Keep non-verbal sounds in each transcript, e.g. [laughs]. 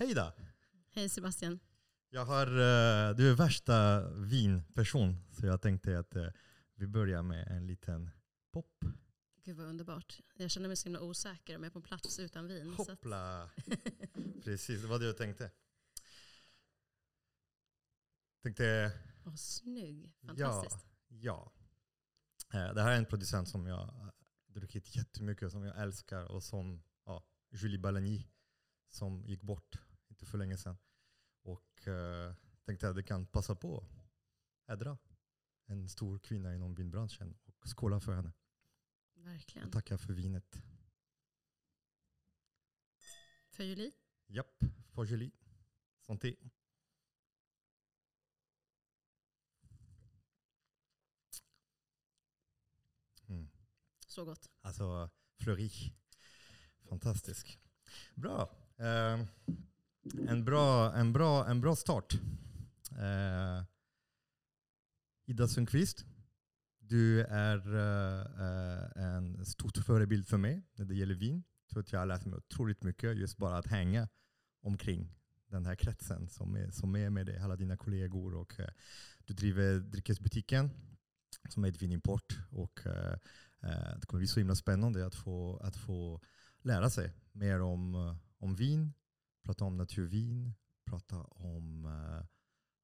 Hej då! Hej Sebastian. Jag har, eh, du är värsta vinperson, så jag tänkte att eh, vi börjar med en liten pop. Gud vad underbart. Jag känner mig så himla osäker om jag är på plats utan vin. Hoppla! [laughs] Precis, det var det jag tänkte. Tänkte, Åh, snygg. Fantastiskt. ja. Eh, Det här är en producent som jag druckit jättemycket, som jag älskar och som ja, Julie Balagny som gick bort inte för länge sedan. Och eh, tänkte att det kan passa på hedra en stor kvinna inom vinbranschen och skåla för henne. Verkligen. Och tacka för vinet. För Julie? Japp, för Julie. Santé. Mm. Så gott. Alltså, Fleury. Fantastisk. Bra. Eh, en, bra en, bra, en bra start. Eh, Ida Sundqvist, du är eh, eh en stor förebild för mig när det gäller vin. Jag tror att jag har lärt mig otroligt mycket just bara att hänga omkring den här kretsen som är, som är med dig, alla dina kollegor. Och, eh, du driver dryckesbutiken som är ett vinimport. Och, eh, eh det kommer bli så himla spännande att få, att få lära sig mer om, eh, om vin, prata om naturvin, prata om eh,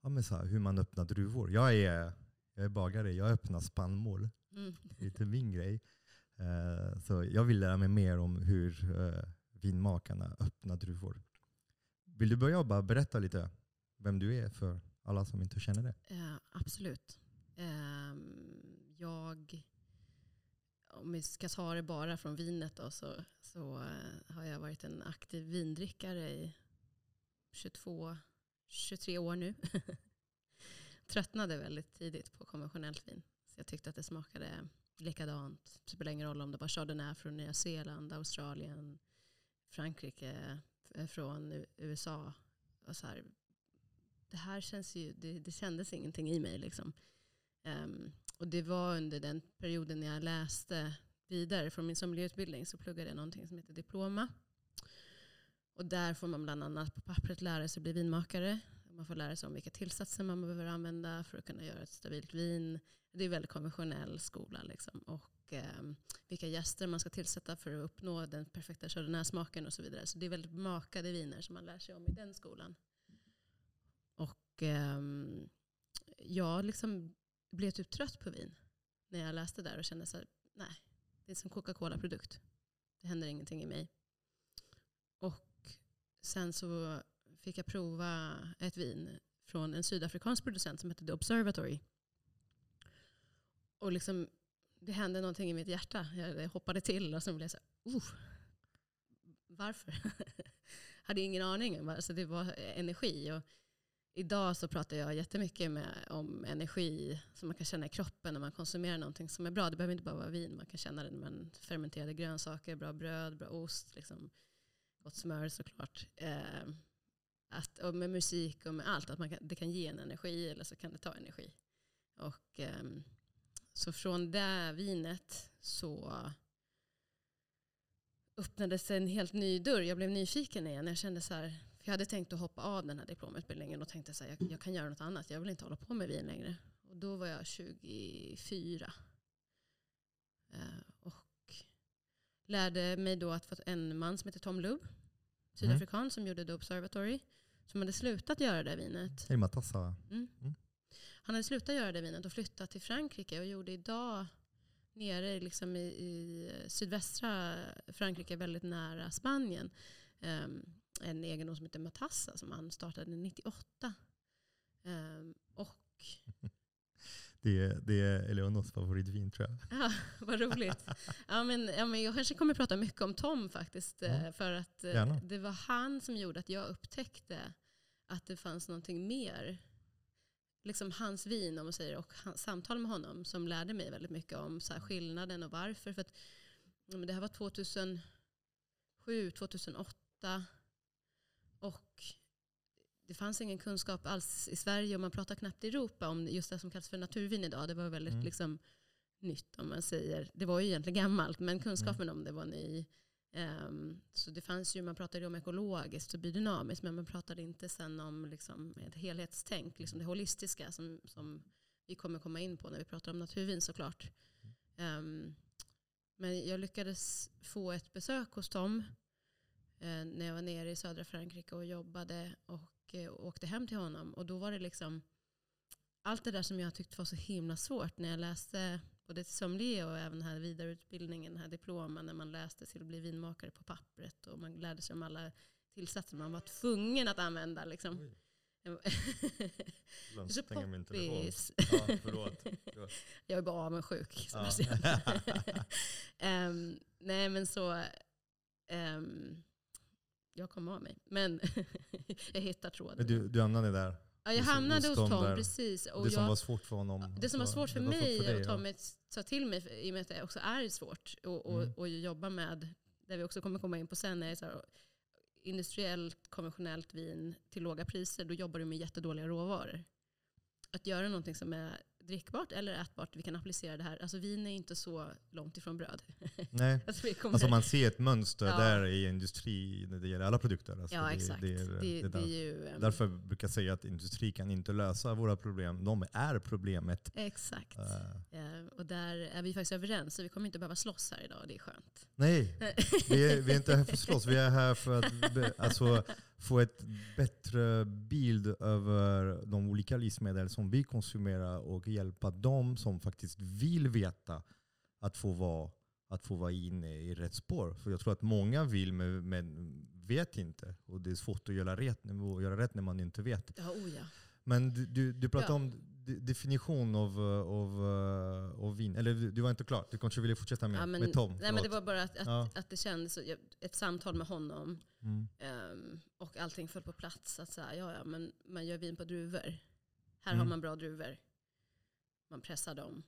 ja, men så här, hur man öppnar druvor. Jag är, jag är bagare, jag öppnar spannmål. Mm. Det är lite min grej. Eh, så jag vill lära mig mer om hur eh, vinmakarna öppnar druvor. Vill du börja och bara berätta lite vem du är för alla som inte känner det? Eh, absolut. Ehm, jag, om vi ska ta det bara från vinet då, så, så eh, har jag varit en aktiv vindrickare i 22, 23 år nu. [laughs] Tröttnade väldigt tidigt på konventionellt vin. Så jag tyckte att det smakade likadant. Det spelar ingen roll om det var Chardonnay från Nya Zeeland, Australien, Frankrike, eh, från USA. Och så här, det här känns ju, det, det kändes ingenting i mig. Liksom. Um, och det var under den perioden när jag läste vidare från min sommelierutbildning så pluggade jag någonting som heter diploma. Och där får man bland annat på pappret lära sig bli vinmakare. Man får lära sig om vilka tillsatser man behöver använda för att kunna göra ett stabilt vin. Det är väldigt konventionell skola. Liksom. Och eh, vilka gäster man ska tillsätta för att uppnå den perfekta chardonnay-smaken och så vidare. Så det är väldigt makade viner som man lär sig om i den skolan. Och eh, jag liksom blev typ trött på vin när jag läste där och kände så här, nej, det är som Coca-Cola-produkt. Det händer ingenting i mig. Och sen så fick jag prova ett vin från en sydafrikansk producent som hette The Observatory. Och liksom, det hände någonting i mitt hjärta. Jag hoppade till och så blev jag så här, varför? [laughs] hade ingen aning. Alltså det var energi. Och idag så pratar jag jättemycket med, om energi som man kan känna i kroppen när man konsumerar någonting som är bra. Det behöver inte bara vara vin. Man kan känna det när man fermenterade grönsaker, bra bröd, bra ost, liksom, gott smör såklart. Eh, att, och med musik och med allt. Att man kan, det kan ge en energi eller så kan det ta energi. Och, eh, så från det vinet så öppnades en helt ny dörr. Jag blev nyfiken igen. Jag kände så här, jag hade tänkt att hoppa av den här diplomutbildningen och tänkte här, jag, jag kan göra något annat. Jag vill inte hålla på med vin längre. Och då var jag 24. Eh, och lärde mig då att få en man som heter Tom Lubb, sydafrikan, som gjorde The Observatory, som hade slutat göra det vinet. Matassa. Mm. Mm. Han hade slutat göra det vinet och flyttat till Frankrike och gjorde idag nere liksom i, i sydvästra Frankrike, väldigt nära Spanien, em, en egendom som heter Matassa som han startade 98. Em, och [laughs] Det är, det är Eleonors favoritvin tror jag. [laughs] Ja, vad roligt. [laughs] Ja, men, ja, men jag kanske kommer prata mycket om Tom faktiskt. Ja, För att eh, gärna. det var han som gjorde att jag upptäckte att det fanns någonting mer. Liksom hans vin om man säger, och hans samtal med honom som lärde mig väldigt mycket om så här, skillnaden och varför. För att, ja, det här var 2007, 2008 och det fanns ingen kunskap alls i Sverige och man pratar knappt i Europa om just det som kallas för naturvin idag. Det var väldigt Mm. liksom, nytt om man säger. Det var ju egentligen gammalt men kunskapen om det var ny. Ehm, så det fanns ju, man pratade om ekologiskt och biodynamiskt men man pratade inte sen om liksom ett helhetstänk, liksom det holistiska som, som vi kommer komma in på när vi pratar om naturvin såklart. Ehm, men jag lyckades få ett besök hos Tom när jag var nere i södra Frankrike och jobbade och eh, åkte hem till honom. Och då var det liksom allt det där som jag tyckte var så himla svårt när jag läste både till sommelier och även den här vidareutbildningen, den här diplomen, när man läste till att bli vinmakare på pappret och man lärde sig om alla tillsatser man var tvungen att använda. Liksom. [laughs] Ibland så stänger min telefon. poppis. Ja, förlåt. Förlåt. Jag är bara avundsjuk. Ja. Ehm, [laughs] [laughs] nej men så, ehm, jag kom av mig. Men [laughs] jag hittar tråden. Du, du hamnade där. ja, jag hos- hamnade hos Tom Tom, där. precis. Och det som jag, var svårt för honom. det som var svårt för mig dig, och ja. ta, mig, ta till mig, i och med att det också är svårt, och, och, Mm. och jobba med, det vi också kommer komma in på sen, är så här, industriellt konventionellt vin till låga priser, då jobbar du med jättedåliga råvaror. Att göra någonting som är drickbart eller ätbart, vi kan applicera det här. Alltså vin är inte så långt ifrån bröd. [laughs] Nej. Alltså, Alltså man ser ett mönster Ja. där i industri när det gäller alla produkter. Alltså ja, det, exakt. Det, är, det, är där. är ju... ehm, Därför brukar jag säga att industri kan inte lösa våra problem. De är problemet. Exakt. Eh, Eh, och där är vi faktiskt överens, så vi kommer inte behöva slåss här idag. Det är skönt. nej, [laughs] vi är, vi är inte här för att slåss. Vi är här för att alltså, få ett bättre bild över de olika livsmedel som vi konsumerar och hjälpa dem som faktiskt vill veta att få vara, att få vara inne i rätt spår. För jag tror att många vill men, men vet inte. Och det är svårt att göra rätt, att göra rätt när man inte vet. Ja, oh ja. Men du, du, du pratade Ja. om definition av, av, eh, av vin. Eller du var inte klar. Du kanske ville fortsätta med, ja men, med Tom. nej, men det var bara att, att, Ja. att det kändes, ett samtal med honom Mm. ehm, och allting föll på plats. Att så här, ja, ja, men man gör vin på druvor. Här Mm. har man bra druvor. Man pressar dem.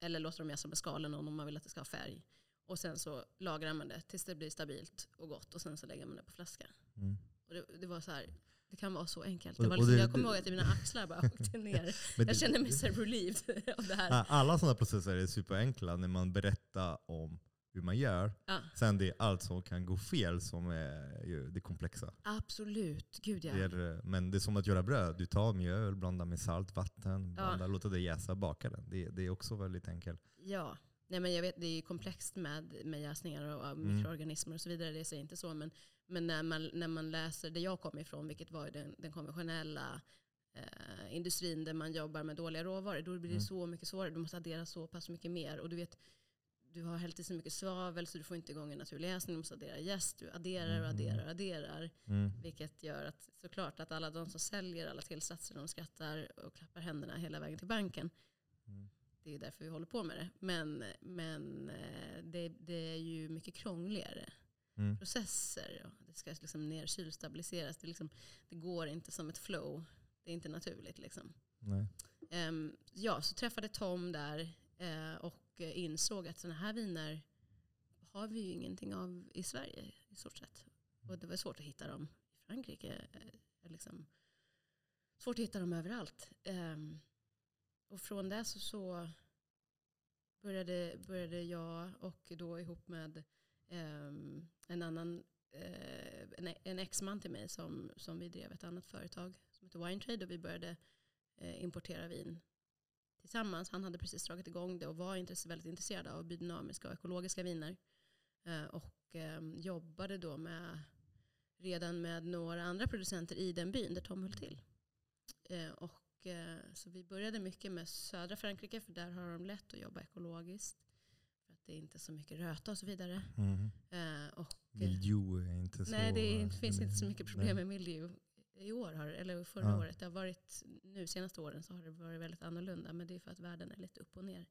Eller låter dem jäsa med skalen om man vill att det ska ha färg. Och sen så lagrar man det tills det blir stabilt och gott. Och sen så lägger man det på flaska. Mm. Och det, det var så här, det kan vara så enkelt. Och- Det var och liksom, det- jag kommer ihåg att mina axlar bara [laughs] åkte ner. Jag kände mig så relieved av det här. Alla sådana processer är superenkla när man berättar om hur man gör. Ja, Sen det är allt som kan gå fel som är det komplexa. absolut, gud ja. Det är, men det är som att göra bröd. Du tar mjöl, blandar med salt, vatten, blandar, låter det jäsa, bakar den. Det, det är också väldigt enkelt. Ja, Nej, men jag vet, det är komplext med, med jäsningar och av Mm. mikroorganismer och så vidare. Det säger inte så. Men, men när, man, när man läser det jag kom ifrån, vilket var den, den konventionella eh, industrin där man jobbar med dåliga råvaror, då blir det Mm. så mycket svårare. Du måste addera så pass mycket mer. Och du vet, du har hällt i så mycket svavel så du får inte igång en naturlig jäsning. Du måste addera jäst, du adderar och Mm. adderar och adderar. Mm. Vilket gör att såklart att alla de som säljer alla tillsatser, de skrattar och klappar händerna hela vägen till banken. Mm. Det är därför vi håller på med det. Men, men eh, det, det är ju mycket krångligare Mm. processer. och Det ska liksom ner kylstabiliseras. Det, liksom, det går inte som ett flow. Det är inte naturligt. Liksom. Ehm, ja, så träffade Tom där eh, och insåg att sådana här viner har vi ju ingenting av i Sverige i stort sett. Och det var svårt att hitta dem i Frankrike. eh, Liksom. Svårt att hitta dem överallt. Ehm, och från det så, så började, började jag och då ihop med Ehm, en annan eh, en, en till mig som, som vi drev ett annat företag som heter Wine Trade och vi började eh, importera vin tillsammans. Han hade precis dragit igång det och var intresse, väldigt intresserad av biodynamiska och ekologiska viner. Eh, och ehm, jobbade då med, redan med några andra producenter i den byn där Tom höll till. Och, så vi började mycket med södra Frankrike för där har de lätt att jobba ekologiskt. Det är inte så mycket röta och så vidare. Mm. Eh, och, eh, Mildew är inte så... Nej, det är, eh, finns inte så mycket problem nej. med mildew i år, har, eller förra Ja. året. Det har varit, nu senaste åren så har det varit väldigt annorlunda. Men det är för att världen är lite upp och ner.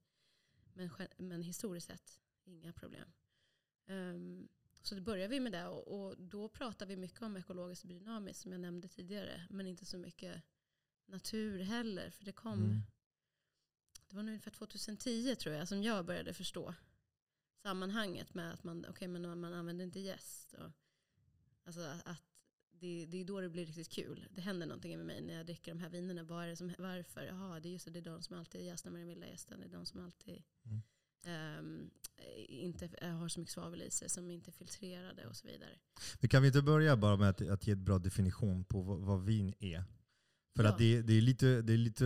Men, men historiskt sett, inga problem. Ehm, så då började vi med det och, och då pratar vi mycket om ekologiskt och biodynamiskt som jag nämnde tidigare. Men inte så mycket natur heller. För det kom, Mm. det var nog ungefär 2010 tror jag som jag började förstå sammanhanget med att man, okay, men man använder inte jäst. Och, alltså att det, det är då det blir riktigt kul. Det händer någonting med mig när jag dricker de här vinerna. Vad är det som, varför? Jaha, det är just det, det är de som alltid jästar med den vilda gästen. Det är de som alltid Mm. ehm, inte eh, har så mycket svavel i sig, som inte är filtrerade och så vidare. Men kan vi inte börja bara med att, att ge ett bra definition på vad, vad vin är? För Ja. att det, det, är lite, det är lite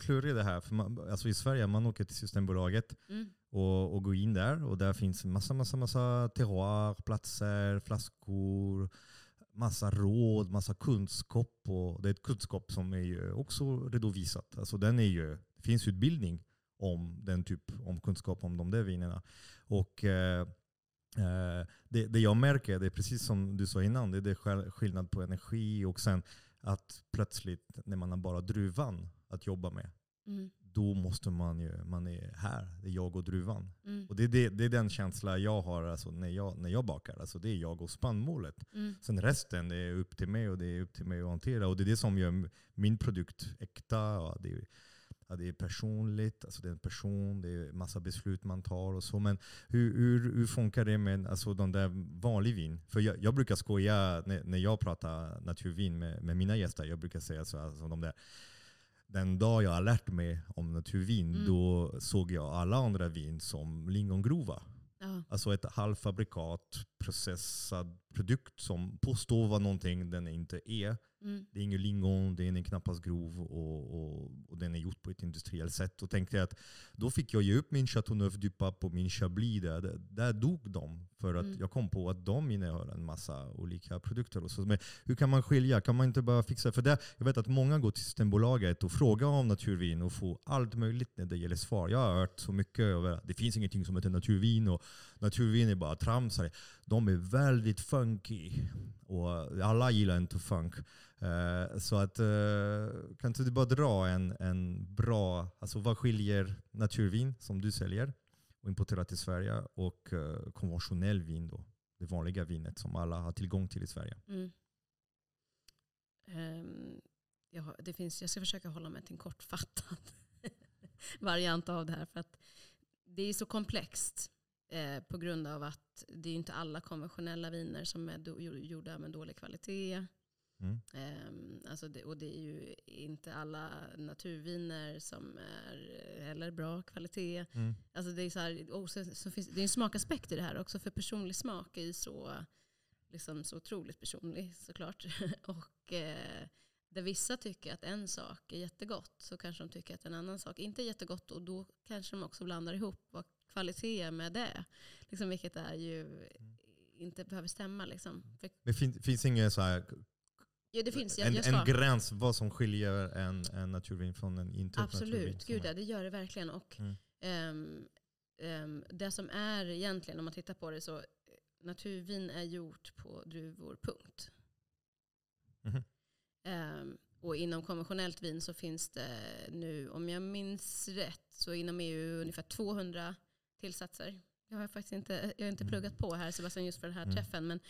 klurigt det här. För man, alltså I Sverige man åker till Systembolaget Mm och, och gå in där och där finns massa, massa, massa terroir, platser, flaskor, massa råd, massa kunskap. Och det är ett kunskap som är ju också redovisat. Alltså den är ju, det finns utbildning om den typ om kunskap om de där vinerna. Och eh, eh det, det jag märker, det är precis som du sa innan, det är det skillnad på energi och sen att plötsligt när man har bara druvan att jobba med, Mm då måste man ju, man är här, det är jag och druvan. Mm. Och det det, det är den känsla jag har alltså, när, jag, när jag bakar. Alltså, det är jag och spannmålet. Mm. Sen resten det är upp till mig och det är upp till mig att hantera. Och det är det som gör min produkt äkta. Ja, det, är, ja, det är personligt, alltså det är en person, det är massa beslut man tar och så. Men hur, hur, hur funkar det med alltså, de där vanlig vin? För jag, jag brukar skoja när, när jag pratar naturvin med, med mina gäster. Jag brukar säga så, alltså, de där den dag jag har lärt mig om naturvin, Mm. då såg jag alla andra vin som lingongrova. Ja. Alltså ett halvfabrikat, processad produkt som påstår vara någonting den inte är. Mm. Det är ingen lingon, den är knappast grov och, och, och den är gjord på ett industriellt sätt. Och tänkte att då fick jag ge upp min Chateauneuf du Pape och min Chablis. Där, där, där dog de. För att Mm. jag kom på att de innehöll en massa olika produkter. Och så. Men hur kan man skilja? Kan man inte bara fixa? För det, jag vet att många går till Systembolaget och frågar om naturvin och får allt möjligt när det gäller svar. Jag har hört så mycket över att det finns ingenting som heter naturvin och naturvin är bara tramsare. De är väldigt funky och alla gillar inte funk. Uh, så att, uh, kan inte du bara dra en, en bra, alltså vad skiljer naturvin som du säljer och importerar till Sverige och uh, konventionell vin då? Det vanliga vinet som alla har tillgång till i Sverige. Mm. Um, jag, har- det finns, jag ska försöka hålla mig till en kortfattad [laughs] variant av det här. För att det är så komplext eh, på grund av att det är inte alla konventionella viner som är do, gjorda med dålig kvalitet. Mm. Ehm, alltså det, och det är ju inte alla naturviner som är heller bra kvalitet. Mm. Alltså det, är så här, och så, så finns, det är en smakaspekt i det här också, för personlig smak är ju så, liksom, så otroligt personlig såklart. [laughs] och eh, där vissa tycker att en sak är jättegott så kanske de tycker att en annan sak inte är jättegott och då kanske de också blandar ihop vad kvalitet med det. Liksom, vilket är ju inte behöver stämma. Liksom. Det fin, finns ingen så här, ja, det finns, jag, en, jag en gräns vad som skiljer en, en naturvin från en inte. Absolut, gud ja, det gör det verkligen. Och, Mm. ehm, ehm, det som är egentligen, om man tittar på det, så eh, naturvin är gjort på druvor, punkt. Mhm. Ehm, och inom konventionellt vin så finns det nu, om jag minns rätt, så inom EU ungefär 200 tillsatser. Jag har faktiskt inte, jag har inte Mm. pluggat på här Sebastian just för den här Mm. träffen, men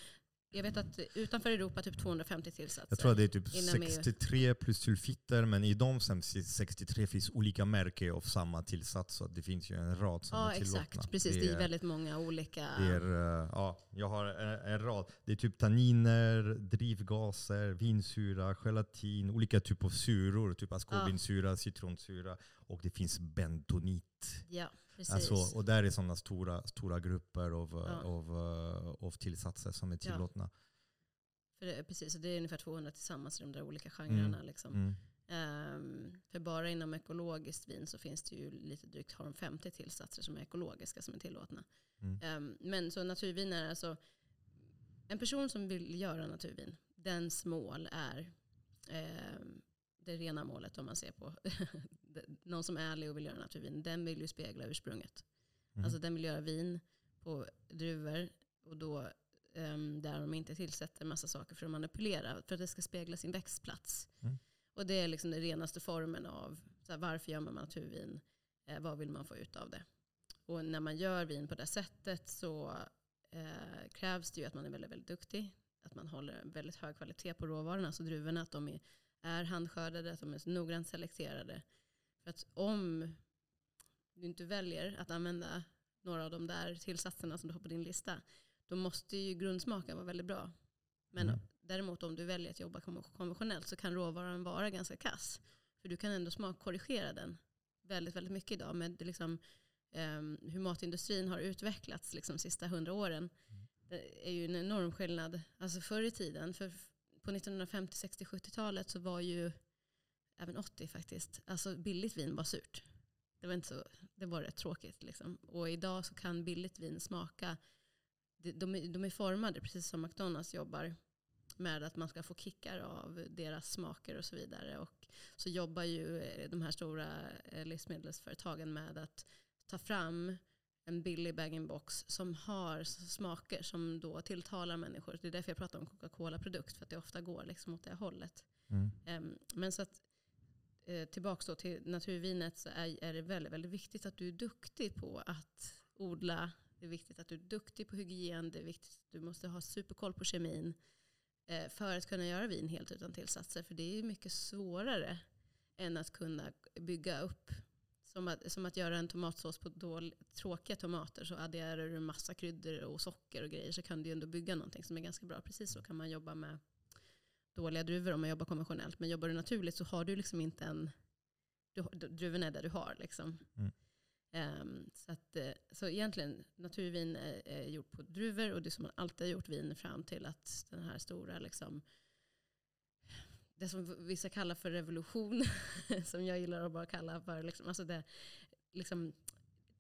jag vet att utanför Europa typ 250 tillsatser. Jag tror att det är typ Inom EU. 63 plus sulfiter, men i de som 63 finns olika märken av samma tillsats. Så det finns ju en rad som Ja, är tillåtna. exakt. Precis, det är väldigt många olika. det är, eh, ja, jag har en, en rad. Det är typ tanniner, drivgaser, vinsyra, gelatin, olika typer av suror. Typ askorbinsyra, citronsyra och det finns bentonit. Ja, precis. Alltså, och där är sådana stora, stora grupper av, Ja. av, eh, av tillsatser som är Ja. tillåtna. För det, precis, och det är ungefär 200 tillsammans i de där olika genrerna. Liksom. Mm. Ehm, för bara inom ekologiskt vin så finns det ju lite drygt har de 50 tillsatser som är ekologiska som är tillåtna. Mm. Ehm, men så naturvin är alltså, en person som vill göra naturvin, dens mål är ehm, det rena målet om man ser på [laughs] någon som är ärlig och vill göra naturvin, den vill ju spegla ursprunget. Mm. Alltså den vill göra vin på druvor och då ehm, där de inte tillsätter massa saker för att manipulera för att det ska spegla sin växtplats. Mm. Och det är liksom den renaste formen av så här, varför gör man naturvin? Eh, vad vill man få ut av det? Och när man gör vin på det sättet så eh, krävs det ju att man är väldigt, väldigt duktig. Att man håller väldigt hög kvalitet på råvarorna, alltså druvorna, att de är, är handskördade, att de är noggrant selekterade. För att om du inte väljer att använda några av de där tillsatserna som du har på din lista, då måste ju grundsmaken vara väldigt bra. Men Mm. däremot om du väljer att jobba kon- konventionellt så kan råvaran vara ganska kass. För du kan ändå smakkorrigera den väldigt, väldigt mycket idag med liksom, um, hur matindustrin har utvecklats liksom, de sista hundra åren. Mm. Det är ju en enorm skillnad. Alltså förr i tiden, för på 1950, 60, 70-talet så var ju, även 80 faktiskt, alltså billigt vin var surt. Det var, inte så, det var rätt tråkigt. Liksom. Och idag så kan billigt vin smaka, de, de, de är formade precis som McDonalds jobbar med att man ska få kickar av deras smaker och så vidare. Och så jobbar ju de här stora eh, livsmedelsföretagen med att ta fram en billig bag-in-box som har smaker som då tilltalar människor. Det är därför jag pratar om Coca-Cola-produkt, för att det ofta går liksom åt det hållet. Mm. Um, men så att, eh, tillbaka till naturvinet så är, är det väldigt, väldigt viktigt att du är duktig på att odla. Det är viktigt att du är duktig på hygien. Det är viktigt att du måste ha superkoll på kemin. Eh, för att kunna göra vin helt utan tillsatser. För det är mycket svårare än att kunna bygga upp. Som att, som att göra en tomatsås på dålig, tråkiga tomater så adderar du massa kryddor och socker och grejer så kan du ändå bygga någonting som är ganska bra. Precis så kan man jobba med dåliga druvor om man jobbar konventionellt. Men jobbar du naturligt så har du liksom inte en... Du, druvorna är där du har. Liksom. Mm. Um, så, att, eh, så egentligen, naturvin är, är gjort på druvor och det som man alltid har gjort vin fram till att den här stora, liksom, det som vissa kallar för revolution, [laughs] som jag gillar att bara kalla för liksom, alltså det, liksom,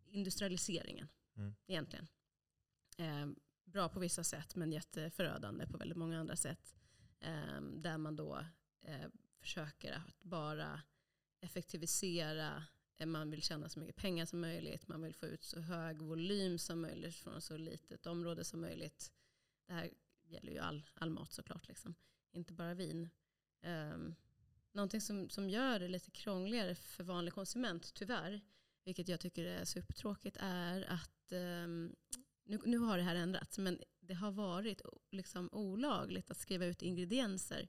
industrialiseringen mm. egentligen. Um, bra på vissa sätt men jätteförödande på väldigt många andra sätt. Um, där man då uh, försöker att bara effektivisera Eh, man vill tjäna så mycket pengar som möjligt. Man vill få ut så hög volym som möjligt från så litet område som möjligt. Det här gäller ju all, all mat såklart. Liksom. Inte bara vin. Um, någonting som, som gör det lite krångligare för vanlig konsument, tyvärr, vilket jag tycker är supertråkigt, är att um, nu, nu har det här ändrats, men det har varit liksom olagligt att skriva ut ingredienser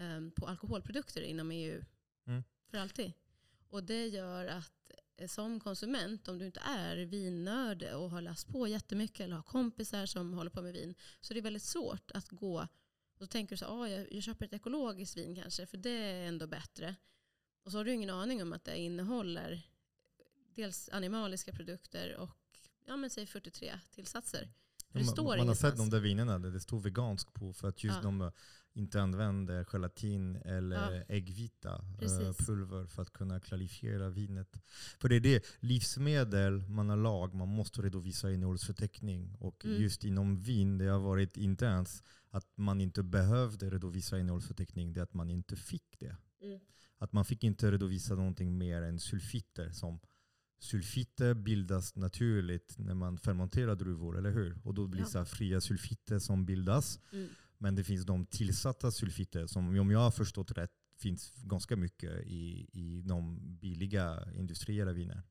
um, på alkoholprodukter inom EU. Mm. För alltid. Och det gör att eh, som konsument, om du inte är vinnörd och har läst på jättemycket eller har kompisar som håller på med vin, så är det väldigt svårt att gå och så tänker du så ah, jag, jag köper ett ekologiskt vin kanske, för det är ändå bättre. Och så har du ingen aning om att det innehåller dels animaliska produkter och ja, men säg 43 tillsatser. Man, man har sett de där vinerna där det står vegansk på för att just ja. de inte använder gelatin eller ja. äggvita äh, pulver för att kunna kvalifiera vinet. För det är det, livsmedel man har lag, man måste redovisa innehållsförteckning. Och mm. just inom vin, det har varit inte ens att man inte behövde redovisa innehållsförteckning, det är att man inte fick det. Mm. Att man fick inte redovisa någonting mer än sulfiter som sulfiter bildas naturligt när man fermenterar druvor, eller hur? Och då blir det ja. fria sulfiter som bildas. Mm. Men det finns de tillsatta sulfiter som, om jag har förstått rätt, finns ganska mycket i, i de billiga industriella viner.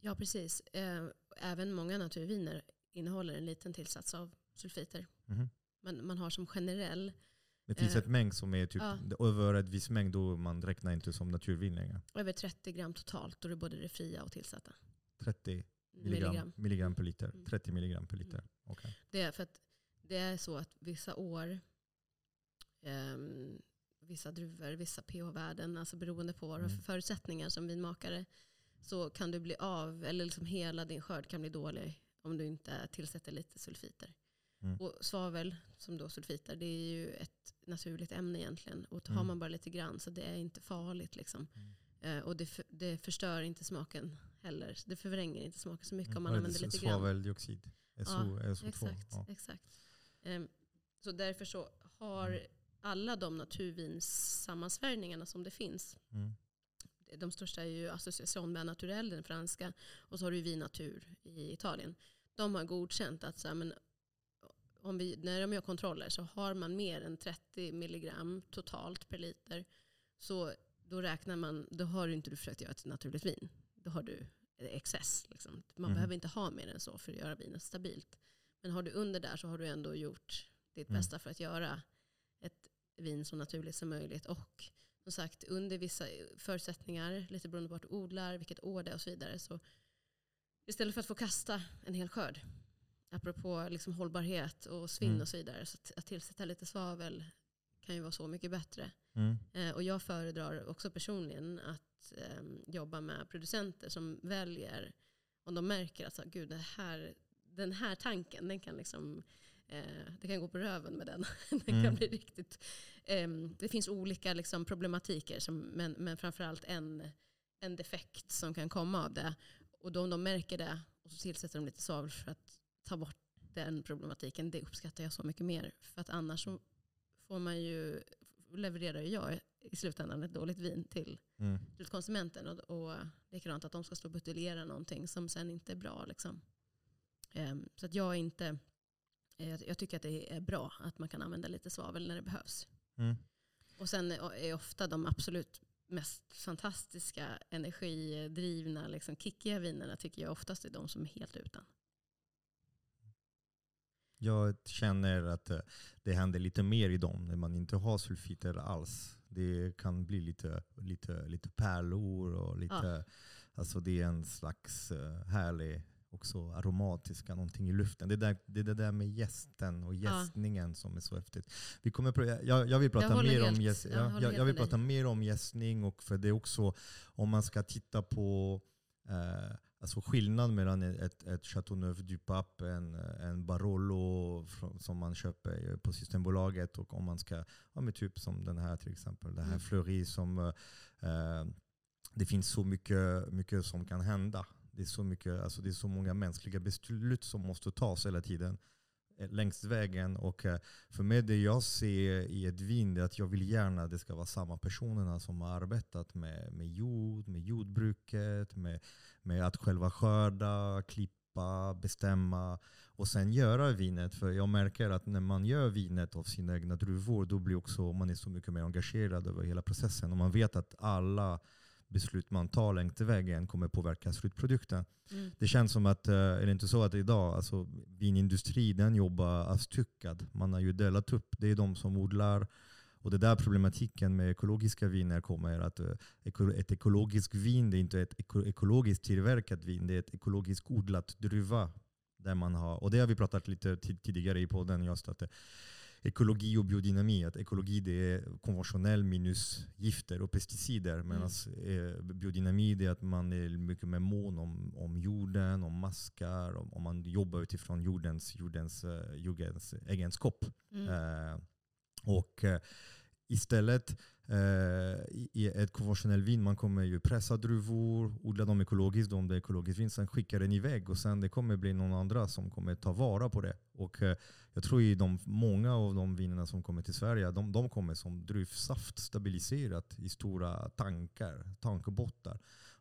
Ja, precis. Eh, även många naturviner innehåller en liten tillsats av sulfiter. Mm. Men man har som generell det finns eh, ett mängd som är typ ja. över ett viss mängd då man räknar inte som naturvin längre. Över 30 gram totalt, då är det både det fria och tillsatta. 30 milligram, milligram. milligram per liter? Mm. 30 milligram per liter. Mm. Okay. Det är för att det är så att vissa år, um, vissa druvor, vissa pH-värden, alltså beroende på vad mm. förutsättningar som vinmakare, så kan du bli av, eller liksom hela din skörd kan bli dålig om du inte tillsätter lite sulfiter. Mm. Och svavel, som då sulfiter, det är ju ett naturligt ämne egentligen. Och mm. har man bara lite grann så det är inte farligt. Liksom. Mm. Eh, och det, för, det förstör inte smaken heller. Det förvränger inte smaken så mycket om man använder lite grann. Svaveldioxid, SO, ja, SO2. Exakt, ja. exakt. Eh, så därför så har mm. alla de naturvinssammansvärjningarna som det finns. Mm. De största är ju Association med Naturell, den franska. Och så har du Vin Natur i Italien. De har godkänt att så här, men om vi, när de gör kontroller så har man mer än 30 milligram totalt per liter så då räknar man, då har du inte du försökt göra ett naturligt vin. Då har du excess. Liksom. Man mm. behöver inte ha mer än så för att göra vinet stabilt. Men har du under där så har du ändå gjort ditt mm. bästa för att göra ett vin så naturligt som möjligt. Och som sagt, under vissa förutsättningar, lite beroende på vart du odlar, vilket år det är och så vidare. Så istället för att få kasta en hel skörd apropå liksom hållbarhet och svinn mm. och så vidare. Så att tillsätta lite svavel kan ju vara så mycket bättre. Mm. Eh, och jag föredrar också personligen att eh, jobba med producenter som väljer, om de märker att så, gud, det här, den här tanken, den kan liksom, eh, det kan gå på röven med den. [laughs] den Mm. kan bli riktigt, eh, det finns olika liksom, problematiker, som, men, men framförallt en, en defekt som kan komma av det. Och då om de märker det och så tillsätter de lite svavel för att ta bort den problematiken, det uppskattar jag så mycket mer. För att annars så får man ju, levererar jag i slutändan ett dåligt vin till Mm. slutkonsumenten. Och, och likadant att de ska stå och buteljera någonting som sen inte är bra. Liksom. Ehm, så att jag inte, eh, jag, jag tycker att det är bra att man kan använda lite svavel när det behövs. Mm. Och sen är är ofta de absolut mest fantastiska, energidrivna, liksom kickiga vinerna tycker jag oftast är de som är helt utan. Jag känner att eh, det händer lite mer i dem när man inte har sulfiter alls. Det kan bli lite, lite, lite pärlor och lite, alltså det är en slags eh, härlig, också aromatiska någonting i luften. Det är, där, det är det där med gästen och Ja. jästningen som är så häftigt. Vi kommer, jag, jag vill prata håller mer helt- om jäst, jag ja, jag, jag vill prata mer om jästning och för det är också om man ska titta på eh, Alltså skillnad mellan ett, ett Chateauneuf du Pape, en, en Barolo som man köper på Systembolaget och om man ska, ja men typ som den här till exempel, det här Mm. Fleury som, eh, det finns så mycket, mycket som kan hända. Det är, så mycket, alltså det är så många mänskliga beslut som måste tas hela tiden Eh, längs vägen. Och eh, för mig det jag ser i ett vin är att jag vill gärna att det ska vara samma personerna som har arbetat med, med jord, med jordbruket, med, med att själva skörda, klippa, bestämma och sen göra vinet. För jag märker att när man gör vinet av sina egna druvor då blir också man är så mycket mer engagerad över hela processen. Och man vet att alla beslut man tar längs vägen kommer påverka slutprodukten. Mm. Det känns som att, eh, är det inte så att idag, alltså vinindustrin den jobbar avstyckad. Man har ju delat upp, det är de som odlar. Och det där problematiken med ekologiska viner kommer. att eh, Ett ekologiskt vin det är inte ett eko- ekologiskt tillverkat vin, det är ett ekologiskt odlat druva. Där man har, och det har vi pratat lite tid- tidigare i podden, just att eh, ekologi och biodynami. Att ekologi det är konventionell minus gifter och pesticider. Medan eh, biodynami det är att man är mycket mer mån om, om jorden, om maskar, om, om man jobbar utifrån jordens, jordens, eh, jordens egenskap. Mm. Eh, och eh, istället Eh, i i ett konventionellt vin, man kommer ju pressa druvor, odla dem ekologiskt om det är ekologiskt vin, sen skicka den iväg och sen det kommer bli någon andra som kommer ta vara på det. Och eh, jag tror i de många av de vinerna som kommer till Sverige, de, de kommer som druvsaft stabiliserat i stora tankar, tankbottar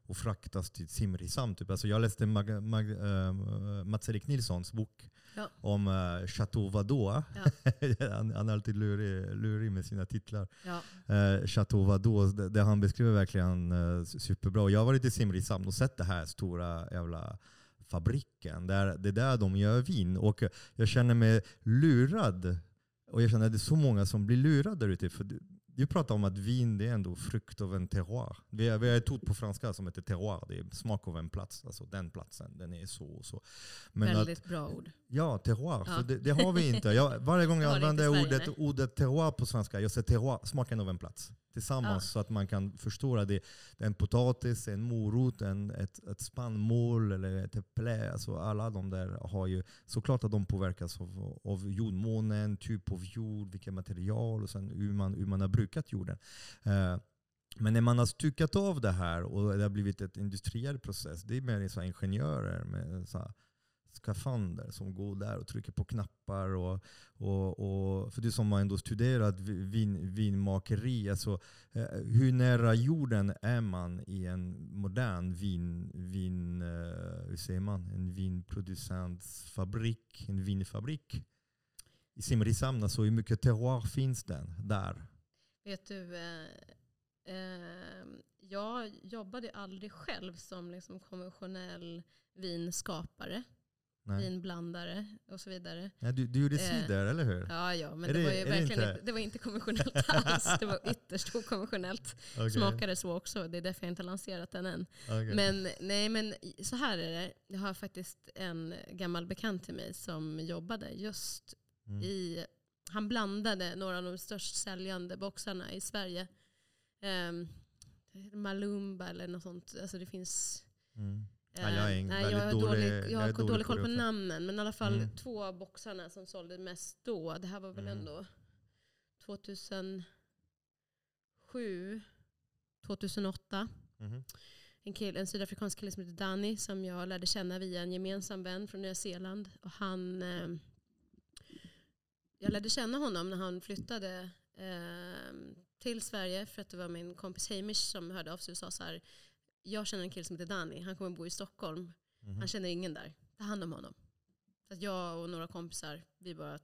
och fraktas till Simrishamn. Typ. Alltså jag läste Mag, Mag, äh, Mats-Erik Nilssons bok Ja. om äh, Chateau Vadå. Ja. [laughs] han, han är alltid lurig, lurig med sina titlar. Ja. Eh, Chateau Vadå, det, det han beskriver verkligen eh, superbra. Och Jag har varit i Simrishamn och sett det här stora jävla fabriken. Där, det är där de gör vin. Och eh, jag känner mig lurad. Och jag känner att det är så många som blir lurade där ute. För du, pratar om att vin det är ändå frukt av en terroir. Vi har, vi har ett ord på franska som heter terroir. Det är smak av en plats. Alltså den platsen, den är så och så. Men att, Väldigt bra ord. Ja, terroir. Ja. Det, det har vi inte. Jag, varje gång jag använder ordet, ordet terroir på svenska, jag säger terroir, smaken av en plats. Tillsammans Ja. så att man kan förstå att det, är en potatis, en morot, en, ett, ett spannmål eller ett äpple. Alltså alla de där har ju, såklart att de påverkas av, av jordmånen, typ av jord, vilka material och sen hur man, hur man har brukat jorden. Eh, men när man har styckat av det här och det har blivit ett industriell process, det är mer så ingenjörer med så skafander som går där och trycker på knappar. Och, och, och, för du som har ändå studerat vin, vinmakeri, alltså, eh, hur nära jorden är man i en modern vin, vin, eh, hur säger man? en vinproducentsfabrik, en vinfabrik? I Simrishamn, alltså hur mycket terroir finns det där? Vet du, eh, eh, jag jobbade aldrig själv som liksom konventionell vinskapare, Nej. vinblandare och så vidare. Nej, du, du gjorde Eh, cider, eller hur? Ja, ja, men det, det- var ju är det verkligen inte- det var inte konventionellt alls. Det var ytterst okonventionellt. Okej, Smakade så också. Det är därför jag inte har lanserat den än. okej. Men, nej, men så här är det. Jag har faktiskt en gammal bekant till mig som jobbade just Mm. i... Han blandade några av de störst säljande boxarna i Sverige. Ehm, Malumba eller något sånt. Alltså det finns... Mm. Eh, Ja, jag är en nej, jag har dålig- dålig, jag har dålig dålig koll på namnen. Men i alla fall Mm. två av boxarna som sålde mest då. Det här var väl Mm. ändå 2007, 2008. Mhm. En, kille, en sydafrikansk kille som heter Danny som jag lärde känna via en gemensam vän från Nya Zeeland. Och han, eh, jag lärde känna honom när han flyttade eh, till Sverige för att det var min kompis Hamish som hörde av sig och sa så här. Jag känner en kille som heter Danny, han kommer bo i Stockholm. Mhm. Han känner ingen där. Ta hand om honom. Så att jag och några kompisar, vi bara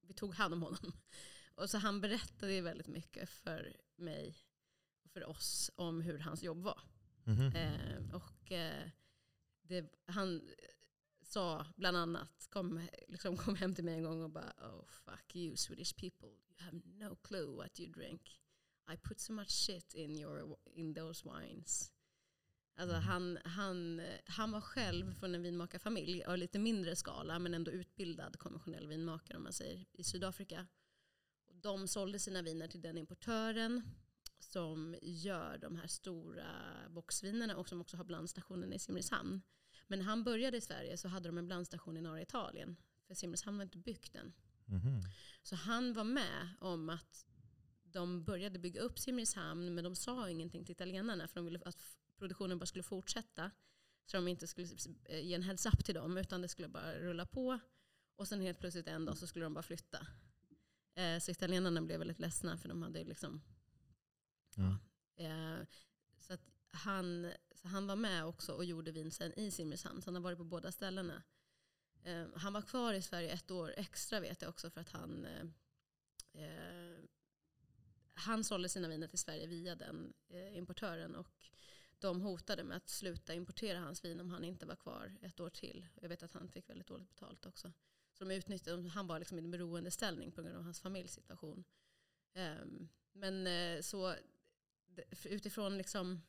vi tog hand om honom. [laughs] Och så han berättade väldigt mycket för mig och för oss om hur hans jobb var. Mhm. Eh, och eh, det, han sa bland annat, kom, liksom kom hem till mig en gång och bara oh fuck you Swedish people, you have no clue what you drink. I put so much shit in, your, in those wines. Alltså Mm. han, han, han var själv från en vinmakarfamilj av lite mindre skala men ändå utbildad konventionell vinmakare om man säger i Sydafrika. Och de sålde sina viner till den importören som gör de här stora boxvinerna och som också har blandstationen i Simrishamn. Men när han började i Sverige så hade de en blandstation i norra Italien. För Simrishamn var inte byggt än. Mhm. Så han var med om att de började bygga upp Simrishamn men de sa ingenting till italienarna för de ville att produktionen bara skulle fortsätta. Så de inte skulle eh, ge en heads up till dem utan det skulle bara rulla på. Och sen helt plötsligt en dag så skulle de bara flytta. Eh, Så italienarna blev väldigt ledsna för de hade liksom Mm. Eh, så att han, så han var med också och gjorde vin sen i Simrishamn. Så han har varit på båda ställena. Eh, han var kvar i Sverige ett år extra vet jag också för att han han sålde sina viner till Sverige via den importören och de hotade med att sluta importera hans vin om han inte var kvar ett år till. Jag vet att han fick väldigt dåligt betalt också. Så de utnyttjade, han var liksom i en beroendeställning på grund av hans familjs situation. Ehm, men eh, så utifrån liksom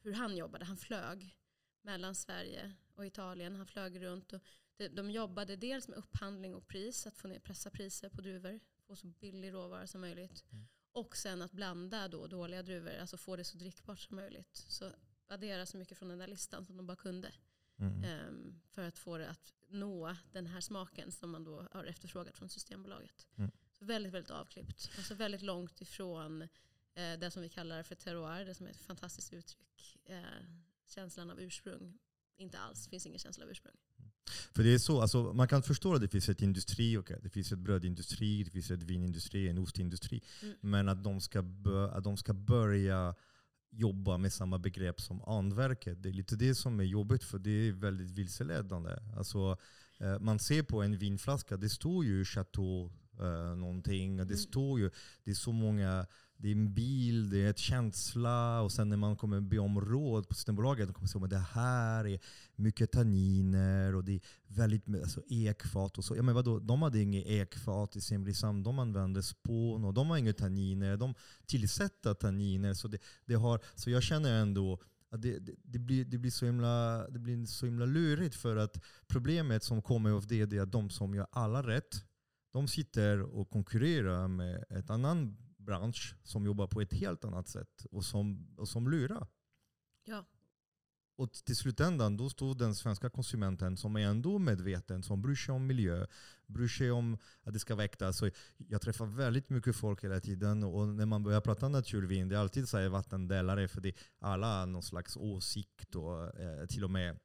hur han jobbade, han flög mellan Sverige och Italien. Han flög runt och de, de jobbade dels med upphandling och pris, att få ner pressa priser på druvor, få så billig råvara som möjligt. Mm. Och sen att blanda då dåliga druvor, alltså få det så drickbart som möjligt. Så addera så mycket från den där listan som de bara kunde. Mm. Ehm, för att få det att nå den här smaken som man då har efterfrågat från Systembolaget. Mm. Så väldigt, väldigt avklippt. Alltså väldigt långt ifrån eh, det som vi kallar för terroir, det som är ett fantastiskt uttryck. Eh, känslan av ursprung. Inte alls, finns ingen känsla av ursprung. För det är så, alltså, man kan förstå att det finns ett industri, okej, det finns ett brödindustri, det finns ett vinindustri, en ostindustri. Mm. Men att de, ska att de ska börja jobba med samma begrepp som anverket. Det är lite det som är jobbigt för det är väldigt vilseledande. Alltså, eh, man ser på en vinflaska, det står ju Chateau eh, någonting. Det Mm. står ju, det är så många, det är en bil, det är ett känsla och sen när man kommer be om råd på Systembolaget, de kommer säga att det här är mycket tanniner och det är väldigt alltså, ekfat och så. Ja, men vadå? De hade inget ekfat i Simrishamn, de använde spån och de har inga tanniner. De tillsätter tanniner. Så, det, det har, så jag känner ändå att det, det, det, blir, det, blir så himla, det blir så himla lurigt för att problemet som kommer av det, det är att de som gör alla rätt, de sitter och konkurrerar med ett annan bransch som jobbar på ett helt annat sätt och som, och som lurar. Ja. Och till slutändan då står den svenska konsumenten som är ändå medveten, som bryr sig om miljö, bryr sig om att det ska vara äkta. Så jag träffar väldigt mycket folk hela tiden och när man börjar prata naturvin, det är alltid så här vattendelare för det alla har någon slags åsikt och eh, till och med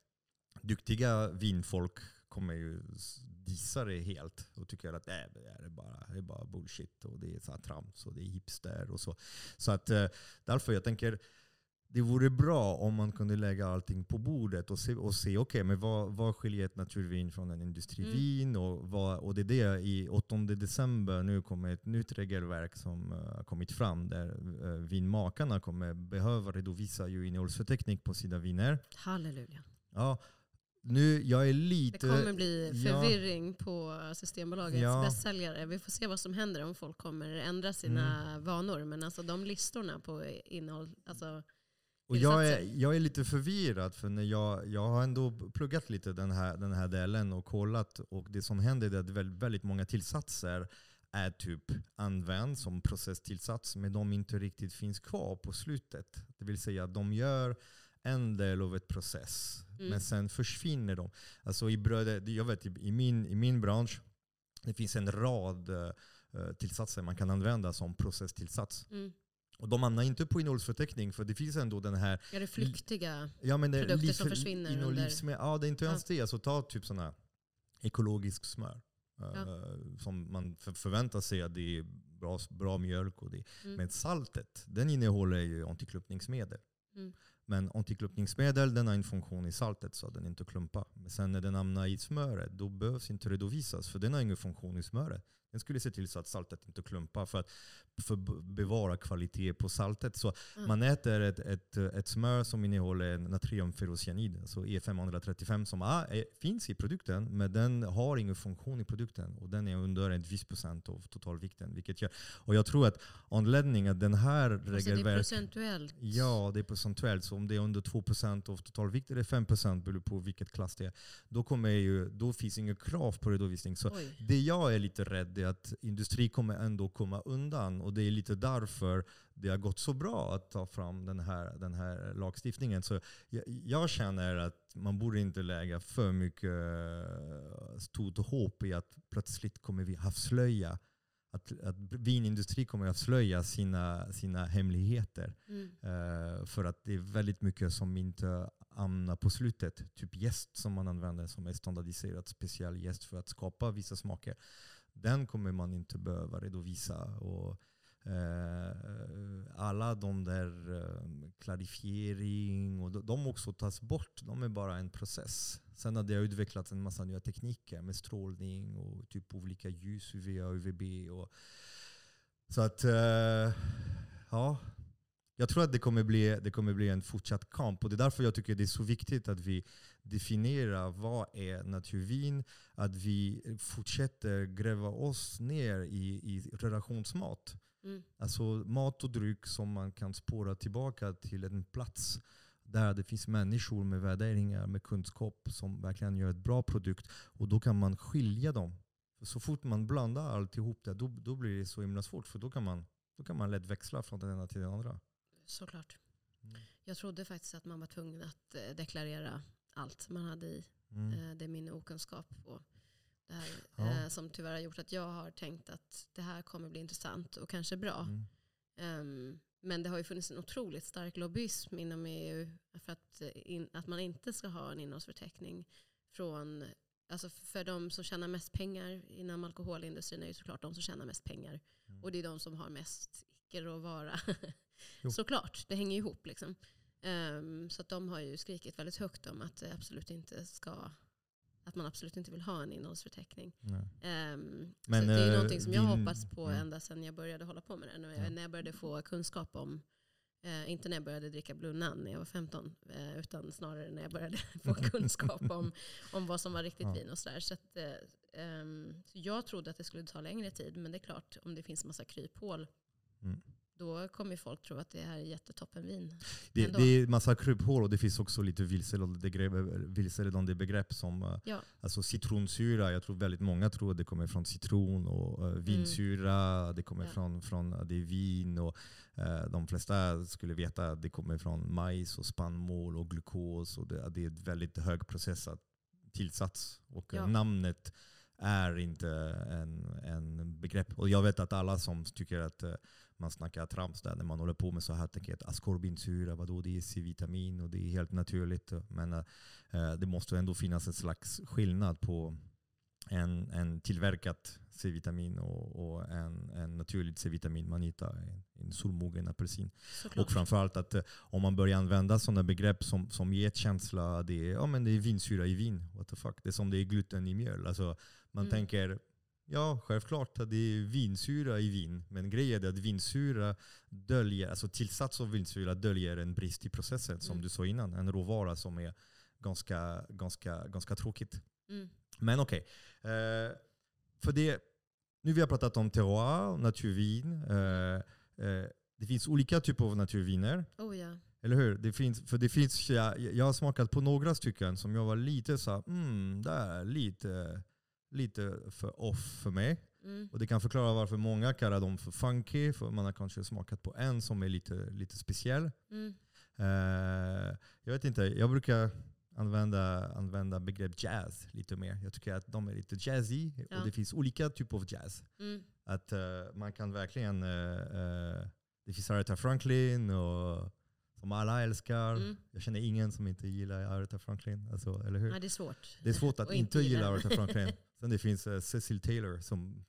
duktiga vinfolk kommer ju dissa det helt och tycker att nej, det är bara, det är bara bullshit och det är så här trams och det är hipster och så. Så att eh, därför jag tänker det vore bra om man kunde lägga allting på bordet och se, och se okej, men vad, vad skiljer ett naturvin från en industrivin? Och, vad, och det är det i 8 december nu kommer ett nytt regelverk som eh, har kommit fram där uh, vinmakarna kommer behöva redovisa ju innehållsförteckning på sina viner. Halleluja. Ja, nu, jag är Det lite... kommer bli ja. förvirring på Systembolagets Ja. bästsäljare. Vi får se vad som händer om folk kommer ändra sina vanor. Men alltså de listorna på innehåll, alltså Och jag, är, jag är lite förvirrad för när jag, jag har ändå pluggat lite den här, den här delen och kollat och det som händer är att väldigt, väldigt många tillsatser är typ använd som processtillsats men de inte riktigt finns kvar på slutet. Det vill säga att de gör en del av ett process Mm. men sen försvinner de. Alltså i bröd, jag vet i min, i min bransch det finns en rad eh, tillsatser man kan använda som processtillsats. Mm. Och de hamnar inte på innehållsförteckning för det finns ändå den här Ja, det flyktiga. Ja, men det, Produkter som försvinner inom under- livsmedel- Ja, det är inte ens det. Alltså, ta typ sådana ekologisk smör. eh, Ja. som man för, förväntar sig att det är bra, bra mjölk. Och det. Mm. Men saltet, den innehåller ju antiklumpningsmedel. Mm. Men antiklumpningsmedel den har en funktion i saltet så att den inte klumpar. Men sen när den hamnar i smöret då behövs inte redovisas för den har ingen funktion i smöret. Den skulle se till så att saltet inte klumpar för att för att bevara kvalitet på saltet. Så Mm. man äter ett, ett, ett smör som innehåller natriumferrocyanid, alltså E535 som är, är, finns i produkten men den har ingen funktion i produkten och den är under en viss procent av totalvikten. Vilket gör, och jag tror att anledningen att den här Alltså det är regelverket procentuellt. Ja, det är procentuellt. Så om det är under 2% av totalvikt eller 5% beror på vilket klass det är. Då, kommer ju, då finns inga krav på redovisning. Så Oj. det jag är lite rädd är att industrin kommer ändå komma undan. Och det är lite därför det har gått så bra att ta fram den här, den här lagstiftningen. Så jag, jag känner att man borde inte lägga för mycket eh, stort hopp i att plötsligt kommer vi avslöja att, att vinindustrin kommer att avslöja sina, sina hemligheter. Mm. Eh, för att det är väldigt mycket som inte hamnar på slutet. Typ jäst som man använder som är standardiserat speciell jäst för att skapa vissa smaker. Den kommer man inte behöva redovisa. Och, eh, Eh, alla de där eh, klarifiering och de, de också tas bort. De är bara en process. Sen har det utvecklats en massa nya tekniker med strålning och typ olika ljus, UVA och UVB. Och, så att, eh, ja. Jag tror att det kommer, bli, det kommer bli en fortsatt kamp och det är därför jag tycker det är så viktigt att vi definierar vad är naturvin, att vi fortsätter gräva oss ner i, i relationsmat. Mm. Alltså mat och dryck som man kan spåra tillbaka till en plats där det finns människor med värderingar, med kunskap som verkligen gör ett bra produkt. Och då kan man skilja dem. För så fort man blandar alltihop det, då, då blir det så himla svårt. För då kan, man, då kan man lätt växla från den ena till den andra. Såklart. Mm. Jag trodde faktiskt att man var tvungen att eh, deklarera allt man hade i. Mm. Eh, Det är min okunskap på det här. Ja. eh, Som tyvärr har gjort att jag har tänkt att det här kommer bli intressant och kanske bra. Mm. Ehm, Men det har ju funnits en otroligt stark lobbyism inom EU för att, eh, in, att man inte ska ha en innehållsförteckning från Alltså för de som tjänar mest pengar inom alkoholindustrin är ju såklart de som tjänar mest pengar. Mm. Och det är de som har mest icke-råvara. [laughs] Såklart, det hänger ju ihop. Liksom. Ehm, så att de har ju skrikit väldigt högt om att, det absolut inte ska, att man absolut inte vill ha en innehållsförteckning. Ehm, Men, så det är ju eh, någonting som jag vin- hoppats på mm. ända sedan jag började hålla på med det. När jag, Ja. när jag började få kunskap om, eh, inte när jag började dricka Blue Nun när jag var 15, eh, utan snarare när jag började [laughs] få [laughs] kunskap om, om vad som var riktigt Ja. vin och sådär. Så att, eh, ehm, så jag trodde att det skulle ta längre tid, men det är klart, om det finns massa kryphål, Mm. Då kommer folk tro att det här är jättetoppenvin. Det, det är massa kryphål och det finns också lite vilseledande begrepp, som eh, Ja. alltså citronsyra. Jag tror väldigt många tror att det kommer från citron och eh, vinsyra. Det kommer Mm. Ja. från, från att det vin. Och, eh, de flesta skulle veta att det kommer från majs och spannmål och glukos. Och det, det är ett väldigt högprocessat tillsats. Och eh, Ja. namnet är inte en, en begrepp. Och jag vet att alla som tycker att eh, man snackar trams där när man håller på med så här tänker att askorbinsyra, vadå det är C-vitamin och det är helt naturligt. Men eh, det måste ändå finnas en slags skillnad på en, en tillverkat C-vitamin och, och en, en naturligt C-vitamin man hittar i en solmogen apelsin. Såklart. Och framförallt att eh, om man börjar använda sådana begrepp som, som ger känsla, det är, ja, men det är vinsyra i vin. What the fuck? Det är som det är gluten i mjöl. Alltså, man Mm. tänker, ja självklart det är vinsyra i vin. Men grejen är att vinsyra döljer, alltså tillsats av vinsyra döljer en brist i processen. Som Mm. du sa innan, en råvara som är ganska, ganska, ganska tråkigt. Mm. Men okej. Eh, för det, nu vi har pratat om terroir, naturvin. Eh, eh, det finns olika typer av naturviner. Oh ja. Eller hur? Det finns, för det finns, jag, jag har smakat på några stycken som jag var lite så mm, där, lite, lite för off för mig. Mm. Och det kan förklara varför många kallar dem för funky, för man har kanske smakat på en som är lite, lite speciell. Mm. Eh, jag vet inte, jag brukar använda, använda begrepp jazz lite mer. Jag tycker att de är lite jazzy Ja. och det finns olika typer av jazz. Mm. Att eh, man kan verkligen, eh, det finns Aretha Franklin och, som alla älskar. Mm. Jag känner ingen som inte gillar Aretha Franklin, alltså, eller hur? Ja, det är svårt. Det är svårt att [laughs] inte gilla. Aretha [laughs] Franklin. Sen det finns uh, Cecil Taylor som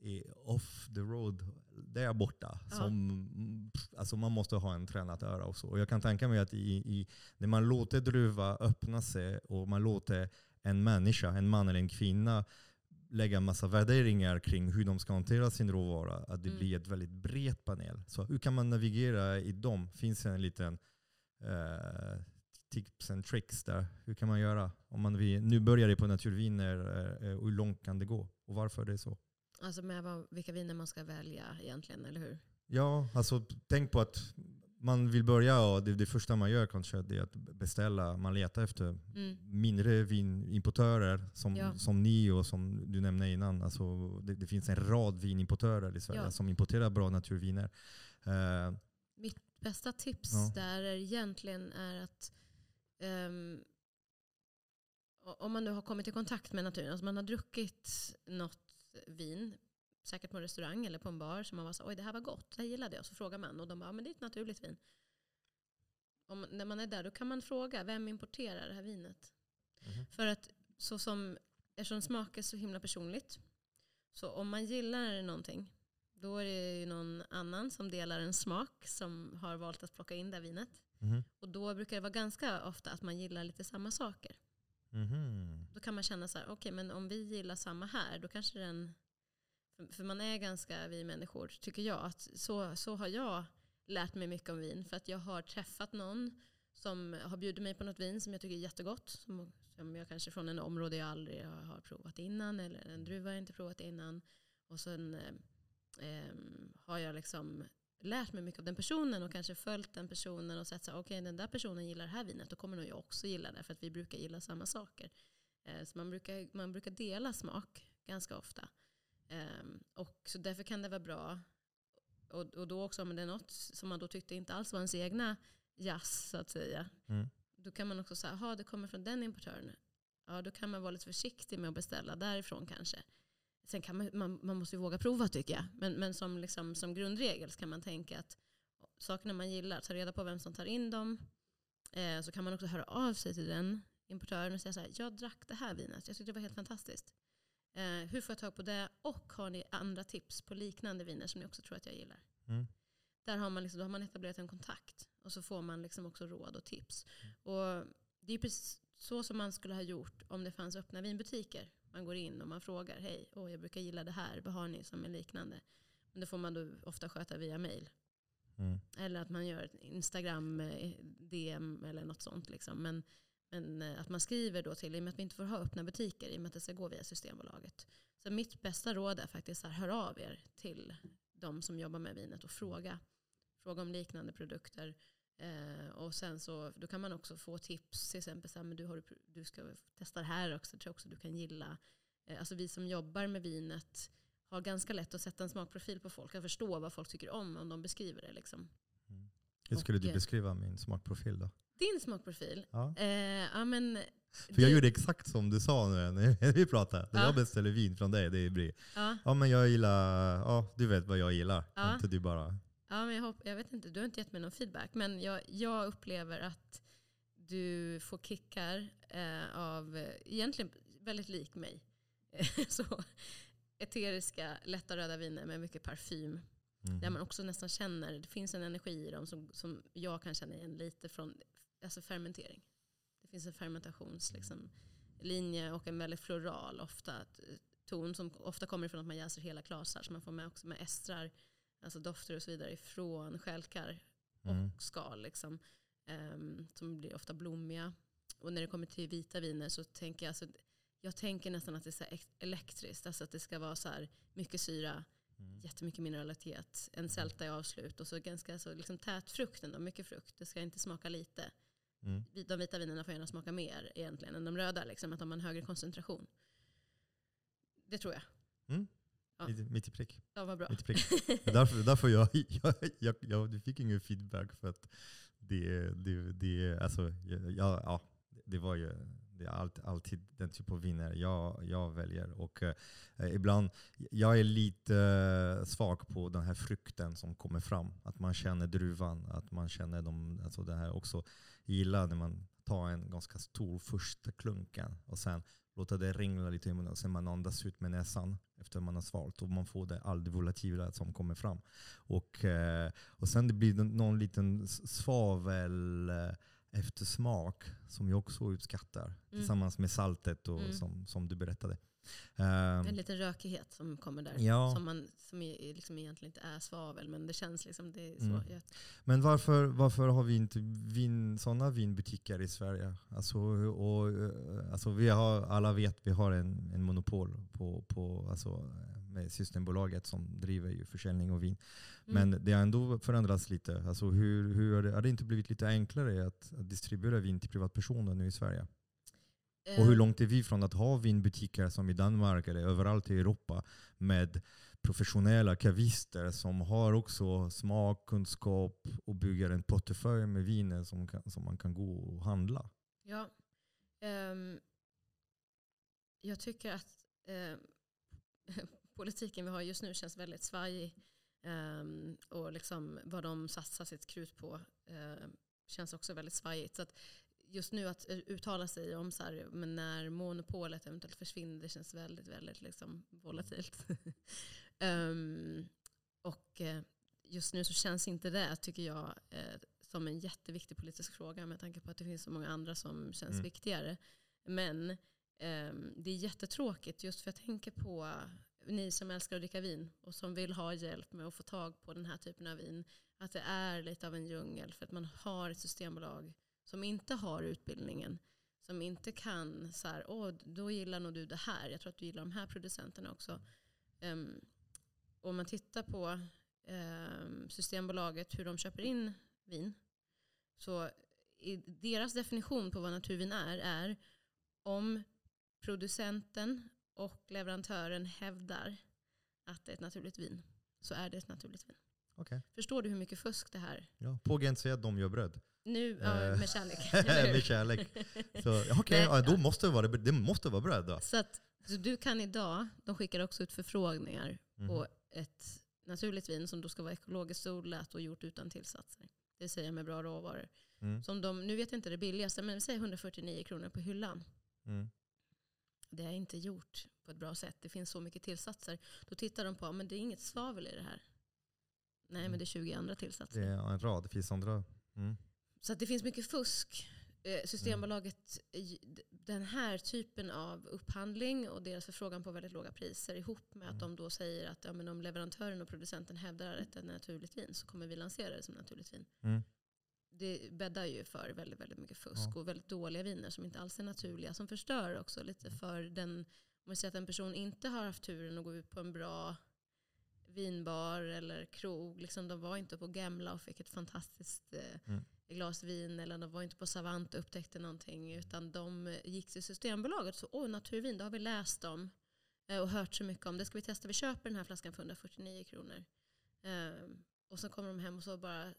är off the road, där borta. Ja. Som, alltså man måste ha en tränat öra och så. Och jag kan tänka mig att i, i, när man låter druva öppna sig och man låter en människa, en man eller en kvinna lägga massa värderingar kring hur de ska hantera sin råvara, att det Mm. blir ett väldigt brett panel. Så hur kan man navigera i dem? Finns det en liten eh, tips and tricks där? Hur kan man göra? Om man vill, nu börjar det på naturviner, eh, och hur långt kan det gå? Och varför är det så? Alltså med vad, vilka viner man ska välja egentligen, eller hur? Ja, alltså tänk på att man vill börja och det, det första man gör kanske är att beställa, man letar efter Mm. mindre vinimportörer som, Ja. som ni och som du nämnde innan. Alltså det, det finns en rad vinimportörer i Sverige Ja. som importerar bra naturviner. Eh, Mitt bästa tips Ja. där är egentligen är att o- om man nu har kommit i kontakt med naturen, alltså man har druckit något vin, säkert på en restaurang eller på en bar, som man var så oj det här var gott, det här gillade jag. Så frågar man och de bara, men det är ett naturligt vin. Om, när man är där då kan man fråga, vem importerar det här vinet? Mhm. För att så som, eftersom smak är så himla personligt, så om man gillar någonting, då är det ju någon annan som delar en smak som har valt att plocka in det vinet. mhm, Och då brukar det vara ganska ofta att man gillar lite samma saker. mhm. Då kan man känna så här, okej men om vi gillar samma här, då kanske den... För, för man är ganska, vi människor, tycker jag, att så, så har jag lärt mig mycket om vin. För att jag har träffat någon som har bjudit mig på något vin som jag tycker är jättegott. Som, som jag kanske från en område jag aldrig har provat innan, eller en druva jag inte provat innan. Och sen eh, eh har jag liksom lärt mig mycket av den personen och kanske följt den personen och sett att okej okej den där personen gillar det här vinet, då kommer nog jag också gilla det för att vi brukar gilla samma saker. Eh, Så man brukar, man brukar dela smak ganska ofta. Ehm, Och så därför kan det vara bra. Och, och då också om det är något som man då tyckte inte alls var ens egna jazz så att säga. Mm. Då kan man också säga, jaha det kommer från den importören. Ja då kan man vara lite försiktig med att beställa därifrån kanske. Sen kan man, man, man måste ju våga prova tycker jag. Men, men som, liksom, som grundregel kan man tänka att sakerna man gillar, ta reda på vem som tar in dem. Eh, så kan man också höra av sig till den importören och säga så här, jag drack det här vinet, jag tyckte det var helt fantastiskt. Eh, hur får jag tag på det? Och har ni andra tips på liknande viner som ni också tror att jag gillar? Mm. Där har man, liksom, då har man etablerat en kontakt och så får man liksom också råd och tips. Och det är precis så som man skulle ha gjort om det fanns öppna vinbutiker. Man går in och man frågar, hej, åh, jag brukar gilla det här, vad har ni som är liknande? Men det får man då ofta sköta via mail. Mm. Eller att man gör ett Instagram eh, eller något sånt. Liksom. Men, men eh, att man skriver då till, i och med att vi inte får ha öppna butiker, i och med att det ska gå via Systembolaget. Så mitt bästa råd är faktiskt att höra av er till de som jobbar med vinet och fråga. Fråga om liknande produkter. Eh, och sen så, då kan man också få tips, till exempel så här, men du, har, du ska testa det här också, tror jag också du kan gilla. Eh, alltså vi som jobbar med vinet har ganska lätt att sätta en smakprofil på folk, att förstå vad folk tycker om om de beskriver det. Liksom. Hur skulle Och, du eh, beskriva min smakprofil då? Din smakprofil? Ja. Eh, ja, men, För jag du- gjorde exakt som du sa nu när vi pratade. Ja. jag beställer vin från dig, det är bri. ja, Ja men jag gillar, ja du vet vad jag gillar. Ja. Inte du bara. ja, men jag, hopp, jag vet inte, du har inte gett mig någon feedback. Men jag, jag upplever att du får kickar eh, av, eh, egentligen väldigt lik mig. [laughs] så, eteriska, lätta röda viner med mycket parfym. Mhm. Där man också nästan känner, det finns en energi i dem som, som jag kan känna igen lite från alltså fermentering. Det finns en fermentationslinje liksom, linje och en väldigt floral ofta t- ton som ofta kommer ifrån att man jäser hela klasar. Så man får med också med estrar, alltså dofter och så vidare ifrån stjälkar Mm. och skal. Liksom, ehm, som blir ofta blommiga. Och när det kommer till vita viner så tänker jag, alltså, jag tänker nästan att det är så elektriskt. Alltså att det ska vara så här mycket syra, Mm. jättemycket mineralitet, en sälta i avslut och så ganska så liksom tät frukt ändå, mycket frukt. Det ska inte smaka lite. Mm. De vita vinerna får gärna smaka mer egentligen än de röda, liksom, att de har en högre koncentration. Det tror jag. Mm. Ja. Mitt, mitt i prick. Ja, vad bra. Mitt prick. [laughs] därför, därför [laughs] jag, jag, jag, jag, fick ingen feedback för att det, det, det, alltså, jag, ja, det var ju det är alltid, alltid den typ av vinnare jag, jag väljer. Och eh, ibland, jag är lite eh, svag på den här frukten som kommer fram. Att man känner druvan, att man känner de, alltså det här också. Jag gillar när man tar en ganska stor första klunken och sen låter det ringla lite i munnen sen man andas ut med näsan efter man har svalt och man får det all det volatila som kommer fram. Och, eh, och sen det blir någon liten svavel eh, eftersmak som jag också uppskattar. Mm. Tillsammans med saltet och mm. som, som du berättade. En liten rökighet som kommer där. Ja. Som, man, som liksom egentligen inte är svavel, men det känns liksom det så. Mm. Men varför, varför har vi inte vin, sådana vinbutiker i Sverige? Alltså, och, eh, alltså vi har, alla vet att vi har en, en monopol på, på alltså, med Systembolaget som driver ju försäljning av vin. Mm. Men det har ändå förändrats lite. Alltså hur, hur har, det, har det inte blivit lite enklare att, att distribuera vin till privatpersoner nu i Sverige? Och hur eh. långt är vi från att ha vinbutiker som i Danmark eller överallt i Europa med professionella kavister som har också smak, kunskap och bygger en portfölj med viner som, kan, som man kan gå och handla? Ja, um, jag tycker att um, [laughs] politiken vi har just nu känns väldigt svajig. Um, och liksom vad de satsar sitt krut på uh, känns också väldigt svajigt. Så just nu att uttala sig om så här, men när monopolet eventuellt försvinner, det känns väldigt, väldigt liksom volatilt. um, [laughs] och uh, just nu så känns inte det, tycker jag, uh, som en jätteviktig politisk fråga med tanke på att det finns så många andra som känns mm. viktigare. Men um, det är jättetråkigt just för jag tänker på ni som älskar att dricka vin och som vill ha hjälp med att få tag på den här typen av vin, att det är lite av en djungel för att man har ett systembolag som inte har utbildningen, som inte kan så här, åh, då gillar nog du det här, jag tror att du gillar de här producenterna också. Um, om man tittar på um, Systembolaget, hur de köper in vin, så i deras definition på vad naturvin är, är om producenten och leverantören hävdar att det är ett naturligt vin så är det ett naturligt vin. Okay. Förstår du hur mycket fusk det här är? Ja, på Gent säger att de gör bröd. Nu, ja, eh, med kärlek. [laughs] med kärlek. [laughs] Så, okay, ja, då måste det, vara, det måste vara bröd då. Så, att, så du kan idag, de skickar också ut förfrågningar mm. på ett naturligt vin som då ska vara ekologiskt odlat och gjort utan tillsatser. Det vill säga med bra råvaror. Mm. Som de, nu vet jag inte det billigaste, men vi säger 149 kronor på hyllan. Mm det är inte gjort på ett bra sätt. Det finns så mycket tillsatser. Då tittar de på, men det är inget svavel i det här. Nej, mm. men det är 20 andra tillsatser. Det är en rad, det finns andra. Mm. Så det finns mycket fusk. Eh, Systembolaget, den här typen av upphandling och deras förfrågan på väldigt låga priser ihop med att mm. de då säger att ja, men om leverantören och producenten hävdar att det är naturligt vin så kommer vi lansera det som naturligt vin. Mm det bäddar ju för väldigt, väldigt mycket fusk ja. och väldigt dåliga viner som inte alls är naturliga. Som förstör också lite mm. för den, om man säger att en person inte har haft turen att gå ut på en bra vinbar eller krog. Liksom, de var inte på Gamla och fick ett fantastiskt eh, mm. glas vin. Eller de var inte på Savant och upptäckte någonting. Utan de gick till Systembolaget och så, åh naturvin, det har vi läst om. Eh, och hört så mycket om. Det ska vi testa. Vi köper den här flaskan för 149 kronor. Eh, och så kommer de hem och så bara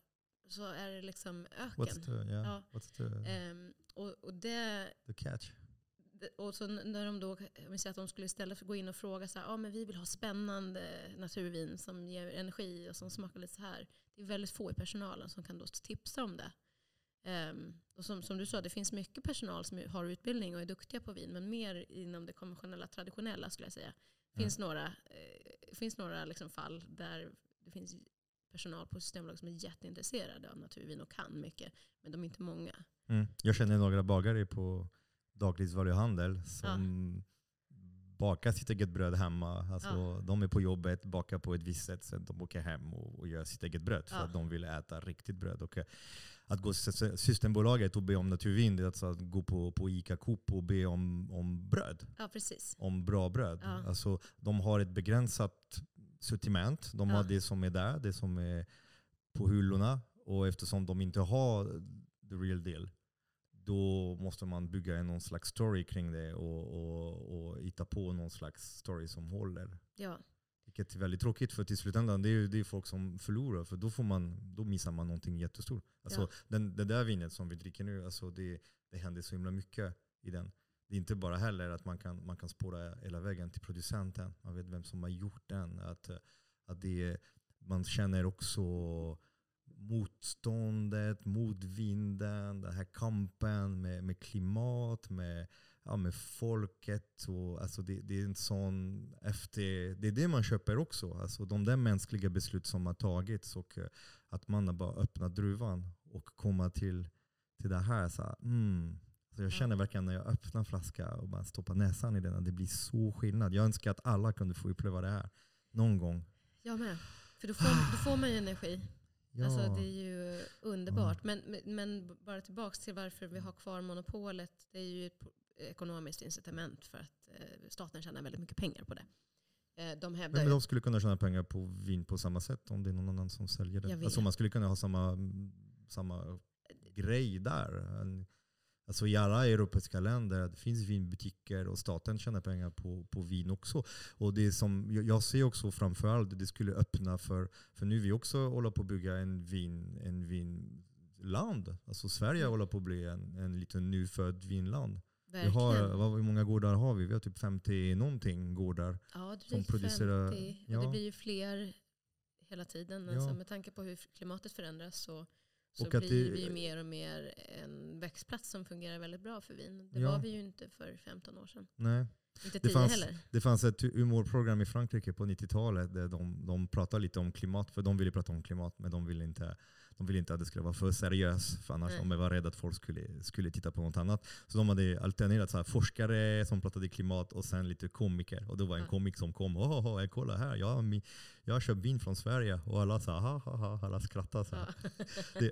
så är det liksom öken. What's the, yeah, ja. what's the, um, och, och det, the catch? Och så när de då, om att de skulle istället gå in och fråga så här, ah, men vi vill ha spännande naturvin som ger energi och som smakar lite så här. Det är väldigt få i personalen som kan då tipsa om det. Um, och som, som du sa, det finns mycket personal som har utbildning och är duktiga på vin, men mer inom det konventionella, traditionella skulle jag säga. Det finns mm. några, eh, finns några liksom fall där det finns personal på Systembolaget som är jätteintresserade av naturvin och kan mycket. Men de är inte många. Mm. Jag känner några bagare på dagligvaruhandel som ja. bakar sitt eget bröd hemma. Alltså, ja. De är på jobbet, bakar på ett visst sätt, sen de åker hem och, och gör sitt eget bröd för ja. att de vill äta riktigt bröd. Och, eh, att gå till Systembolaget och be om naturvin, det är alltså att gå på, på Ica Coop och be om, om bröd. Ja, precis. Om bra bröd. Ja. Alltså, de har ett begränsat sortiment. De har det som är där, det som är på hyllorna. Och eftersom de inte har the real deal, då måste man bygga någon slags story kring det och, och, och hitta på någon slags story som håller. Ja, Vilket är väldigt tråkigt för till slutändan det är det är folk som förlorar för då, får man, då missar man någonting jättestort. Alltså, Ja. den, det där vinet som vi dricker nu, alltså det, det händer så himla mycket i den. Det är inte bara heller att man kan, man kan spåra hela vägen till producenten. Man vet vem som har gjort den. Att, att det, är- man känner också motståndet motvinden, den här kampen med, med klimat, med, ja, med folket. Och, alltså det, det är en sån efter, det är det man köper också. Alltså de där mänskliga beslut som har tagits och eh, att man har bara öppnat druvan och komma till, till det här. Så här mm så jag Ja. känner verkligen när jag öppnar flaskan och bara stoppar näsan i den att det blir så skillnad. Jag önskar att alla kunde få uppleva det här någon gång. jag med. För då får, då får man ju energi. Ja. Alltså, det är ju underbart. Men, men- men bara tillbaka till varför vi har kvar monopolet. Det är ju ett ekonomiskt incitament för att eh, staten tjänar väldigt mycket pengar på det. Eh, de hävdar Men de skulle kunna tjäna pengar på vin på samma sätt om det är någon annan som säljer det. Alltså man skulle kunna ha samma, samma grej där. Alltså I alla europeiska länder det finns vinbutiker och staten tjänar pengar på, på vin också. Och det som, jag- ser också framförallt det skulle öppna för, för nu vi också håller på att bygga en, vin, en vinland. Alltså Sverige Mm. håller på att bli en, en liten nyfödd vinland. Vi har, vad, hur många gårdar har vi? Vi har typ 50 någonting gårdar. ja, som producerar- 50. Och ja. det blir ju fler hela tiden. Ja. Alltså, med tanke på hur klimatet förändras så, så Och att blir det- vi mer och mer en växtplats som fungerar väldigt bra för vin. Det Ja. var vi ju inte för 15 år sedan. Nej. Inte Det 10 fanns- heller. Det fanns ett humorprogram i Frankrike på 90-talet där de, de pratade lite om klimat, för de ville prata om klimat men de ville inte, de ville inte att det skulle vara för seriöst för annars Nej. de var rädda att folk skulle, skulle titta på något annat. Så de hade alternerat så här, forskare som pratade klimat och sen lite komiker. Och det var en komik som kom, åh, oh, oh, kolla här, jag, har mi- jag har köpt vin från Sverige. Och alla sa, ha ha ha, alla skrattade. Så här. [laughs] Det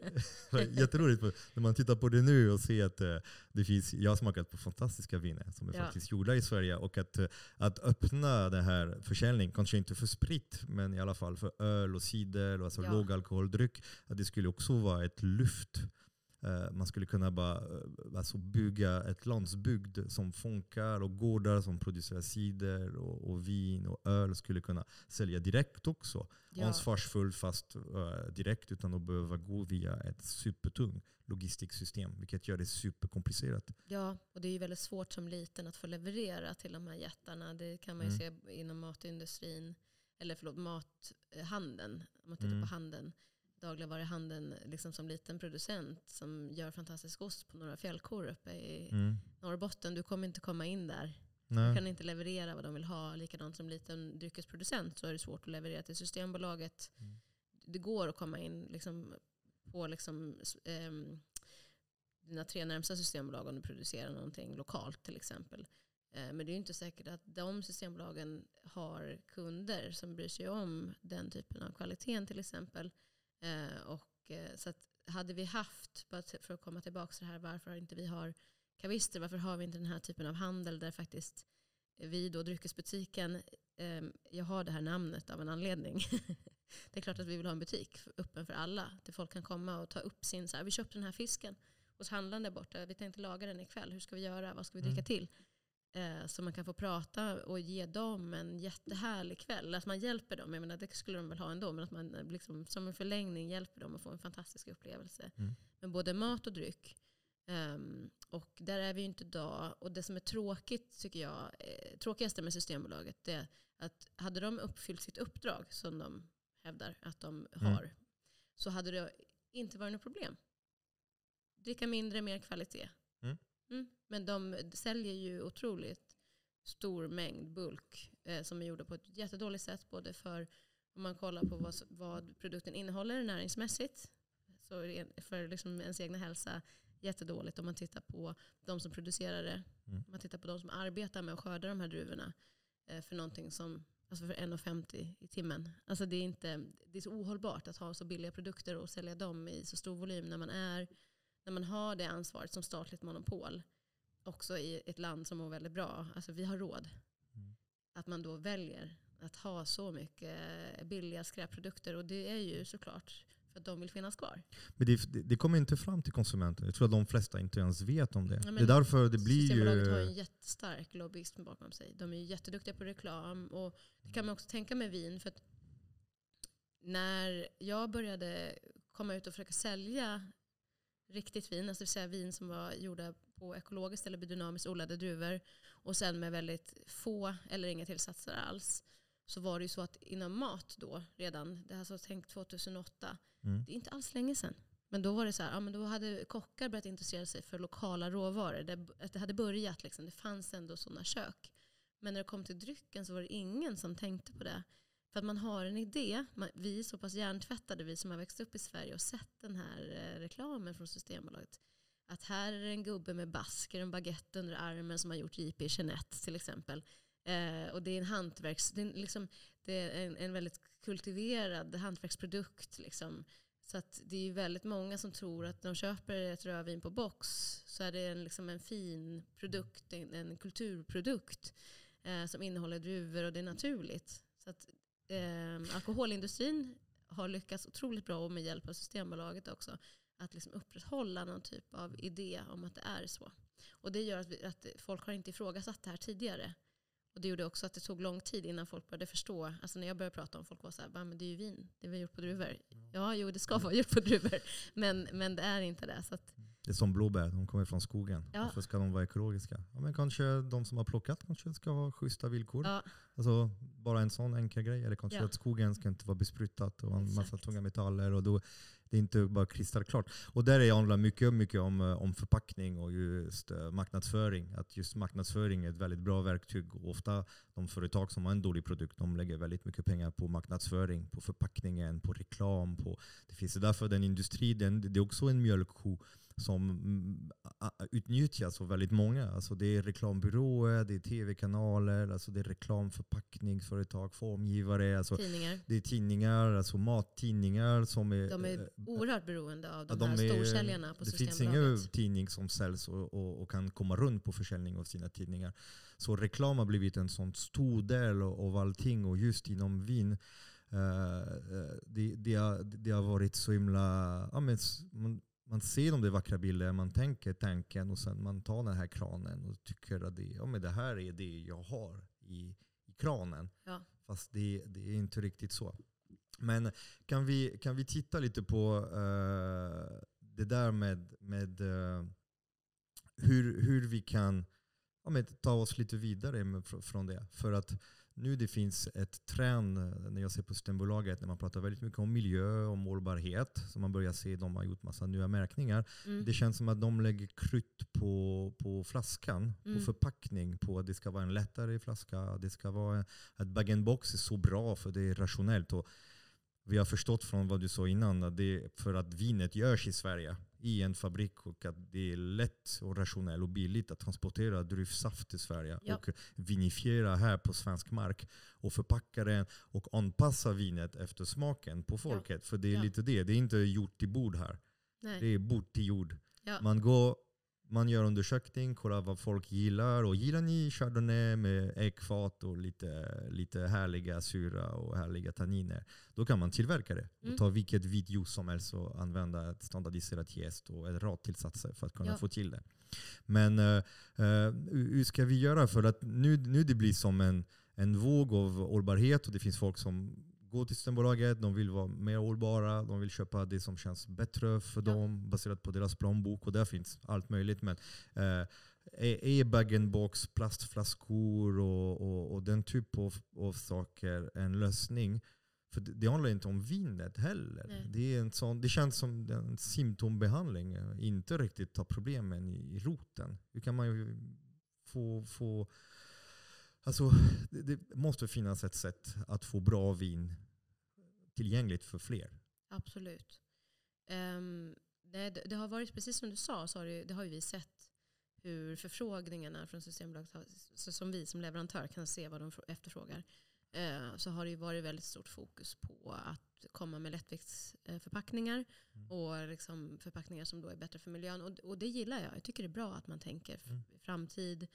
var jätteroligt när man tittar på det nu och ser att eh, det finns, jag har smakat på fantastiska viner som är Ja. faktiskt gjorda i Sverige. Och att, eh, att öppna den här försäljningen, kanske inte för sprit, men i alla fall för öl och cider, och alltså Ja. lågalkoholdryck, att det skulle också vara ett lyft. Eh, Man skulle kunna bara eh, alltså bygga ett landsbygd som funkar och gårdar som producerar cider och, och vin och öl skulle kunna sälja direkt också Ja. ansvarsfull fast eh, direkt utan att behöva gå via ett supertung logistiksystem. Vilket gör det superkomplicerat. Ja, och det är ju väldigt svårt som liten att få leverera till de här jättarna. Det kan man ju Mm. se inom matindustrin, eller förlåt, mathandeln. Om man tittar Mm. på handeln, dagligvaruhandeln, liksom som liten producent som gör fantastisk ost på några fjällkor uppe i Mm. Norrbotten. Du kommer inte komma in där. Du Nej. kan inte leverera vad de vill ha. Likadant som liten dryckesproducent så är det svårt att leverera till Systembolaget. Mm. Det går att komma in liksom på liksom, ehm, dina tre närmsta systembolag om du producerar någonting lokalt till exempel. Eh, men det är ju inte säkert att de systembolagen har kunder som bryr sig om den typen av kvaliteten till exempel. Eh, och, eh, så hade vi haft, för att komma tillbaka till det här, varför inte vi har kavister, varför har vi inte den här typen av handel där faktiskt vi då, dryckesbutiken, eh, jag har det här namnet av en anledning. [laughs] det är klart att vi vill ha en butik öppen för alla. Där folk kan komma och ta upp sin, så här, vi köpte den här fisken hos handlaren där borta, vi tänkte laga den ikväll, hur ska vi göra, vad ska vi dricka Mm. till? Eh, så man kan få prata och ge dem en jättehärlig kväll. Att man hjälper dem, jag menar, det skulle de väl ha ändå, men att man eh, liksom, som en förlängning hjälper dem att få en fantastisk upplevelse. Mm. Med både mat och dryck. Ehm, och där är vi ju inte idag. Och det som är tråkigt, tycker jag, eh, tråkigaste med Systembolaget, det är att hade de uppfyllt sitt uppdrag, som de hävdar att de Mm. har, så hade det inte varit något problem. Dricka mindre, mer kvalitet. Mm. Mm. Men de säljer ju otroligt stor mängd bulk eh, som är gjorda på ett jättedåligt sätt. Både för om man kollar på vad, vad produkten innehåller näringsmässigt. Så för liksom ens egna hälsa jättedåligt om man tittar på de som producerar det. Mm. Om man tittar på de som arbetar med att skörda de här druvorna. Eh, för någonting som Alltså för 1,50 i timmen. Alltså det, är inte, det är så ohållbart att ha så billiga produkter och sälja dem i så stor volym när man, är, när man har det ansvaret som statligt monopol. Också i ett land som mår väldigt bra. Alltså vi har råd. Mm. Att man då väljer att ha så mycket billiga skräpprodukter. Och det är ju såklart För att de vill finnas kvar. Men det, det, kommer inte fram till konsumenten. Jag tror att de flesta inte ens vet om det. Ja, det är därför det blir Systembolaget ju... har en jättestark lobbyism bakom sig. De är ju jätteduktiga på reklam. Och det kan man också tänka med vin. För att när jag började komma ut och försöka sälja riktigt vin, alltså det vill säga vin som var gjorda på ekologiskt eller biodynamiskt odlade druvor och sen med väldigt få eller inga tillsatser alls så var det ju så att inom mat då redan, det här så tänkt 2008, Mm. det är inte alls länge sedan. Men då var det så här, ja, men då hade kockar börjat intressera sig för lokala råvaror. Det, det hade börjat, liksom. det fanns ändå sådana kök. Men när det kom till drycken så var det ingen som tänkte på det. För att man har en idé, man, vi är så pass hjärntvättade, vi som har växt upp i Sverige och sett den här eh, reklamen från Systembolaget. Att här är det en gubbe med basker, en baguette under armen som har gjort JP Jeanette till exempel. Eh, och det är en hantverks, det är, liksom, det är en, en väldigt kultiverad hantverksprodukt. Liksom. Så att det är ju väldigt många som tror att när de köper ett rödvin på box så är det en, liksom en fin produkt, en, en kulturprodukt eh, som innehåller druvor och det är naturligt. Så att, eh, alkoholindustrin har lyckats otroligt bra och med hjälp av Systembolaget också att liksom upprätthålla någon typ av idé om att det är så. Och det gör att, vi, att folk har inte ifrågasatt det här tidigare. Och det gjorde också att det tog lång tid innan folk började förstå. Alltså när jag började prata om folk var så här, men det är ju vin, det är väl gjort på druvor. Ja, jo det ska vara gjort på druvor. Men, men det är inte det. Så att, Det är som blåbär, de kommer från skogen. Ja. Varför ska de vara ekologiska? Ja, men kanske de som har plockat kanske ska ha schyssta villkor. ja, Alltså, bara en sån enkel grej. Eller kanske Ja. att skogen ska inte vara besprutat och en massa Exakt. tunga metaller. Och då, det är inte bara kristallklart. Och där är handlar mycket, mycket om, eh, om förpackning och just eh, marknadsföring. Att just marknadsföring är ett väldigt bra verktyg. Och ofta de företag som har en dålig produkt, de lägger väldigt mycket pengar på marknadsföring, på förpackningen, på reklam. På, det finns därför den industri, den, det är också en mjölkko som mm, utnyttjas av väldigt många. Alltså det är reklambyråer, det är tv-kanaler, alltså det är reklamförpackningsföretag, formgivare. Alltså tidningar. det är tidningar, alltså mattidningar som är... De är eh, oerhört beroende av ja, de, här är- storsäljarna på Det finns ingen tidning som säljs och, och, och kan komma runt på försäljning av sina tidningar. Så reklam har blivit en sån stor del av allting och just inom vin eh, det, det, har, det har varit så himla... Ja, men, man, ser de där vackra bilderna, man tänker tanken och sen man tar den här kranen och tycker att det, ja, men det här är det jag har i, i kranen. Ja. Fast det, det är inte riktigt så. Men kan vi, kan vi titta lite på eh, det där med, med eh, hur, hur vi kan ja, men, ta oss lite vidare med, fr- från det. För att nu det finns ett trend eh, när jag ser på Systembolaget när man pratar väldigt mycket om miljö och målbarhet. Så man börjar se de har gjort massa nya märkningar. Mm. Det känns som att de lägger krut på, på flaskan, Mm. på förpackning, på att det ska vara en lättare flaska. Det ska vara att bag-in-box är så bra för det är rationellt. Och vi har förstått från vad du sa innan att det är för att vinet görs i Sverige i en fabrik och att det är lätt och rationellt och billigt att transportera druvsaft till Sverige Ja. och vinifiera här på svensk mark och förpacka den och anpassa vinet efter smaken på folket. För det är Ja. lite det, det är inte gjort till bord här. Nej. Det är bord till jord. Ja. Man, går, man gör undersökning, kollar vad folk gillar. Och gillar ni chardonnay med äggfat och lite, lite härliga syra och härliga tanniner, då kan man tillverka det. Mm. Och ta vilket vitt juice som helst och använda ett standardiserat jäst och en rad tillsatser för att kunna Ja. få till det. Men eh, eh, hur ska vi göra? För att nu, nu det blir som en, en våg av hållbarhet och det finns folk som går till Systembolaget, de vill vara mer hållbara, de vill köpa det som känns bättre för Ja. dem baserat på deras plånbok och där finns allt möjligt. Men eh, är är bag-in-box, plastflaskor och, och, och den typ av, av saker en lösning? För det, det handlar inte om vinet heller. Nej. Det, är en sån, det känns som en symptombehandling, eh, inte riktigt ta problemen i, i roten. Hur kan man ju få, få Alltså, det, det måste finnas ett sätt att få bra vin tillgängligt för fler. Absolut. Um, det, det har varit, precis som du sa, så har det, det har vi sett hur förfrågningarna från Systembolaget, som vi som leverantör kan se vad de frå- efterfrågar, eh, så har det ju varit väldigt stort fokus på att komma med lättviktsförpackningar Mm. och liksom förpackningar som då är bättre för miljön. Och, och det gillar jag. Jag tycker det är bra att man tänker Mm. framtid,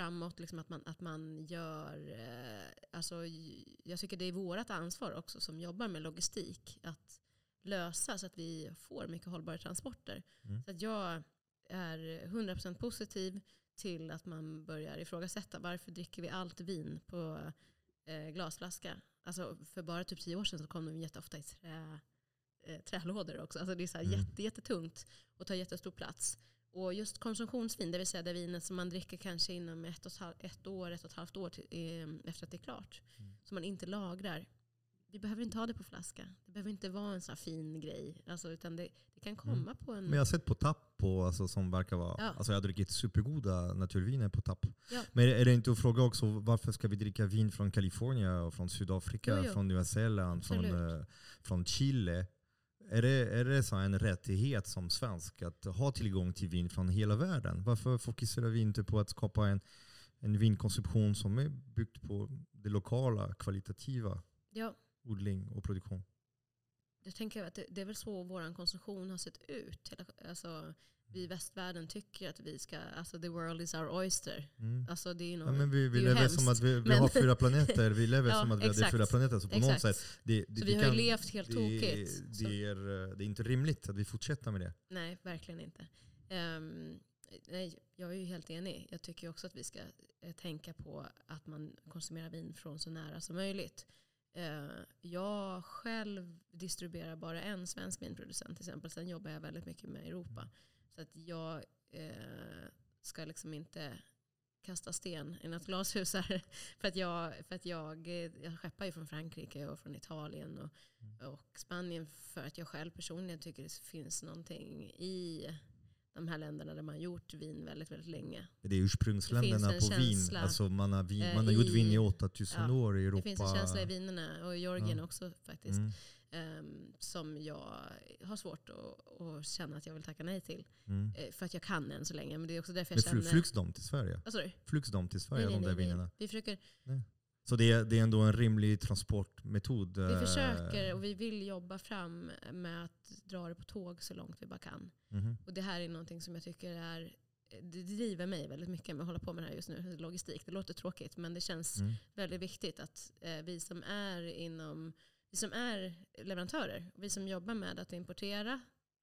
framåt, liksom att, man, att man gör... Eh, alltså, jag tycker det är vårt ansvar också som jobbar med logistik att lösa så att vi får mycket hållbara transporter. Mm. Så att jag är 100% positiv till att man börjar ifrågasätta varför dricker vi allt vin på eh, glasflaska. Alltså för bara typ tio år sedan så kom de jätteofta i trä, eh, trälådor också. Alltså det är så här Mm. jätte, jättetungt och tar jättestor plats. Och just konsumtionsvin, det vill säga det vinet som man dricker kanske inom ett, och ett, halv, ett år, ett och ett halvt år till, eh, efter att det är klart. Mm. Som man inte lagrar. Vi behöver inte ha det på flaska. Det behöver inte vara en sån här fin grej. Alltså, utan det, det kan komma på en... Mm. Men jag har sett på tapp på, alltså, som verkar vara, Ja. alltså jag har druckit supergoda naturviner på tapp. Ja. Men är det inte att fråga också varför ska vi dricka vin från Kalifornien, från Sydafrika, Jo, jo. från Nya Zeeland, från, eh, från Chile? Är det, är det så en rättighet som svensk att ha tillgång till vin från hela världen? Varför fokuserar vi inte på att skapa en, en vinkonsumtion som är byggd på det lokala, kvalitativa ja, odling och produktion? jag tänker att det, det är väl så vår konsumtion har sett ut. Alltså, vi i västvärlden tycker att vi ska, alltså the world is our oyster. Mm. Alltså det är Ja, nog, men vi det vi är ju lever som att vi, vi har fyra planeter. Vi lever [laughs] Ja, som att vi hade exakt. fyra planeter. Så på något exakt. sätt, det, det, så vi vi har ju kan- levt helt det, tokigt. Så- det, är, eh, det är inte rimligt att vi fortsätter med det. Nej, verkligen inte. Ehm, nej, jag är ju helt enig. Jag tycker också att vi ska eh, tänka på att man konsumerar vin från så nära som möjligt. Eh, jag själv distribuerar bara en svensk vinproducent till exempel. Sen jobbar jag väldigt mycket med Europa. Så att jag eh, ska liksom inte kasta sten i något glashus här. [laughs] för att, jag, för att jag, jag skeppar ju från Frankrike och från Italien och, och Spanien för att jag själv personligen tycker det finns någonting i de här länderna där man har gjort vin väldigt, väldigt länge. Det är ursprungsländerna Det på vin. Alltså man, har vin eh, man har gjort i- vin i 8000 ja, år i Europa. Det finns en känsla i vinerna och i Georgien Ja. också faktiskt. Mm, ehm, som jag har svårt att, att känna att jag vill tacka nej till. mm. Eh, för att jag kan än så länge. Men det är också därför jag känner... flygs de till Sverige? Sa du? Flygs de till Sverige, Nej, nej, de där nej, nej. vinerna? Vi försöker, Så det är, det är ändå en rimlig transportmetod? vi eh, försöker och vi vill jobba fram med att dra det på tåg så långt vi bara kan. mhm. Och det här är någonting som jag tycker är det driver mig väldigt mycket med att hålla på med det här just nu. Logistik, det låter tråkigt men det känns Mm. väldigt viktigt att eh, vi som är inom vi som är leverantörer, vi som jobbar med att importera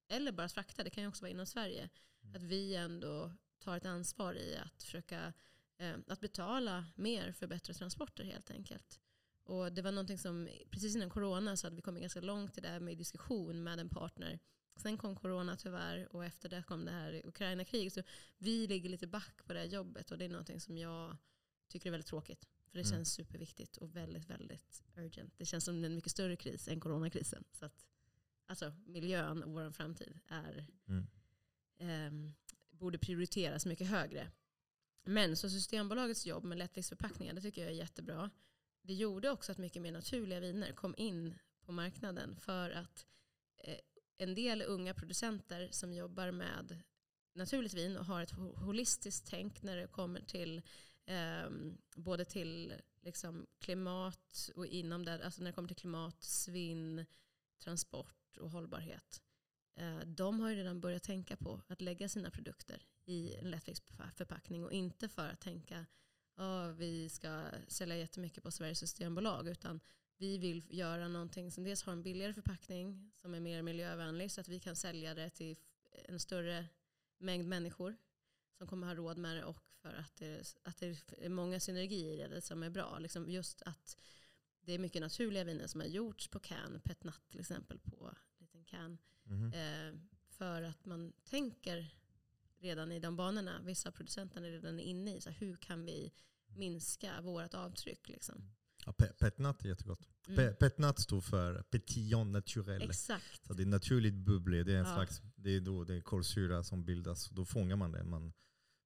eller bara frakta, det kan ju också vara inom Sverige, att vi ändå tar ett ansvar i att försöka eh, att betala mer för bättre transporter helt enkelt. Och det var någonting som precis innan corona så hade vi kommit ganska långt i det här med diskussion med en partner. Sen kom corona tyvärr och efter det kom det här Ukraina-kriget. Så vi ligger lite back på det här jobbet och det är någonting som jag tycker är väldigt tråkigt. För det Mm. känns superviktigt och väldigt, väldigt urgent. Det känns som en mycket större kris än coronakrisen. Så att, alltså miljön och vår framtid är, Mm. ehm, borde prioriteras mycket högre. Men så Systembolagets jobb med lättviktsförpackningar, det tycker jag är jättebra. Det gjorde också att mycket mer naturliga viner kom in på marknaden för att eh, en del unga producenter som jobbar med naturligt vin och har ett ho- holistiskt tänk när det kommer till eh, både till liksom, klimat och inom det, alltså när det kommer till klimat, svinn, transport och hållbarhet. Eh, de har ju redan börjat tänka på att lägga sina produkter i en lättviktsförpackning och inte för att tänka att vi ska sälja jättemycket på Sveriges systembolag utan vi vill göra någonting som dels har en billigare förpackning som är mer miljövänlig så att vi kan sälja det till en större mängd människor som kommer ha råd med det och för att det, att det är många synergier i det som är bra. Liksom just att det är mycket naturliga viner som har gjorts på can, Pet Nat till exempel på liten can. Mhm. Eh, för att man tänker redan i de banorna, vissa producenter är redan inne i så hur kan vi minska vårt avtryck. Liksom. Ja, pe- petnat är jättegott. Mm. Pe- petnat står för petillon naturel. Exakt. Så det är naturligt bubblig. Det är en Ja. slags det är då det är kolsyra som bildas. Då fångar man det. Man,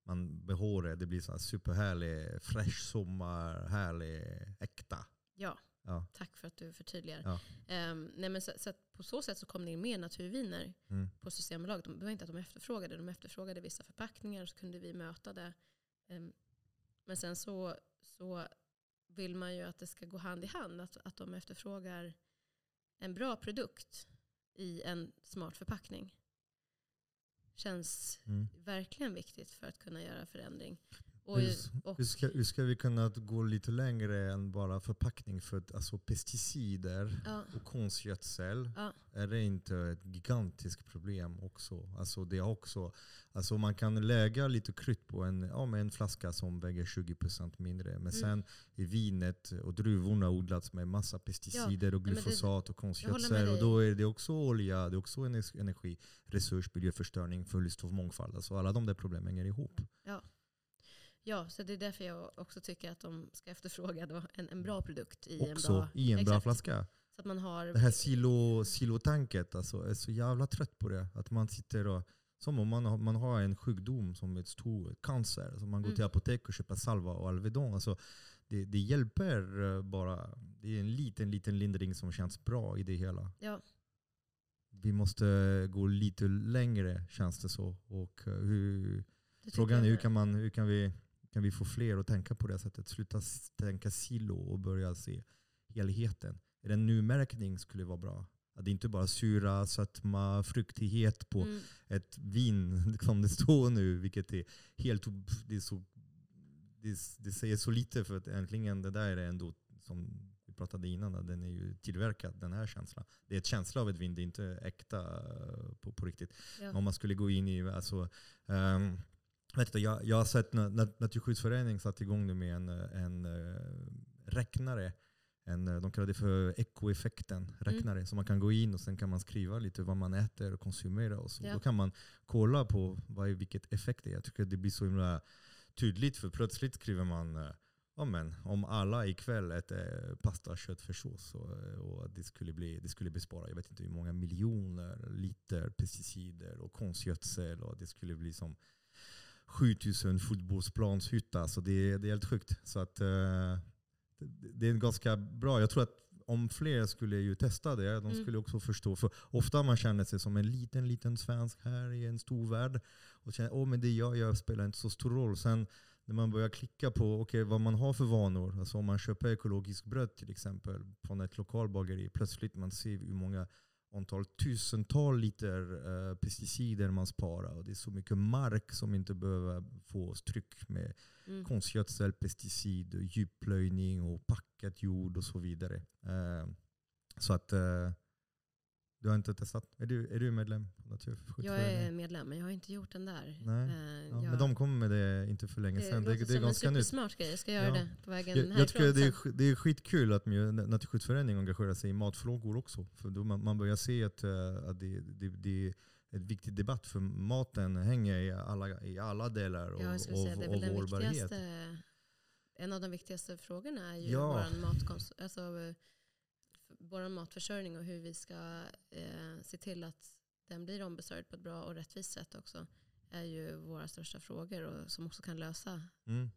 man behår det. Blir så här superhärlig, fresh sommar, härlig, äkta. Ja. Ja. Tack för att du förtydligar. Ja. Ehm, nej men så, så på så sätt så kom det in mer naturviner Mm. på Systembolaget. De- Det var inte att de efterfrågade, de efterfrågade vissa förpackningar så kunde vi möta det. Ehm, men sen så, så vill man ju att det ska gå hand i hand, att, att de efterfrågar en bra produkt i en smart förpackning. Känns Mm. verkligen viktigt för att kunna göra förändring. Och, Hur, och, hur, ska, hur ska vi kunna gå lite längre än bara förpackning? För att, alltså, pesticider ja, och konstgödsel, ja, är det inte ett gigantiskt problem också? Alltså, det är också alltså, man kan lägga lite krydd på en, ja, med en flaska som väger 20% mindre. Men Mm. sen är vinet och druvorna odlats med massa pesticider och men det- glyfosat och konstgödsel. Och då är det också olja, det är också ener- energi, resurs, miljöförstöring, förlust av mångfald. Alltså alla de där problemen hänger ihop. ja, så det är därför jag också tycker att de ska efterfråga då en, en bra produkt i en Också bra... i en bra flaska. Så att man har... Det här silo, silotanket, alltså, jag är så jävla trött på det. Att man sitter och, som om man har, man har en sjukdom som ett stor cancer. Alltså man går Mm. till apotek och köper salva och Alvedon. Alltså, det, det hjälper eh, bara. Det är en liten, liten lindring som känns bra i det hela. Ja, Vi måste gå lite längre känns det så. Och eh, hur, frågan är hur kan, man, hur kan, vi, kan vi få fler att tänka på det sättet? Sluta tänka silo och börja se helheten. En nu-märkning skulle vara bra. Att det inte bara syra, sötma, fruktighet på Mm, ett vin [laughs] som det står nu. Vilket är helt... Det, är så, det, det säger så lite för att äntligen det där är ändå som vi pratade innan, den är ju tillverkad, den här känslan. Det är ett känsla av ett vin, det är inte äkta eh, på, på riktigt. ja. Om man skulle gå in i, alltså, ehm, vet du, jag, jag har sett na- na- Naturskyddsföreningen satt igång nu med en, eh, en uh, räknare. En, eh, de kallar det för ekoeffekten, räknare. Så man kan gå in och sen kan man skriva lite vad man äter och konsumerar. Och så. Ja. Då kan man kolla på vad, vilket effekt det är. Jag tycker det blir så himla tydligt för plötsligt skriver man eh, Ja, men, om alla ikväll äter pasta, köttfärssås och, och det, skulle bli, det skulle bespara jag vet inte hur många miljoner liter pesticider och konstgödsel och det skulle bli som 7000 fotbollsplanshytta. Så det, det är helt sjukt. Så att, eh, det, är ganska bra. Jag tror att om fler skulle ju testa det, de Mm. skulle också förstå. För ofta man känner sig som en liten, liten svensk här i en stor värld. Och känner att det jag gör spelar inte så stor roll. Sen när man börjar klicka på okay, vad man har för vanor. Alltså om man köper ekologiskt bröd till exempel från ett lokalbageri. Plötsligt man ser hur många antal tusental liter eh, pesticider man sparar. Och det är så mycket mark som inte behöver få tryck med Mm. konstgödsel, pesticid, och djupplöjning och packat jord och så vidare. Eh, så att eh, du har inte testat? Är du, är du medlem på Jag är medlem, men jag har inte gjort den där. Nej. Eh, Ja, jag- men de kommer med det inte för länge det sedan. Det, låter det är ganska en nytt. supersmart grej. Jag ska göra Ja. det på vägen Jag, jag tycker det är, det är skitkul att Naturskyddsföreningen engagerar sig i matfrågor också. För då man, man börjar se att, eh, att det, det, det är ett viktig debatt. För maten hänger i alla, i alla delar av, Ja, jag av, säga det är väl den viktigaste, en av de viktigaste frågorna är ju Ja. vår matkons, alltså, vår matförsörjning och hur vi ska eh, se till att den blir ombesörjd på ett bra och rättvist sätt också är ju våra största frågor och som också kan lösa Mm.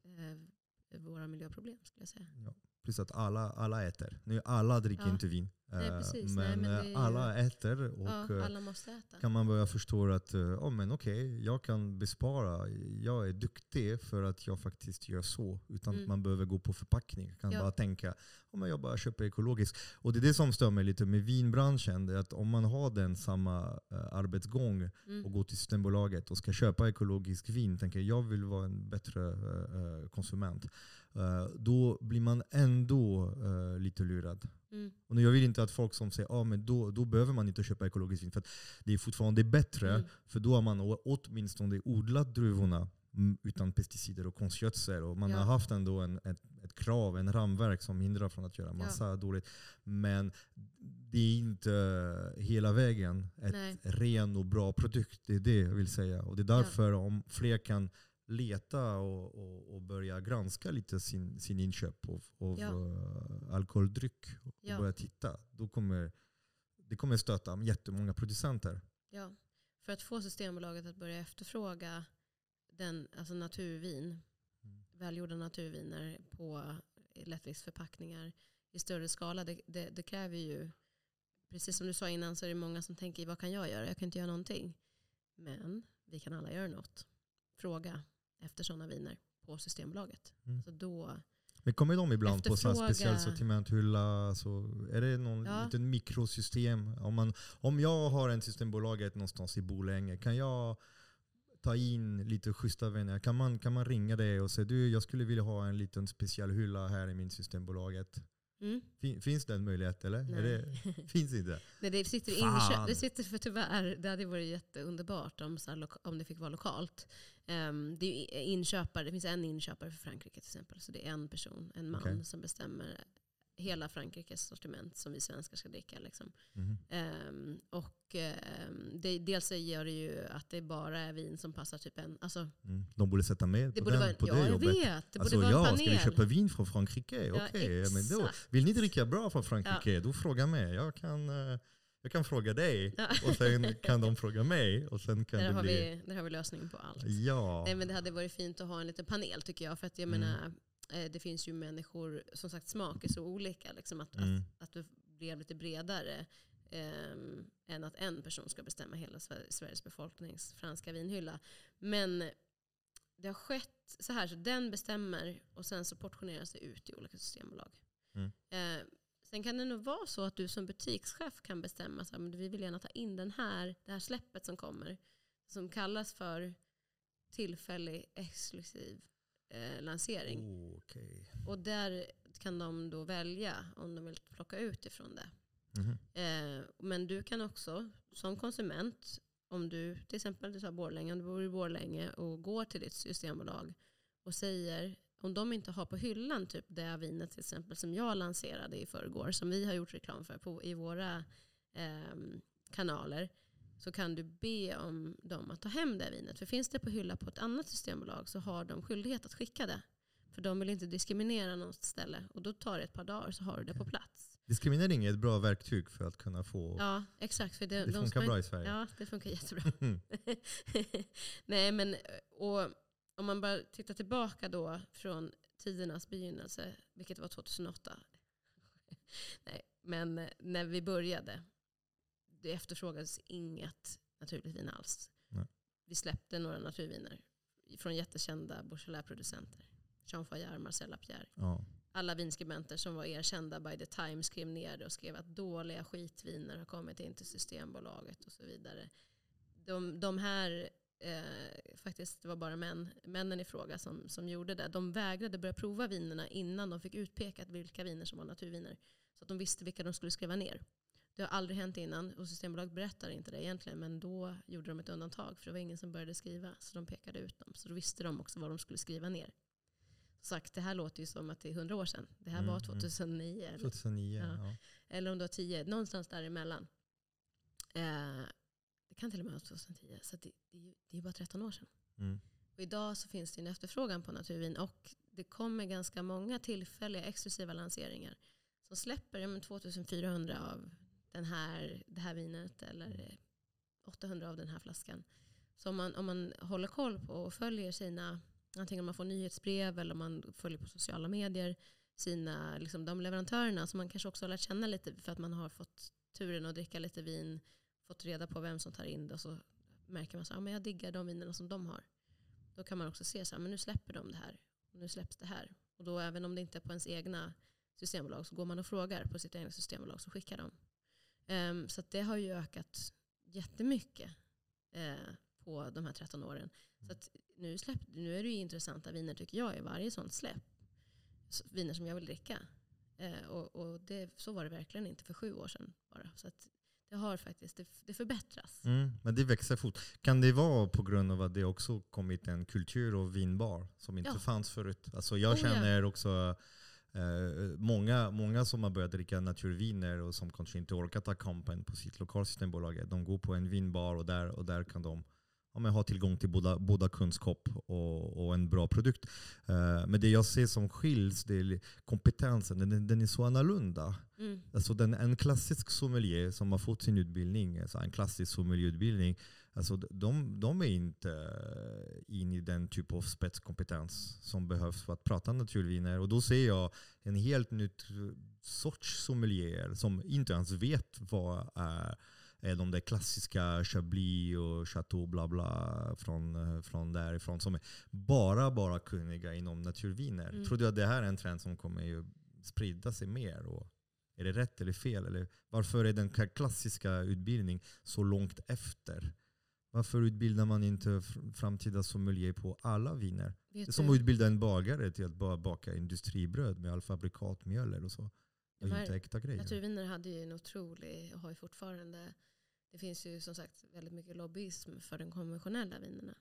eh, våra miljöproblem skulle jag säga. Ja. Plus att alla, alla äter. Nu, alla dricker Ja. inte vin. Nej, Eh, precis. Men, Nej, men eh, ju- alla äter. Och, ja, eh, alla måste äta. kan man börja förstå att oh, men okej, jag kan bespara. Jag är duktig för att jag faktiskt gör så. Utan att Mm. man behöver gå på förpackning. Jag kan Ja. bara tänka oh, men jag bara köper ekologiskt. Och det är det som stör mig lite med vinbranschen. Att om man har den samma arbetsgång Mm. och går till Systembolaget och ska köpa ekologisk vin. Tänker jag vill vara en bättre konsument. Eh, då blir man ändå eh, lite lurad. Mm. Och jag vill inte att folk som säger att ah, då, då behöver man inte köpa ekologiskt vin. För det är fortfarande bättre. Mm. För då har man åtminstone odlat druvorna mm, utan pesticider och konstgödsel. Och man Ja. har haft ändå en, ett, ett krav, en ramverk som hindrar från att göra massa dåligt. Men det är inte hela vägen ett Nej. ren och bra produkt. Det är det jag vill säga. Och det är därför om fler kan leta och, och, och börja granska lite sin, sin inköp av, av Ja. eh, alkoholdryck och Ja. börja titta. Då kommer det kommer stöta jättemånga producenter. Ja, för att få Systembolaget att börja efterfråga den, alltså naturvin, Mm. välgjorda naturviner på lättviktsförpackningar i större skala, det, det, det kräver ju, precis som du sa innan så är det många som tänker vad kan jag göra? Jag kan inte göra någonting. Men vi kan alla göra något. Fråga efter sådana viner på Systembolaget. Mm. Så då, Men kommer de ibland på så speciell sortimenthylla? Så är det någon Ja. liten mikrosystem? Om, man, om jag har en Systembolaget någonstans i Borlänge, kan jag ta in lite schyssta vänner? Kan man, kan man ringa dig och säga du, jag skulle vilja ha en liten speciell hylla här i min Systembolaget? Mm. Fin, finns det en möjlighet eller? Nej. det, [laughs] finns inte? Nej, det sitter Fan. inköp, det sitter för tyvärr, det hade varit jätteunderbart om, så här, om det fick vara lokalt. Ehm, det, är inköpare, det finns en inköpare för Frankrike till exempel. Så det är en person, en man, Okej. som bestämmer hela Frankrikes sortiment som vi svenskar ska dricka. Liksom. Mhm. Ehm, och ehm, det, dels gör det ju att det bara är vin som passar typ en... Alltså, Mm. De borde sätta med det på, borde den, vara, på ja, det jag jobbet. vet. Det Alltså borde vara en ja, panel. ska vi köpa vin från Frankrike? Ja, Okej, ja, men då, vill ni dricka bra från Frankrike? Då fråga mig. Jag kan, eh, jag kan fråga dig Ja. och sen kan de fråga mig. Och sen kan Där det har, bli... vi, där har vi lösningen på allt. Ja. Nej, men det hade varit fint att ha en liten panel tycker jag. För att jag Mm. menar, det finns ju människor, som sagt smak är så olika. Liksom, att, Mm. att, att det blev lite bredare ehm, än att en person ska bestämma hela Sver- Sveriges befolknings franska vinhylla. Men det har skett så här, så den bestämmer och sen så portioneras det ut i olika systembolag. Mm. Eh, sen kan det nog vara så att du som butikschef kan bestämma att vi vill gärna ta in den här, det här släppet som kommer. Som kallas för tillfällig exklusiv eh, lansering. Oh, okej. Och där kan de då välja om de vill plocka ut ifrån det. Mhm. Eh, men du kan också som konsument, om du till exempel du sa Borlänge, om du bor i Borlänge och går till ditt systembolag och säger, om de inte har på hyllan typ det vinet till exempel som jag lanserade i förrgår, som vi har gjort reklam för på, i våra ehm, kanaler, så kan du be om dem att ta hem det vinet. För finns det på hylla på ett annat systembolag så har de skyldighet att skicka det. För de vill inte diskriminera något ställe. Och då tar det ett par dagar så har du det på plats. Diskriminering är ett bra verktyg för att kunna få... Ja, exakt. För det, det de funkar ska bra i Sverige. Ja, det funkar jättebra. [laughs] [laughs] Nej, men och om man bara tittar tillbaka då från tidernas begynnelse, vilket var 2008. [laughs] Nej, men när vi började, det efterfrågades inget naturligt vin alls. Nej. Vi släppte några naturviner från jättekända Beaujolais-producenter. Jean Fayard, Marcel Lapierre. Ja. Alla vinskribenter som var erkända by the time skrev ner det och skrev att dåliga skitviner har kommit in till Systembolaget och så vidare. De, de här, eh, faktiskt det var bara män, männen i fråga som, som gjorde det. De vägrade börja prova vinerna innan de fick utpekat vilka viner som var naturviner. Så att de visste vilka de skulle skriva ner. Det har aldrig hänt innan och Systembolaget berättar inte det egentligen. Men då gjorde de ett undantag för det var ingen som började skriva. Så de pekade ut dem. Så då visste de också vad de skulle skriva ner. Som sagt, det här låter ju som att det är hundra år sedan. Det här Mm, var mm. 2009. Eller, 2009. Ja. Ja. eller om det var 10. Någonstans däremellan. Eh, det kan till och med vara 2010. Så det, det, det är bara 13 år sedan. Mm. Och idag så finns det en efterfrågan på naturvin och det kommer ganska många tillfälliga exklusiva lanseringar som släpper ja, men 2400 av den här, det här vinet eller eh, 800 av den här flaskan. Så om man, om man håller koll på och följer sina, antingen om man får nyhetsbrev eller om man följer på sociala medier, sina, liksom de leverantörerna som man kanske också har lärt känna lite för att man har fått turen att dricka lite vin, fått reda på vem som tar in det och så märker man att ja, men jag diggar de vinerna som de har. Då kan man också se så här, men nu släpper de det här. Och nu släpps det här. Och då även om det inte är på ens egna systembolag så går man och frågar på sitt egna systembolag så skickar de. Ehm, så det har ju ökat jättemycket eh, på de här 13 åren. Så att nu, släpp, nu är det ju intressanta viner tycker jag i varje sånt släpp. Så, viner som jag vill dricka. Eh, och och det, så var det verkligen inte för sju år sedan bara. Så det har faktiskt, det, det förbättras. Mm, men det växer fort. Kan det vara på grund av att det också kommit en kultur av vinbar som inte Ja. fanns förut? Alltså jag Oh, ja. känner också eh, många, många som har börjat dricka naturviner och som kanske inte orkar ta kampen på sitt lokalsystembolag. De går på en vinbar och där, och där kan de ja, men ha tillgång till båda, båda kunskap och, och en bra produkt. Eh, men det jag ser som skiljs, det är kompetensen. Den, den är så annorlunda. Mm. Alltså den, en klassisk sommelier som har fått sin utbildning, alltså en klassisk sommelierutbildning, alltså de, de är inte in i den typ av spetskompetens som behövs för att prata naturviner. Och då ser jag en helt nytt sorts sommelier som inte ens vet vad är, är de där klassiska Chablis och Chateau bla bla från, från därifrån som är bara, bara kunniga inom naturviner. Mm. Tror du att det här är en trend som kommer ju sprida sig mer? Och är det rätt eller fel? Eller varför är den ka- klassiska utbildningen så långt efter? Varför utbildar man inte fr- framtida sommelier på alla viner? Det Vet är som att utbilda en bagare till att bara baka industribröd med halvfabrikatmjöl eller så. Det här inte äkta grejer. naturviner hade ju en otrolig, och har ju fortfarande, det finns ju som sagt väldigt mycket lobbyism för de konventionella vinerna.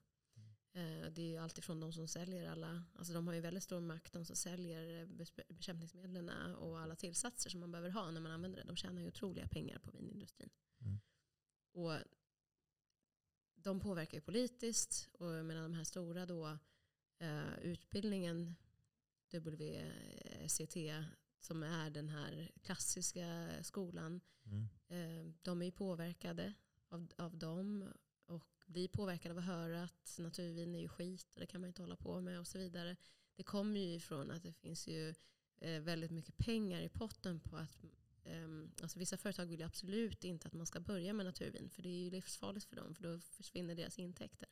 Eh, Det är ju alltid från de som säljer alla, alltså de har ju väldigt stor makt, de som säljer bekämpningsmedlen och alla tillsatser som man behöver ha när man använder det. De tjänar ju otroliga pengar på vinindustrin. Mm. Och de påverkar ju politiskt och jag menar de här stora då, eh, utbildningen WCT som är den här klassiska skolan, Mm. eh, de är ju påverkade av, av dem och blir påverkade av att höra att naturvin är ju skit och det kan man inte hålla på med och så vidare. Det kommer ju ifrån att det finns ju eh, väldigt mycket pengar i potten på att Ehm, alltså vissa företag vill ju absolut inte att man ska börja med naturvin för det är ju livsfarligt för dem för då försvinner deras intäkter.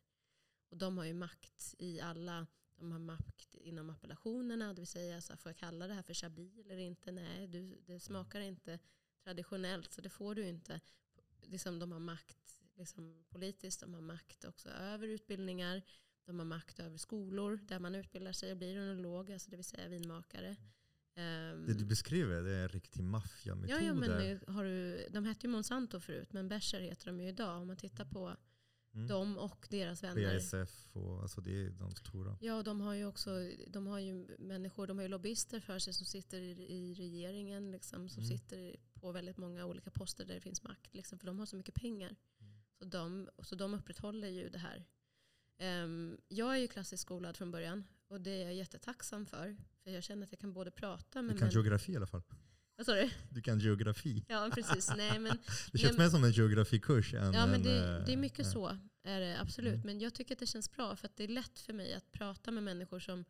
Och de har ju makt i alla, de har makt inom appellationerna, det vill säga så här, får jag kalla det här för chablis eller inte? Nej, du, det smakar inte traditionellt så det får du inte. Liksom, de har makt liksom, politiskt, de har makt också över utbildningar, de har makt över skolor där man utbildar sig och blir enolog, alltså det vill säga vinmakare. Ehm, Det du beskriver det är en riktig maffiametod. Ja, ja men har du, de hette ju Monsanto förut, men Becher heter de ju idag. Om man tittar på Mm. dem och deras vänner. BASF och alltså det är de stora. Ja, de har ju också de har ju människor, de har ju lobbyister för sig som sitter i, i regeringen, liksom, som Mm. sitter på väldigt många olika poster där det finns makt. Liksom, för de har så mycket pengar. Mm. Så, de, så de upprätthåller ju det här. Ehm, jag är ju klassiskt skolad från början och det är jag jättetacksam för. För jag känner att jag kan både prata med Du kan män- geografi i alla fall. Vad sa du? Du kan geografi. Ja, precis. Nej, men [laughs] Det känns men- mer som en geografikurs än Ja, men en, det, eh, det är mycket ja. så. Är det, absolut. Mm. Men jag tycker att det känns bra för att det är lätt för mig att prata med människor som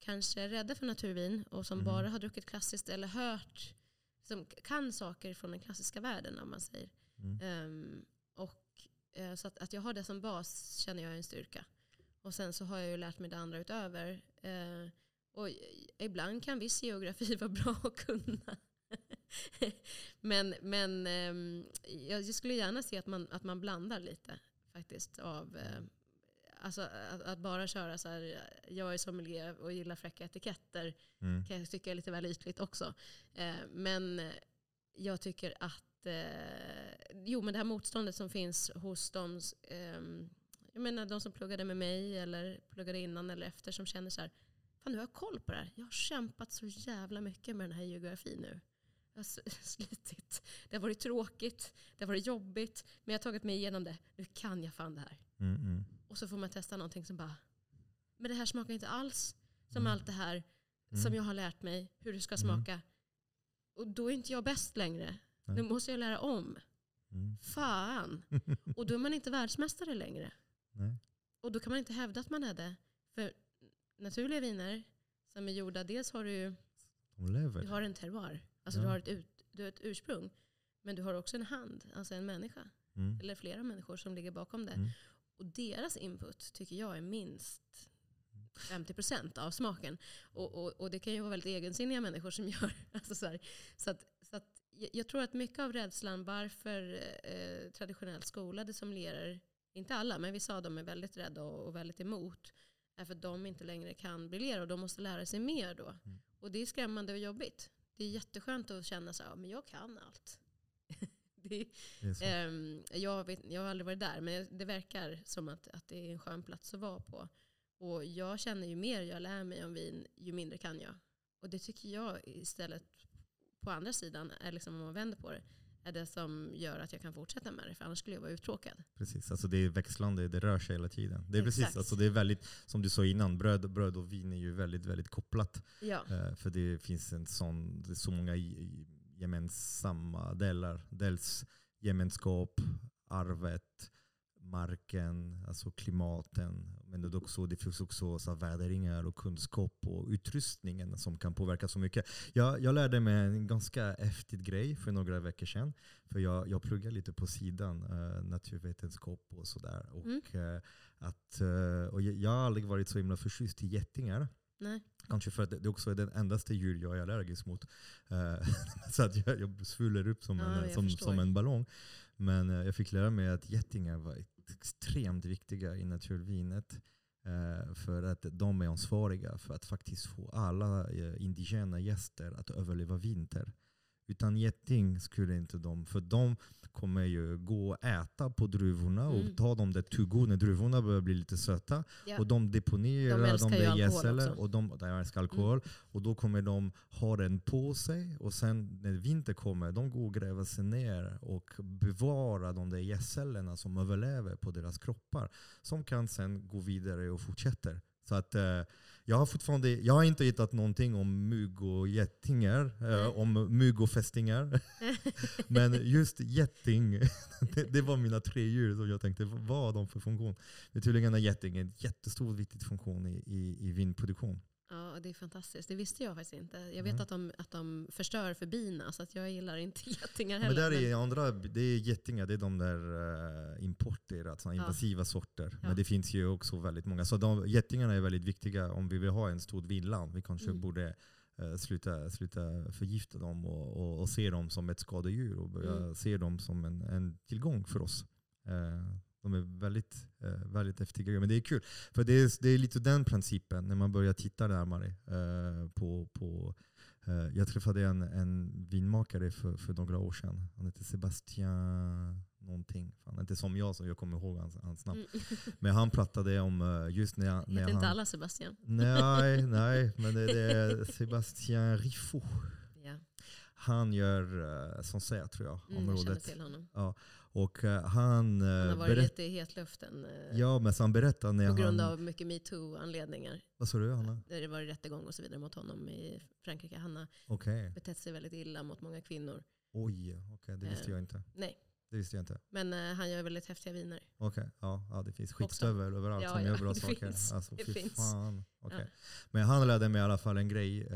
kanske är rädda för naturvin och som Mhm. bara har druckit klassiskt eller hört, som kan saker från den klassiska världen om man säger. Mm. Ehm, och, eh, så att, att jag har det som bas känner jag är en styrka. Och sen så har jag ju lärt mig det andra utöver. Eh, och ibland kan viss geografi [laughs] vara bra att kunna. [laughs] men men ehm, jag skulle gärna se att man, att man blandar lite faktiskt. av eh, Alltså att, att bara köra så här, jag är sommelier och gillar fräcka etiketter Mm. kan jag tycka är lite väl ytligt också. Eh, men eh, jag tycker att eh, jo, men det här motståndet som finns hos de, ehm, jag menar, de som pluggade med mig eller pluggade innan eller efter som känner så här, fan nu har jag koll på det här. Jag har kämpat så jävla mycket med den här geografin nu. Jag har [laughs] slitit. Det har varit tråkigt, det har varit jobbigt, men jag har tagit mig igenom det. Nu kan jag fan det här. Mm, mm. Och så får man testa någonting som bara, men det här smakar inte alls som Mm. allt det här Mm. som jag har lärt mig hur det ska Mm. smaka. Och då är inte jag bäst längre. Nej. Nu måste jag lära om. Mm. Fan. [laughs] Och då är man inte världsmästare längre. Nej. Och då kan man inte hävda att man är det. För naturliga viner som är gjorda, dels har du ju du har en terroir. Alltså Ja. du, har ett ut, du har ett ursprung. Men du har också en hand, alltså en människa. Mm. Eller flera människor som ligger bakom det. Mm. Och deras input tycker jag är minst 50% av smaken. Och, och, och det kan ju vara väldigt egensinniga människor som [laughs] gör. Alltså så här, så att, så att jag, tror att mycket av rädslan varför eh, traditionellt skolade sommelier, inte alla, men vissa av dem är väldigt rädda och, väldigt emot, är för att de inte längre kan briljera och de måste lära sig mer då. Mm. Och det är skrämmande och jobbigt. Det är jätteskönt att känna så här, "Ja, men jag kan allt. [laughs] det Det. Ehm, jag, vet, jag har aldrig varit där, men det verkar som att, att det är en skön plats att vara på. Och jag känner ju mer jag lär mig om vin, ju mindre kan jag. Och det tycker jag istället, på andra sidan, är liksom om man vänder på det, är det som gör att jag kan fortsätta med det. För annars skulle jag vara uttråkad. Precis, alltså det är växlande, det rör sig hela tiden. Det är precis, Exakt. alltså det är väldigt, som du sa innan, bröd, bröd och vin är ju väldigt, väldigt kopplat. Ja, Eh, för det finns en sån, det är så många gemensamma delar. Dels gemenskap, arvet, marken, alltså klimaten. Men det, också, det finns också så värderingar och kunskap och utrustningen som kan påverka så mycket. Jag, jag lärde mig en ganska häftig grej för några veckor sedan. För jag, jag pluggar lite på sidan, eh, naturvetenskap och sådär. Och, Mm. eh, att, eh, och jag, jag har aldrig varit så himla förtjust i getingar. nej. Kanske för att det också är den endaste djur jag är allergisk mot. Eh, [laughs] så att jag, jag svuller upp som, Ja, en, som, som en ballong. Men eh, jag fick lära mig att getingar var extremt viktiga i naturvinet. Eh, för att de är ansvariga för att faktiskt få alla eh, indigena gäster att överleva vinter. Utan geting skulle inte de, för de kommer ju gå och äta på druvorna Mm. och ta dem där to go när druvorna börjar bli lite söta. Ja. Och de deponerar De de, där. Mm. och de, de älskar alkohol. Och då kommer de ha den på sig och sen när vinter kommer, de går och gräver sig ner och bevarar de där gässellerna som överlever på deras kroppar. Som kan sen gå vidare och fortsätter. Så att eh, jag har fortfarande, jag har inte hittat någonting om mygg och getingar, eh, om mygg och fästingar. [laughs] Men just geting, [laughs] det, det var mina tre djur som jag tänkte, vad har de för funktion? Det är tydligen en geting en jättestor viktig funktion i, i, i vinproduktion. Ja, det är fantastiskt. Det visste jag faktiskt inte. Jag vet Mm. att, de, att de förstör för bina, så att jag gillar inte [laughs] getingar Men heller. där är andra, det är getingar, det är de där uh, importer, alltså Ja. invasiva sorter. Ja. Men det finns ju också väldigt många. Så de, getingarna är väldigt viktiga om vi vill ha en stor vinland. Vi kanske Mm. borde eh, sluta, sluta förgifta dem och, och, och se dem som ett skadedjur och börja Mm. se dem som en, en tillgång för oss. Eh, de är väldigt, eh, väldigt häftiga. Men det är kul. För det är, det är lite den principen när man börjar titta närmare eh, på, på eh, jag träffade en, en vinmakare för, för några år sedan. Han heter Sebastian någonting. Han är inte som jag, så jag kommer ihåg hans, hans namn. Mm. [laughs] Men han pratade om just när, jag- när Heter inte alla Sebastian? Nej, [laughs] nej, men det, det är Sebastian Riffo. Ja. Han gör uh, Sancerre tror jag, Mm, jag området. till honom. Och eh, han, uh, Han har varit lite i hetluften eh, Ja, men så han berättade när på grund han... av mycket metoo-anledningar. Vad sa du Hanna? Det var rättegång och så vidare mot honom i Frankrike. Han har Okej. betett sig väldigt illa mot många kvinnor. Oj, okej, det visste jag inte. Nej, Det visste jag inte. men eh, han gör väldigt häftiga viner. Okej, ja, ja, det finns skitstövel överallt Ja, som ja, gör bra det saker. finns. Alltså, Det fy finns. fan. Okej. Ja. Men han lärde mig i alla fall en grej. Eh,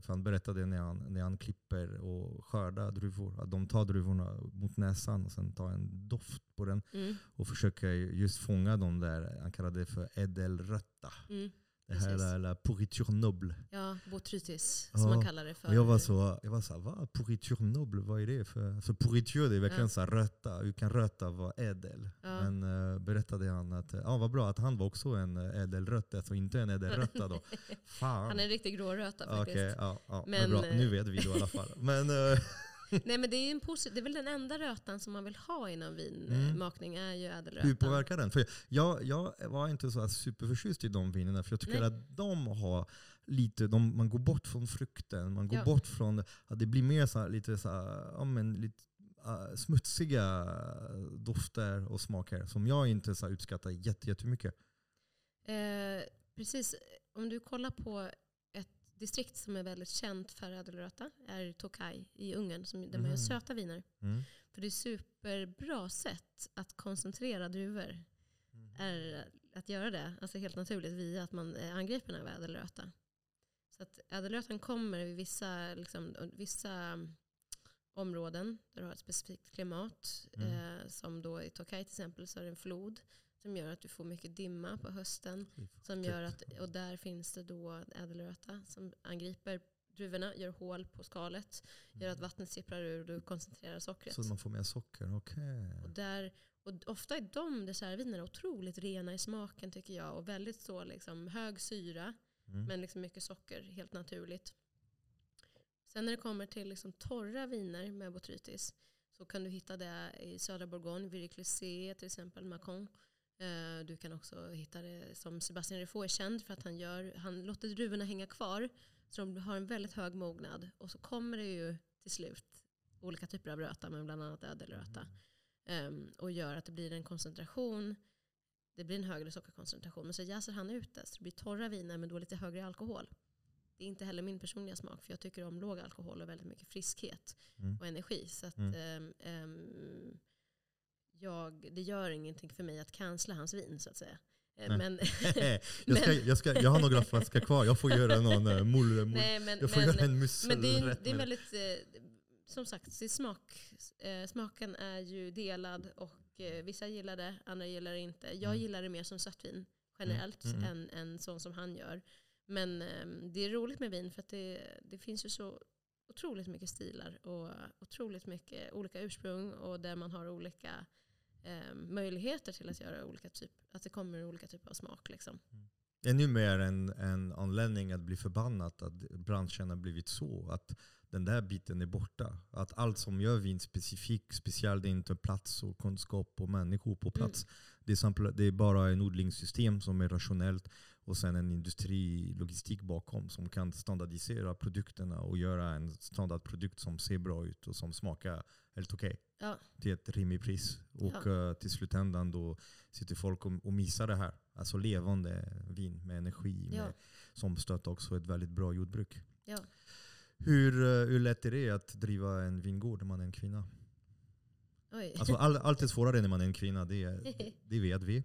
för han berättade när han, när han klipper och skördar druvor. Att de tar druvorna mot näsan och sen tar en doft på den. Mm, Och försöker just fånga de där, han kallade det för ädelrötta. mm. Det här Precis. är la pourriture noble. Ja, botrytis Ja. som man kallar det för. Och jag var så, jag var så här, vad? Pourriture noble, vad är det för? Så pourriture det är verkligen Ja. så här röta, hur kan röta vara ädel? Ja. Men uh, berättade han att, ja uh, vad bra att han var också en uh, ädelrötta, så inte en ädelrötta då. [laughs] Fan. Han är en riktig gråröta faktiskt. Okej, ja, ja, men, Men, bra. eh, Nu vet vi då i alla fall. [laughs] Men, eh, [laughs] Nej men det är, en posi- det är väl den enda rötan som man vill ha inom Mm. vinmakning är ju ädelrötan. hur påverkar den? För jag, jag var inte så superförtjust i de vinerna, för jag tycker Nej. att de har lite, de, man går bort från frukten, man går Ja. bort från, att det blir mer så här, lite, så här, ja, men, lite uh, smutsiga dofter och smaker som jag inte så uppskattar jätte- jättemycket. Eh, precis, om du kollar på distrikt som är väldigt känt för ädelröta är Tokai i Ungern, som, där man gör Mhm. söta viner. Mm. För det är superbra sätt att koncentrera druvor. Är att göra det, alltså helt naturligt, via att man är angripen av ädelröta. Så att ädelrötan kommer i vissa, liksom, vissa mm, områden där du har ett specifikt klimat. Mm. Eh, som då i Tokai till exempel så är det en flod som gör att du får mycket dimma på hösten. Som gör att, och där finns det då ädelröta som angriper druvorna, gör hål på skalet, gör att vattnet sipprar ur och du koncentrerar sockret. Mm. Så man får mer socker, okej. Och, där, och ofta är de dessertvinerna otroligt rena i smaken tycker jag och väldigt så liksom hög syra Mm. men liksom mycket socker helt naturligt. Sen när det kommer till liksom torra viner med botrytis så kan du hitta det i södra Bourgogne, Viriclissé till exempel, Macon. Eh, Du kan också hitta det som Sebastian Riffaut är känd för att han, gör, han låter druvorna hänga kvar så de har en väldigt hög mognad. Och så kommer det ju till slut olika typer av röta, men bland annat ädelröta. Ehm, och gör att det blir en koncentration, det blir en högre sockerkoncentration. Men så jäser han ut det, så det blir torra viner men då lite högre alkohol. Det är inte heller min personliga smak, för jag tycker om låg alkohol och väldigt mycket friskhet Mm. och energi. Så att, ehm, ehm, jag, det gör ingenting för mig att cancella hans vin, så att säga. Eh, Nej. Men, [laughs] jag, ska, [laughs] jag, ska, jag har några flaskor kvar, jag får göra någon uh, mull, mull. nej, men, Jag får men, göra en musselrätt. Men det är, det är väldigt, eh, som sagt, smak, eh, smaken är ju delad och eh, vissa gillar det, andra gillar det inte. Jag Mm. gillar det mer som sötvin generellt Mm, mm, än, än sånt som han gör. Men eh, det är roligt med vin för att det, det finns ju så otroligt mycket stilar och otroligt mycket olika ursprung och där man har olika eh, möjligheter till att göra olika typ, att det kommer olika typer av smak. Liksom. Ännu mer en, en anledning att bli förbannad att branschen har blivit så. Att den där biten är borta. Att allt som gör vin specifikt, speciellt det är inte plats och kunskap och människor på plats. Mm. Det, är sampl- det är bara en odlingssystem som är rationellt och sen en industrilogistik bakom som kan standardisera produkterna och göra en standardprodukt som ser bra ut och som smakar helt okej. Okay. Ja. Till ett rimligt pris. Och ja. uh, till slutändan då sitter folk och, och missar det här. Alltså levande vin med energi. Med, som stöttar också ett väldigt bra jordbruk. Hur, uh, hur lätt är det att driva en vingård när man är en kvinna? Alltså all, [laughs] allt är svårare när man är en kvinna, det, [laughs] det vet vi.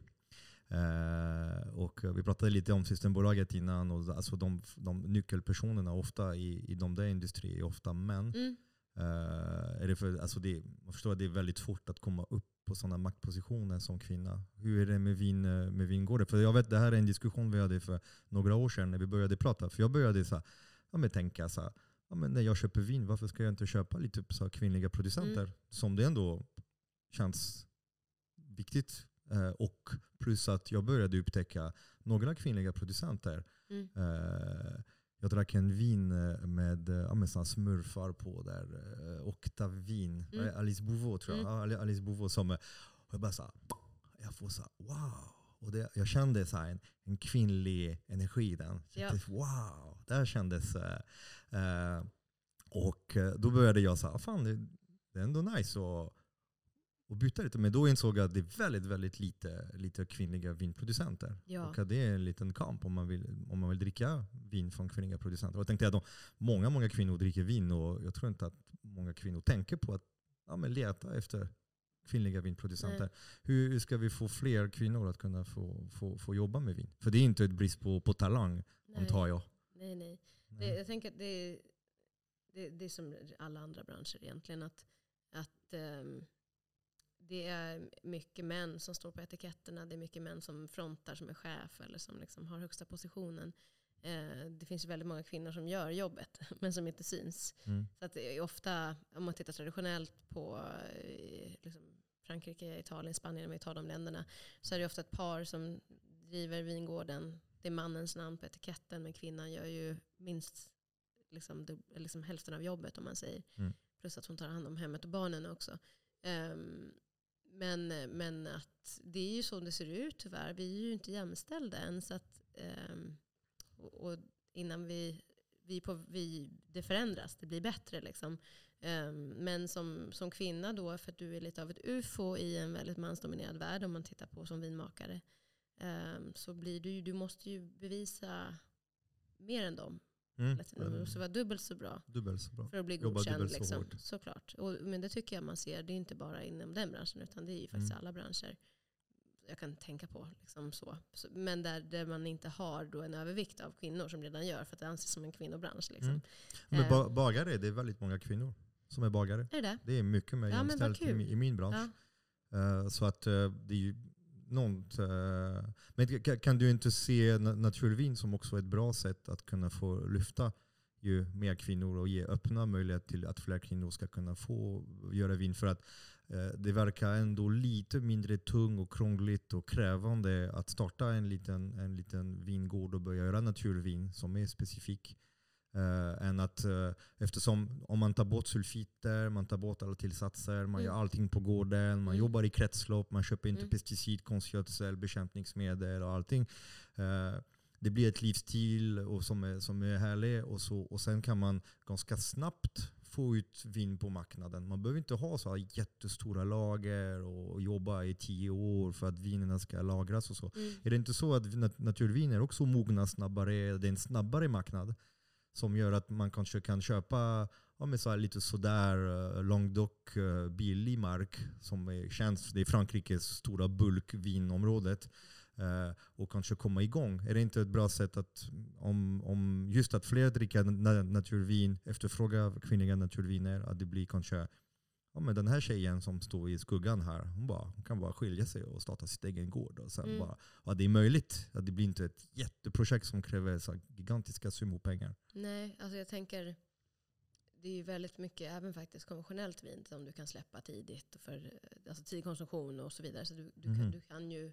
Uh, och vi pratade lite om Systembolaget innan. Och alltså de, de nyckelpersonerna ofta i, i de där industrierna är ofta män. Mm. Uh, är det för, alltså det, man förstår att det är väldigt svårt att komma upp på sådana maktpositioner som kvinna. Hur är det med, vin, eh, med vingårdar? För jag vet, det här är en diskussion vi hade för några år sedan när vi började prata. För jag började så här, ja, men tänka så här, ja, men när jag köper vin, varför ska jag inte köpa lite så kvinnliga producenter? Mm. Som det ändå känns viktigt. Uh, och plus att jag började upptäcka några kvinnliga producenter. Mm. Uh, jag drack en vin eh, med, eh, ja, med smurfar på där. Eh, Octavin. Mm. Alice Bouvot tror jag. Mm. Alice Bouvot som, och jag bara så jag får så wow. Och det, jag kände så en, en kvinnlig energi i den. Ja. wow, det kändes... Uh, och då började jag säga, fan det, det är ändå nice att och byta lite. Men då insåg jag att det är väldigt, väldigt lite, lite kvinnliga vinproducenter. Ja. Och att det är en liten kamp om man vill, om man vill dricka vin från kvinnliga producenter. Och jag tänkte att många, många kvinnor dricker vin och jag tror inte att många kvinnor tänker på att ja, men leta efter kvinnliga vinproducenter. Hur, ska vi få fler kvinnor att kunna få, få, få jobba med vin? För det är inte ett brist på, på talang, nej. antar jag. Nej, nej. Det, jag tänker att det, det, det är som alla andra branscher egentligen. Att, att um, det är mycket män som står på etiketterna. Det är mycket män som frontar som är chef eller som liksom har högsta positionen. Eh, det finns väldigt många kvinnor som gör jobbet [laughs] men som inte syns. Mm. Så att det är ofta, om man tittar traditionellt på eh, liksom Frankrike, Italien, Spanien, om vi tar de länderna, så är det ofta ett par som driver vingården. Det är mannens namn på etiketten men kvinnan gör ju minst liksom, liksom hälften av jobbet om man säger. Mm. Plus att hon tar hand om hemmet och barnen också. Um, men, men att det är ju så det ser ut tyvärr. Vi är ju inte jämställda än. Så att, um, och, och, innan vi, vi, på, vi, det förändras, det blir bättre. Liksom. Um, men som, som kvinna då, för att du är lite av ett ufo i en väldigt mansdominerad värld om man tittar på som vinmakare. Um, så blir du, du måste ju bevisa mer än dem. Mm. Du måste vara dubbelt så bra. Dubbelt så bra. För att bli godkänd. Liksom. Så Såklart. Och, men det tycker jag man ser. Det är inte bara inom den branschen utan det är ju faktiskt mm. alla branscher jag kan tänka på. Liksom så. Men där, där man inte har då en övervikt av kvinnor som redan gör för att det anses som en kvinnobransch. Liksom. Mm. Men ba bagare, det är väldigt många kvinnor som är bagare. Är det? det är mycket mer ja, jämställt i, i, min bransch. Ja. Uh, så att uh, det är ju något. Men kan du inte se naturvin som också ett bra sätt att kunna få lyfta ju mer kvinnor och ge öppna möjligheter till att fler kvinnor ska kunna få göra vin. För att eh, det verkar ändå lite mindre tung och krångligt och krävande att starta en liten, en liten vingård och börja göra naturvin som är specifik. Uh, än att, uh, eftersom om man tar bort sulfiter, man tar bort alla tillsatser, man mm. gör allting på gården, man mm. jobbar i kretslopp, man köper inte mm. pesticid, konstgödsel, bekämpningsmedel och allting. Uh, det blir ett livsstil och som, är, som är härlig och, så, och sen kan man ganska snabbt få ut vin på marknaden. Man behöver inte ha så jättestora lager och jobba i tio år för att vinerna ska lagras och så. Mm. Är det inte så att naturviner också mognar snabbare? Det är en snabbare marknad som gör att man kanske kan köpa ja, men så lite sådär uh, uh, billig mark som är känt. Det är Frankrikes stora bulkvinområdet. Eh, och kanske komma igång. Är det inte ett bra sätt att om, om just att fler dricker naturvin, efterfrågar kvinnliga naturviner, att det blir kanske ja, men den här tjejen som står i skuggan här, hon, bara, hon kan bara skilja sig och starta sitt egen gård. Och sen mm. bara, ja, det är möjligt. Att det blir inte ett jätteprojekt som kräver så gigantiska summor pengar. Nej, alltså jag tänker det är ju väldigt mycket, även faktiskt konventionellt vin som du kan släppa tidigt. För, alltså tidig konsumtion och så vidare. Så du, du, Mhm. kan, du kan ju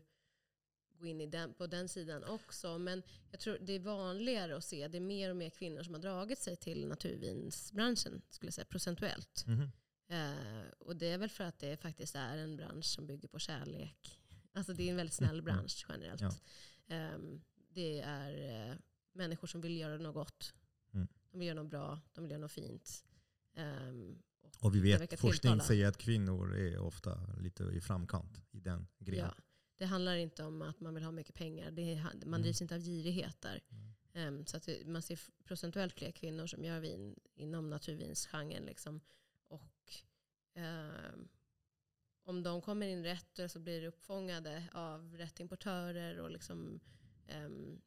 gå in i den, på den sidan också. Men jag tror det är vanligare att se, det är mer och mer kvinnor som har dragit sig till naturvinsbranschen, skulle jag säga, procentuellt. Mhm. Eh, och det är väl för att det faktiskt är en bransch som bygger på kärlek. Alltså det är en väldigt snäll bransch generellt. Ja. Ehm, det är eh, människor som vill göra något gott. Mm. De vill göra något bra, de vill göra något fint. Ehm, Och vi det vet, forskning tilltala. säger att kvinnor är ofta lite i framkant i den grenen. ja, det handlar inte om att man vill ha mycket pengar. Det är, man Mm. drivs inte av girighet där. Mm. Ehm, så att man ser procentuellt fler kvinnor som gör vin inom naturvinsgenren. Liksom. Ehm, om de kommer in rätt och så blir uppfångade av rätt importörer och liksom, ehm,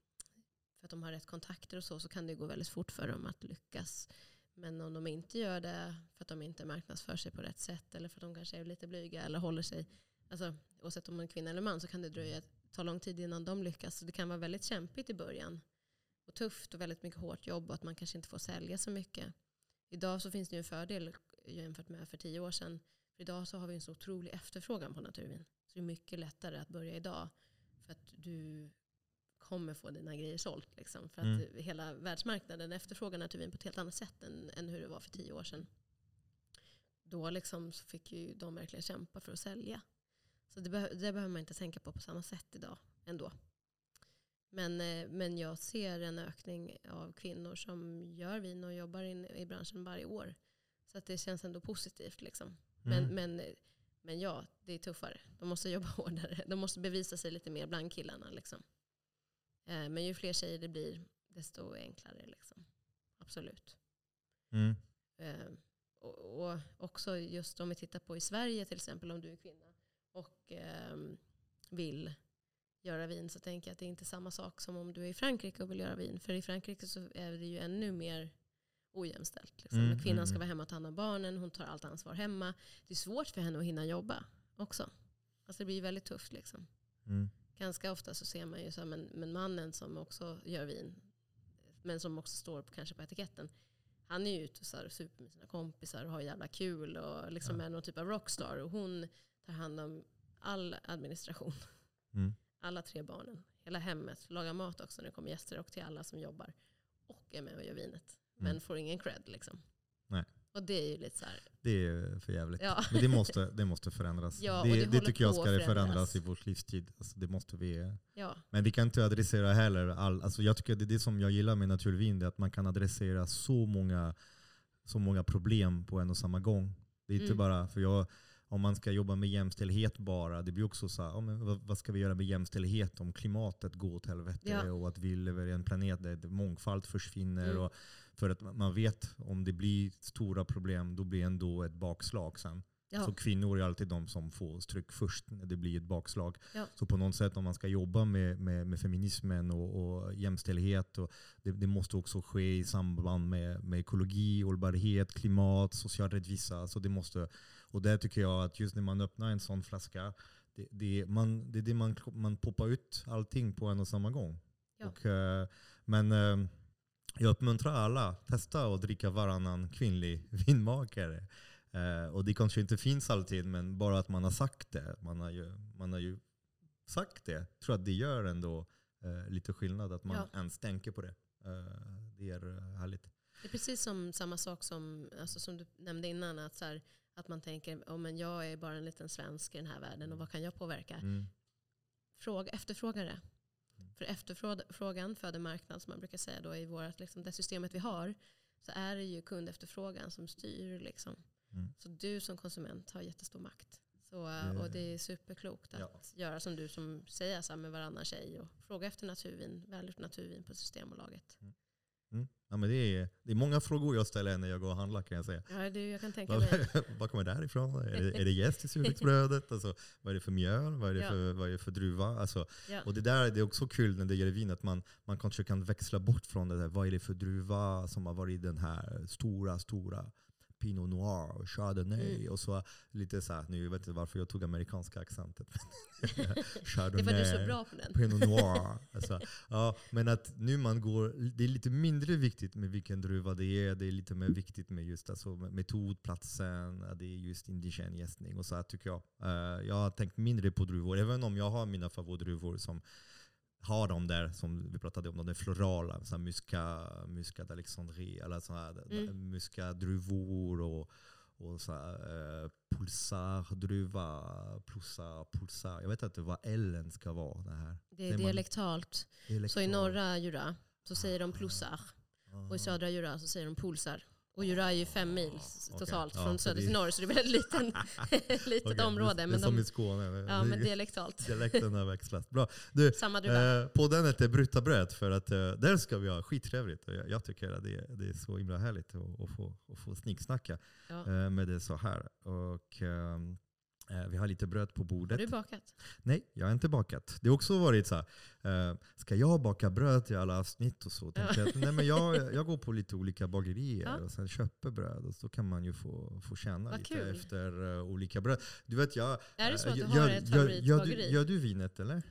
för att de har rätt kontakter och så, så kan det gå väldigt fort för dem att lyckas. Men om de inte gör det för att de inte marknadsför sig på rätt sätt eller för att de kanske är lite blyga eller håller sig, alltså, oavsett om man är kvinna eller man så kan det dröja, ta lång tid innan de lyckas. Så det kan vara väldigt kämpigt i början och tufft och väldigt mycket hårt jobb och att man kanske inte får sälja så mycket. Idag så finns det ju en fördel jämfört med för tio år sedan. För idag så har vi en så otrolig efterfrågan på naturvin. Så det är mycket lättare att börja idag. För att du kommer få dina grejer sålt. Liksom. För att Mm. hela världsmarknaden efterfrågar naturvin på ett helt annat sätt än, än hur det var för tio år sedan. Då liksom så fick ju de verkligen kämpa för att sälja. Så det, beh- det behöver man inte tänka på på samma sätt idag ändå. Men, eh, men jag ser en ökning av kvinnor som gör vin och jobbar in, i branschen varje år. Så att det känns ändå positivt. Liksom. Men, Mm. men, men ja, det är tuffare. De måste jobba [laughs] hårdare. De måste bevisa sig lite mer bland killarna. Liksom. Eh, Men ju fler tjejer det blir, desto enklare. Liksom. Absolut. Mm. Eh, Och, och också just om vi tittar på i Sverige till exempel, om du är kvinna och ehm, vill göra vin så tänker jag att det är inte samma sak som om du är i Frankrike och vill göra vin. För i Frankrike så är det ju ännu mer ojämställt. Liksom. Mm, Kvinnan ska mm, vara hemma och ta hand om barnen, hon tar allt ansvar hemma. Det är svårt för henne att hinna jobba också. Alltså det blir väldigt tufft. Liksom. Mm. Ganska ofta så ser man ju så här, men, men mannen som också gör vin, men som också står på, kanske på etiketten, han är ju ute och så här, super med sina kompisar och har jävla kul och liksom Ja. är någon typ av rockstar. Och hon tar hand om all administration, Mm. alla tre barnen, hela hemmet, lagar mat också när det kommer gäster och till alla som jobbar. Och är med och gör vinet. Men Mm. får ingen cred liksom. Nej. Och det är ju lite så här, Det är för jävligt. ja. Men det måste, det måste förändras. Ja, det, det det, tycker jag ska förändras. förändras. i vår livstid. Alltså det måste vi, ja. men vi kan inte adressera heller all, alltså jag tycker det är det som jag gillar med naturvin, det är att man kan adressera så många, så många problem på en och samma gång. Det är inte Mm. bara, för jag, om man ska jobba med jämställdhet bara, det blir också så här, ja, men vad, vad ska vi göra med jämställdhet om klimatet går åt helvete Ja. och att vi lever i en planet där mångfald försvinner. Mm. Och för att man vet om det blir stora problem, då blir det ändå ett bakslag sen. Ja. Så kvinnor är alltid de som får stryk först när det blir ett bakslag. Ja. Så på något sätt om man ska jobba med, med, med feminismen och, och jämställdhet, och det, det måste också ske i samband med, med ekologi, hållbarhet, klimat, social rättvisa. Så det måste, och där tycker jag att just när man öppnar en sån flaska, det, det, man, det är det man, man poppar ut allting på en och samma gång. Ja. Och, eh, men eh, jag uppmuntrar alla, testa att dricka varannan kvinnlig [laughs] vinmakare. Eh, och det kanske inte finns alltid, men bara att man har sagt det. Man har ju, man har ju sagt det. Jag tror att det gör ändå eh, lite skillnad att man Ja. ens tänker på det. Eh, det är eh, härligt. Det är precis som samma sak som, alltså som du nämnde innan. Att, så här, att man tänker, oh, men jag är bara en liten svensk i den här världen och vad kan jag påverka? Mm. Fråga, efterfråga det. För efterfrågan föder marknad som man brukar säga då i vårt, liksom, det systemet vi har. Så är det ju kundefterfrågan som styr. Liksom. Mm. Så du som konsument har jättestor makt. Så, och det är superklokt att Ja. göra som du som säger så med varannan tjej och fråga efter naturvin, välgjort naturvin på Systembolaget. Mm. Ja, men det, är, det är många frågor jag ställer när jag går och handlar kan jag säga. Ja, det, jag kan tänka mig. [laughs] Kommer det här ifrån? Är det, är det jäst i surdegsbrödet? Alltså, vad är det för mjöl? Vad är det, Ja. för, vad är det för druva? Alltså, Ja. och det där det är också kul när det gäller vin, att man, man kanske kan växla bort från det där. Vad är det för druva som har varit den här stora, stora Pinot Noir och Chardonnay. Mm. Och så lite så här, nu vet inte varför jag tog amerikanska accenten. [laughs] Det Chardonnay. för att du så bra på den. Pinot [laughs] Noir. Alltså, ja, men att nu man går, det är lite mindre viktigt med vilken druva det är. Det är lite mer viktigt med just alltså, metod, platsen, det är just indigen gästning och så här tycker jag. Eh, jag har tänkt mindre på druvor, även om jag har mina favoritdruvor som har de där som vi pratade om, de där florala, så här muska, muska d'Alexandrie, eller så här, Mm. muska druvor och, och så här, eh, pulsar, druva, pulsar, pulsar. Jag vet inte vad Ellen ska vara. Det här. Det är dialektalt. Så i norra Jura så säger de plussar. Och i södra Jura så säger de pulsar. Och Jura är ju fem mil totalt Ja, från så söder till norr. Så det är väldigt liten, [laughs] [laughs] litet Okej, område. Det är Men, som de, i Skåne. ja, men dialektalt. [laughs] Dialekten har växlat. Bra. Du, Samma druva. eh, på den heter Brutabröd för att eh, där ska vi ha skittrevligt. Jag, jag tycker att det, det är så himla härligt att, att få, att få snicksnacka Ja. eh, med det så här. Och, eh, vi har lite bröd på Har bordet. du bakat? Nej, jag har inte bakat. Det har också varit så här, eh, ska jag baka bröd till alla avsnitt och så? Tänkte jag, nej, men jag, jag går på lite olika bagerier Ja. och sen köper bröd och så kan man ju få, få känna Vad lite kul. efter eh, olika bröd. Du vet, jag, Är det så att du eh, har ett gör, gör, favoritbageri? du, gör du vinet eller?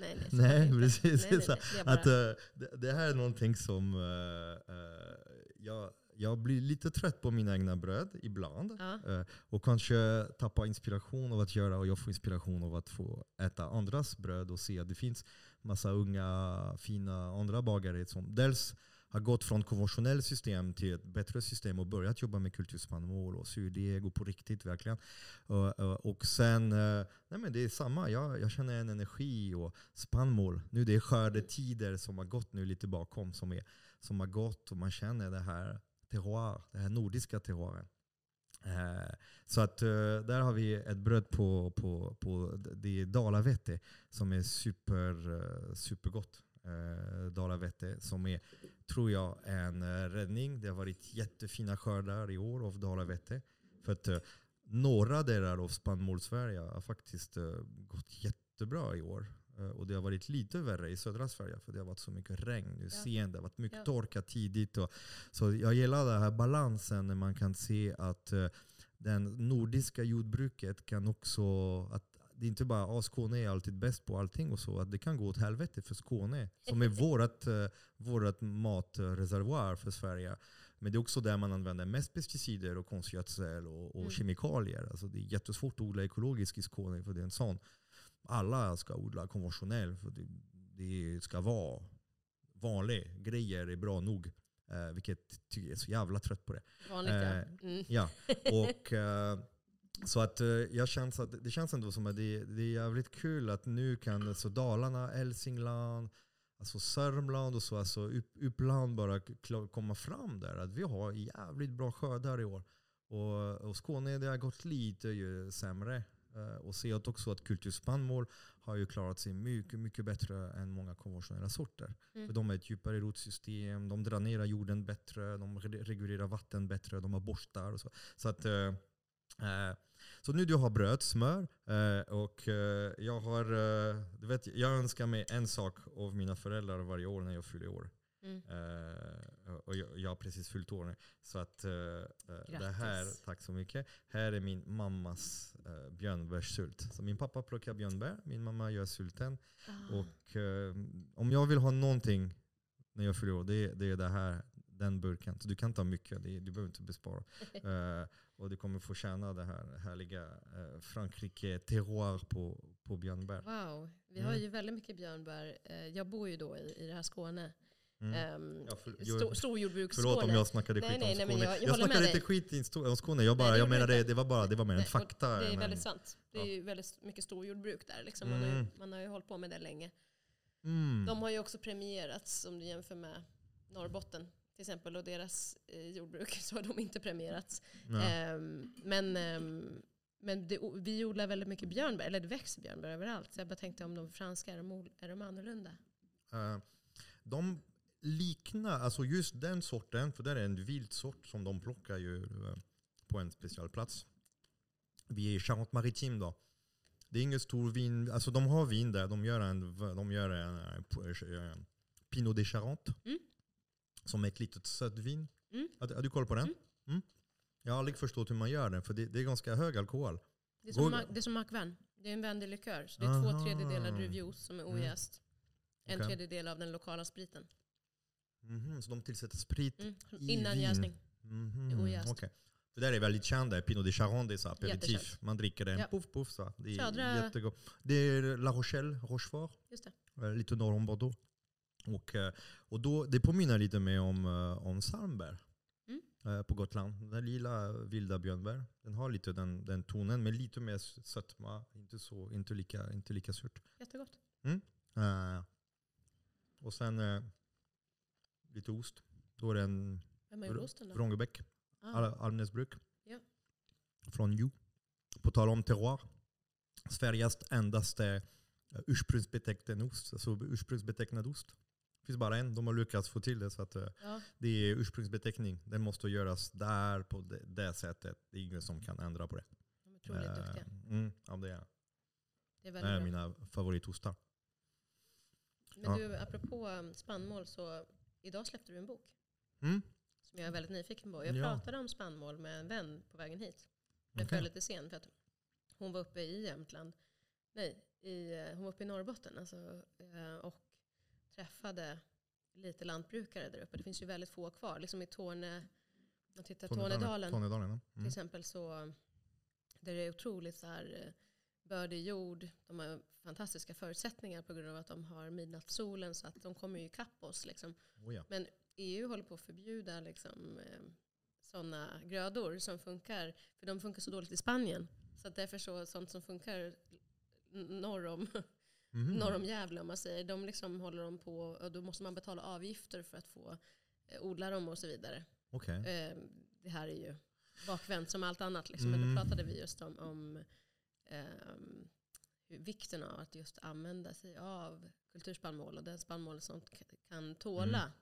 Nej, nej. Nej, precis. Nej, nej, nej. Det Att, eh, det, det här är någonting som eh, eh, jag, jag blir lite trött på mina egna bröd ibland. ja. Eh, och kanske tappa inspiration av att göra och jag får inspiration av att få äta andras bröd och se att det finns massa unga fina andra bagare som dels har gått från konventionellt system till ett bättre system och börjat jobba med kulturspannmål och surdeg och på riktigt verkligen. Och, och, och sen, eh, nej men det är samma, jag, jag känner en energi och spannmål. Nu det är skördetider som har gått nu lite bakom som, är, som har gått och man känner det här terroir, den här nordiska terroiren. Eh, så att eh, där har vi ett bröd på, på, på det är dalavete som är super, eh, supergott. Eh, dalavete som är, tror jag, en eh, räddning. Det har varit jättefina skördar i år av dalavete. För att eh, några delar av spannmålssverige har faktiskt gått jättebra i år. Eh, och det har varit lite värre i södra Sverige för det har varit så mycket regn nu Ja. sent. Det har varit mycket Ja. torka tidigt. Och, så jag gillar den här balansen när man kan se att eh, den nordiska jordbruket kan också, att det är inte bara att Skåne är alltid bäst på allting och så, att det kan gå åt helvete för Skåne. Som är vårt, eh, vårt matreservoar för Sverige. Men det är också där man använder mest pesticider och konstgödsel och, och Mm. kemikalier. Alltså det är jättesvårt att odla ekologiskt i Skåne för det är en sån. Alla ska odla konventionellt för det, det ska vara vanliga grejer är bra nog. Eh, vilket tycker jag är så jävla trött på det. Vanligt ja. Eh, Mm. Ja, [laughs] och eh, så att eh, jag känns att det känns ändå som att det, det är jävligt kul att nu kan alltså Dalarna, Hälsingland, alltså Sörmland och så, alltså upp, Uppland bara komma fram där. Att vi har jävligt bra skördar i år. Och, och Skåne det har gått lite sämre. Eh, och se att också att kulturspannmål har ju klarat sig mycket, mycket bättre än många konventionella sorter. Mm. För de har ett djupare rotsystem, de dränerar jorden bättre, de re- regulerar vatten bättre, de har borstar och så. Så, att, eh, eh, så nu du har bröd, smör och jag har, du vet, jag önskar mig en sak av mina föräldrar varje år när jag fyller år. Mm. Eh, och jag, jag har precis fyllt år nu. Så att eh, det här, tack så mycket. Här är min mammas uh, björnbärssylt. Så min pappa plockar björnbär, min mamma gör sylten. Ah. Och eh, om jag vill ha någonting när jag fyller år, det, är- det är det här, den burken. Så du kan ta mycket, det, du behöver inte bespara. [laughs] Och du kommer få känna det här härliga uh, Frankrike terroir på, på björnbär. Wow, vi har Mm. ju väldigt mycket björnbär. Jag bor ju då i, i det här Skåne. Mm. Ehm, Ja, för- Stor, Förlåt storjordbruksskåne. om jag snackade Nej, skit nej, om nej, men Skåne. jag- jag Jag, med snackade inte skit i Sto- om Skåne, jag, bara, Nej, det jag menade, inte. det var bara det var mer en Nej, fakta. Det är men- väldigt sant. Det är ju väldigt mycket storjordbruk där. Liksom. Man, har ju, Mm. man har ju hållit på med det länge. Mm. De har ju också premierats om du jämför med Norrbotten till exempel och deras eh, jordbruk [laughs] så har de inte premierats. Ehm, men ehm, men det, vi odlar väldigt mycket björnbär, eller det växer björnbär överallt. Så jag bara tänkte om de franska, är de, är de annorlunda? Eh, de liknar, alltså just den sorten, för det är en vild sort som de plockar ju eh, på en speciell plats. Vi är i Charente-Maritime då. Det är ingen stor vin, alltså de har vin där, de gör en, de gör en, eh, Pinot de Charente. Mm. Som är ett litet sött vin. Mm. Har, du- har du koll på den? Mm. Mm. Jag har aldrig förstått hur man gör den, för det, det är ganska hög alkohol. Det är som, Går- det är som Mac Van. Det är en vändig likör. Så det är Aha. två tredjedelar druvjuice som är Mm. ojäst. En Okej. tredjedel av den lokala spriten. Mhm, så de tillsätter sprit Mm. I Innan jäsning. Mhm, Ojäst. okej. Det där är väldigt känt. Pinot de Charon, det är aperitif. Man dricker den, Ja. puff puff så. Det är Södra- jättegott. Det är La Rochelle, Rochefort, Just det. eh, lite norr om Bordeaux. Och, eh, och då, det påminner lite mer om, eh, om Salmberg Mm. på Gotland. Den lila vilda björnbär. Den har lite den, den tonen, men lite mer sötma. Inte, så, inte, lika, inte lika surt. Jättegott. Eh, och sen lite ost. Då är det en Vem har gjort osten då? Vrångebäck. Ah, Al- Almnäsbruk. Ja. Från Jo. På tal om terroir. Sveriges endaste eh, ursprungsbetecknad ost. Alltså ursprungsbetecknad ost. Det finns bara en. De har lyckats få till det. Så att, eh, ja. det är ursprungsbeteckning. Den måste göras där på det, det sättet. Det är ingen som kan ändra på det. De är otroligt Eh, duktiga. Mm, ja, det är, Det är det är mina favoritostar. Men ja. du, apropå spannmål så idag släppte du en bok. Mm. Som jag är väldigt nyfiken på. Jag Ja. pratade om spannmål med en vän på vägen hit. Men jag Okej. föll lite sen för att hon var uppe i Jämtland. Nej, i, eh, hon var uppe i Norrbotten. Alltså, eh, och träffade lite lantbrukare där uppe. Det finns ju väldigt få kvar. Liksom i Torne, man tittar Tornedalen Tornedalen ja. till mm. exempel så där det är otroligt så här eh, bördig jord. De har fantastiska förutsättningar på grund av att de har midnattssolen så att de kommer ju ikapp oss. Liksom. Oh, ja. EU håller på att förbjuda liksom, sådana grödor som funkar. För de funkar så dåligt i Spanien. Så att därför så sånt som funkar norr om, Mhm. norr om Gävle om man säger. De liksom håller de på och då måste man betala avgifter för att få eh, odla dem och så vidare. Okej. Eh, det här är ju bakvänt som allt annat. Liksom. Men Mm. då pratade vi just om, om hur vikten av att just använda sig av kulturspannmål och den spannmål som kan tåla. Mm.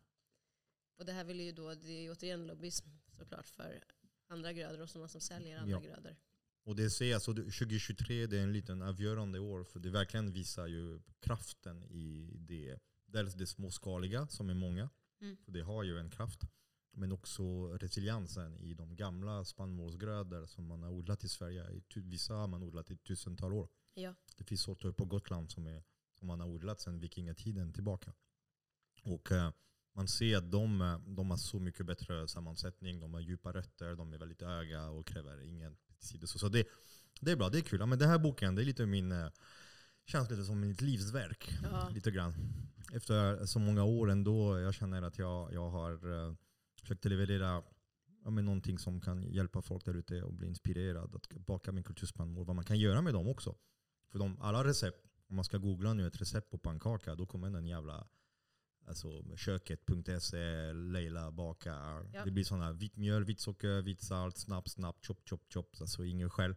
Och det här vill ju då, det är återigen lobbyism såklart för andra grödor och sådana som säljer andra Ja. grödor. Och det ser jag, så det- 2023 det är en liten avgörande år för det verkligen visar ju kraften i det. Dels det småskaliga som är många, Mm. för det har ju en kraft. Men också resiliensen i de gamla spannmålsgrödor som man har odlat i Sverige. Vissa har man odlat i tusental år. Ja. Det finns sorter på Gotland som, är, som man har odlat sedan vikingatiden tillbaka. Och eh, man ser att de, eh, de har så mycket bättre sammansättning, de har djupa rötter, de är väldigt höga och kräver ingen pesticider. Så, så det, det är bra, det är kul. Ja, men den här boken, det är lite min, eh, känns lite som mitt livsverk. Ja. Lite grann. Efter så många år ändå, jag känner att jag, jag har eh, försökt leverera ja, men någonting som kan hjälpa folk där ute och bli inspirerad att baka min kulturspannmål. Vad man kan göra med dem också. För de, alla recept, om man ska googla nu ett recept på pannkaka, då kommer den jävla alltså, köket.se, Leila bakar. Ja. Det blir sådana vitt mjöl, vitt socker, vitt salt, snabbt, snabbt, chop, chop, chop. Alltså ingen själv.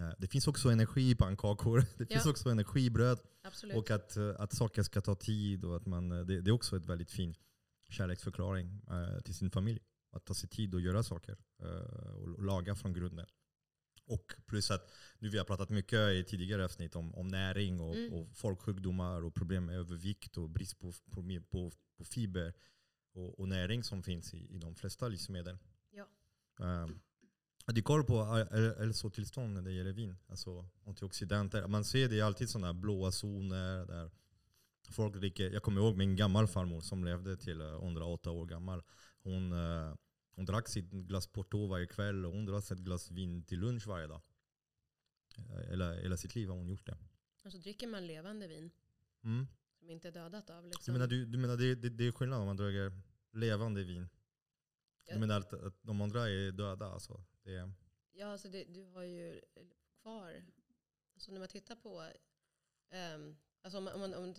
Eh, Det finns också energi i pannkakor. [laughs] Det finns Ja. också energi i bröd. Absolut. Och att, eh, att saker ska ta tid och att man, eh, det, det är också ett väldigt fin kärleksförklaring eh, till sin familj. Att ta sig tid att göra saker eh, och, laga från grunden. Och plus att nu vi har pratat mycket i tidigare avsnitt om, om näring och, Mm. och folksjukdomar och problem med övervikt och brist på, på, på, på fiber och, och näring som finns i, i de flesta livsmedel. Ja. Um, det koll på hälsotillstånd när det gäller vin. Alltså antioxidanter. Man ser det alltid sådana blåa zoner där folk dricker. Jag kommer ihåg min gammal farmor som levde till eh, 108 år gammal. Hon, eh, hon drack sitt glas Porto varje kväll och hon drack ett glas vin till lunch varje dag. Eh, Hela, hela sitt liv har hon gjort det. Och så dricker man levande vin Mm. som inte är dödat av. Du Liksom. menar, du, du menar det, det, det är skillnad om man dricker levande vin? Ja. Du menar att, att de andra är döda? Alltså. Det är, Ja, alltså det, du har ju kvar, alltså när man tittar på, ehm, alltså om, om, om,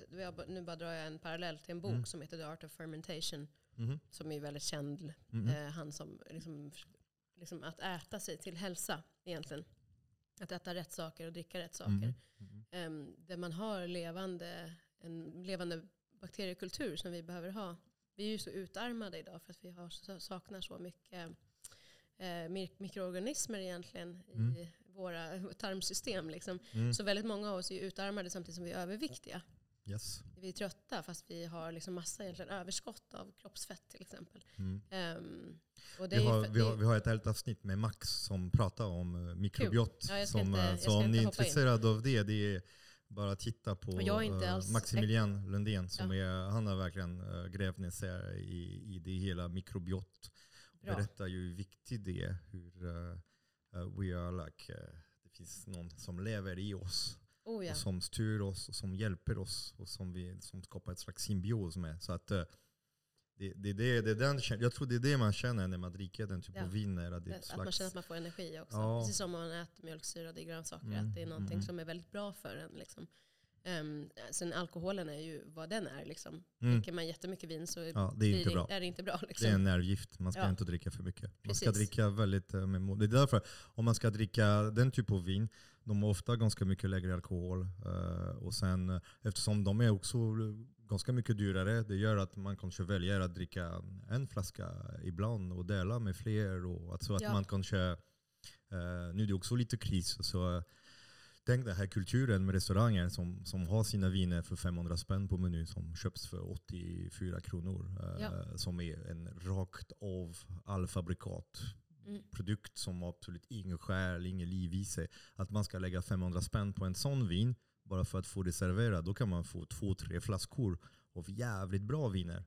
nu bara drar jag en parallell till en bok Mm. som heter The Art of Fermentation, Mhm. som är väldigt känd, Mhm. eh, han som liksom, liksom att äta sig till hälsa egentligen. Att äta rätt saker och dricka rätt saker. Ehm, där man har levande, en levande bakteriekultur som vi behöver ha. Vi är ju så utarmade idag för att vi har, saknar så mycket eh, mik- mikroorganismer egentligen i Mm. Våra tarmsystem. Liksom. Mm. Så väldigt många av oss är utarmade samtidigt som vi är överviktiga. Yes. Vi är trötta fast vi har liksom massa egentligen överskott av kroppsfett till exempel. Mm. Um, det Vi har, för- vi, det- har, vi har ett helt avsnitt med Max som pratar om eh, mikrobiot. Ja, som, inte- eh, så om ni är hoppa in. intresserade av det, det är bara att titta på eh, Maximilian Lundén. Som Ja. är, han har verkligen grävt ner sig i, i det hela mikrobiot. Bra. Berättar ju hur viktigt det är. Hur uh, we are like, uh, det finns någon som lever i oss. Oh, ja. och som styr oss och som hjälper oss och som, vi, som skapar ett slags symbios med. Så att, eh, det, det, det, det är den, jag tror det är det man känner när man dricker den typen Ja. av viner. Att, är Att man slags, känner att man får energi också. Ja. Precis som om man äter mjölksyrade grönsaker. Mm, Att det är någonting mm. som är väldigt bra för en. Liksom. Um, sen alkoholen är ju vad den är. Liksom. mm, Dricker man jättemycket vin så ja, det är inte bra. är det inte bra. Liksom. Det är en nervgift. Man ska Ja. inte dricka för mycket. Man ska Precis. dricka väldigt eh, med mod. Det är därför, om man ska dricka den typen av vin, de har ofta ganska mycket lägre alkohol. eh, och sen, eh, eftersom de är också ganska mycket dyrare, det gör att man kanske väljer att dricka en flaska ibland och dela med fler. Och att, så att Ja. man kanske, nu är det också lite kris, så Tänk den här kulturen med restauranger som, som har sina viner för 500 spänn på meny som köps för 84 kronor. eh, Ja. Som är en rakt av allfabrikat Mm. produkt som har absolut ingen själ, ingen liv i sig. Att man ska lägga 500 spänn på en sån vin bara för att få det serverat. Då kan man få två, tre flaskor av jävligt bra viner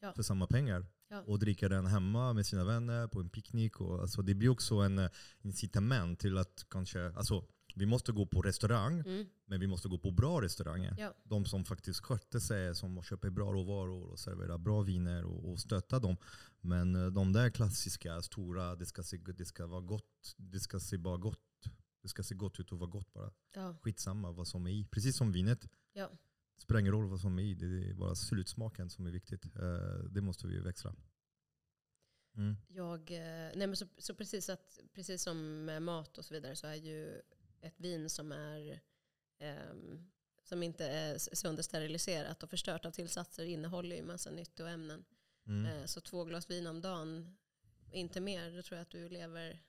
Ja. för samma pengar. Ja. Och dricka den hemma med sina vänner på en picknick. Och, alltså, det blir också en eh, incitament till att kanske, alltså, vi måste gå på restaurang, Mm. men vi måste gå på bra restauranger. Ja. De som faktiskt sköter sig, som köper bra råvaror och serverar bra viner och, och stöttar dem. Men eh, de där klassiska, stora, det ska, se, det ska vara gott, det ska se bara gott. Det ska se gott ut och vara gott bara. Ja. Skitsamma vad som är i. Precis som vinet. Ja. Spelar ingen roll vad som är i. Det är bara slutsmaken som är viktigt. Eh, Det måste vi växla. Mm. Jag, eh, nej men så, så precis, att, precis som med mat och så vidare så är ju ett vin som är ehm, som inte är söndersteriliserat och förstört av tillsatser innehåller ju massa nyttoämnen. Mm. Eh, så två glas vin om dagen, inte mer, då tror jag att du lever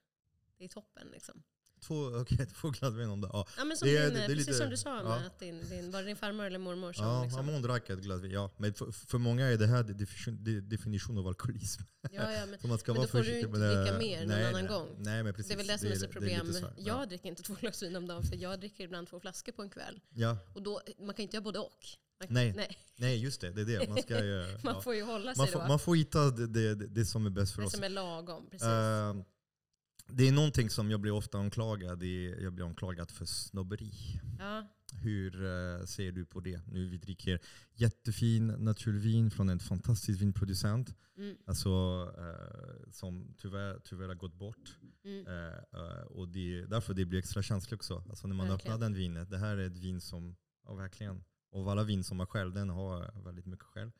är toppen. Liksom. Två, [laughs] okay, två glas vin om det. Ja, Ja, men som Det är- din, det är precis lite- som du sa, ja. att din, din, var det din farmor eller mormor som ja liksom, hon drack ett glas vin. Ja, men för, för många är det här definition, de- definition av alkoholism. ja, ja, men [laughs] Så man ska Men vara då får du inte det. dricka mer någon nej, annan nej. gång. Nej, men precis. det är väl det som är så det problem. lite så. Ja. Jag dricker inte två glas vin om dagen för jag dricker ibland två flaskor på en kväll. Ja. Och då, man kan inte göra både och. Nej. nej. Nej, just det. Det är det. Man, ska, [laughs] ju- Man får ju hålla sig man, får, då. man får hitta det, det, det som är bäst för det oss. som är lagom. Precis. Eh, det är någonting som jag blir ofta anklagad i. Jag blir anklagad för snobberi. ja. Hur eh, ser du på det? Nu vi dricker jättefin naturvin från en fantastisk vinproducent. mm, Alltså, eh, som tyvärr, tyvärr har gått bort. mm, Eh, eh, och det är därför det blir extra känsligt också. Alltså när man Verkligen. öppnar den vinet. Det här är ett vin som, ja, verkligen, av alla vin som har själv, den har väldigt mycket själv.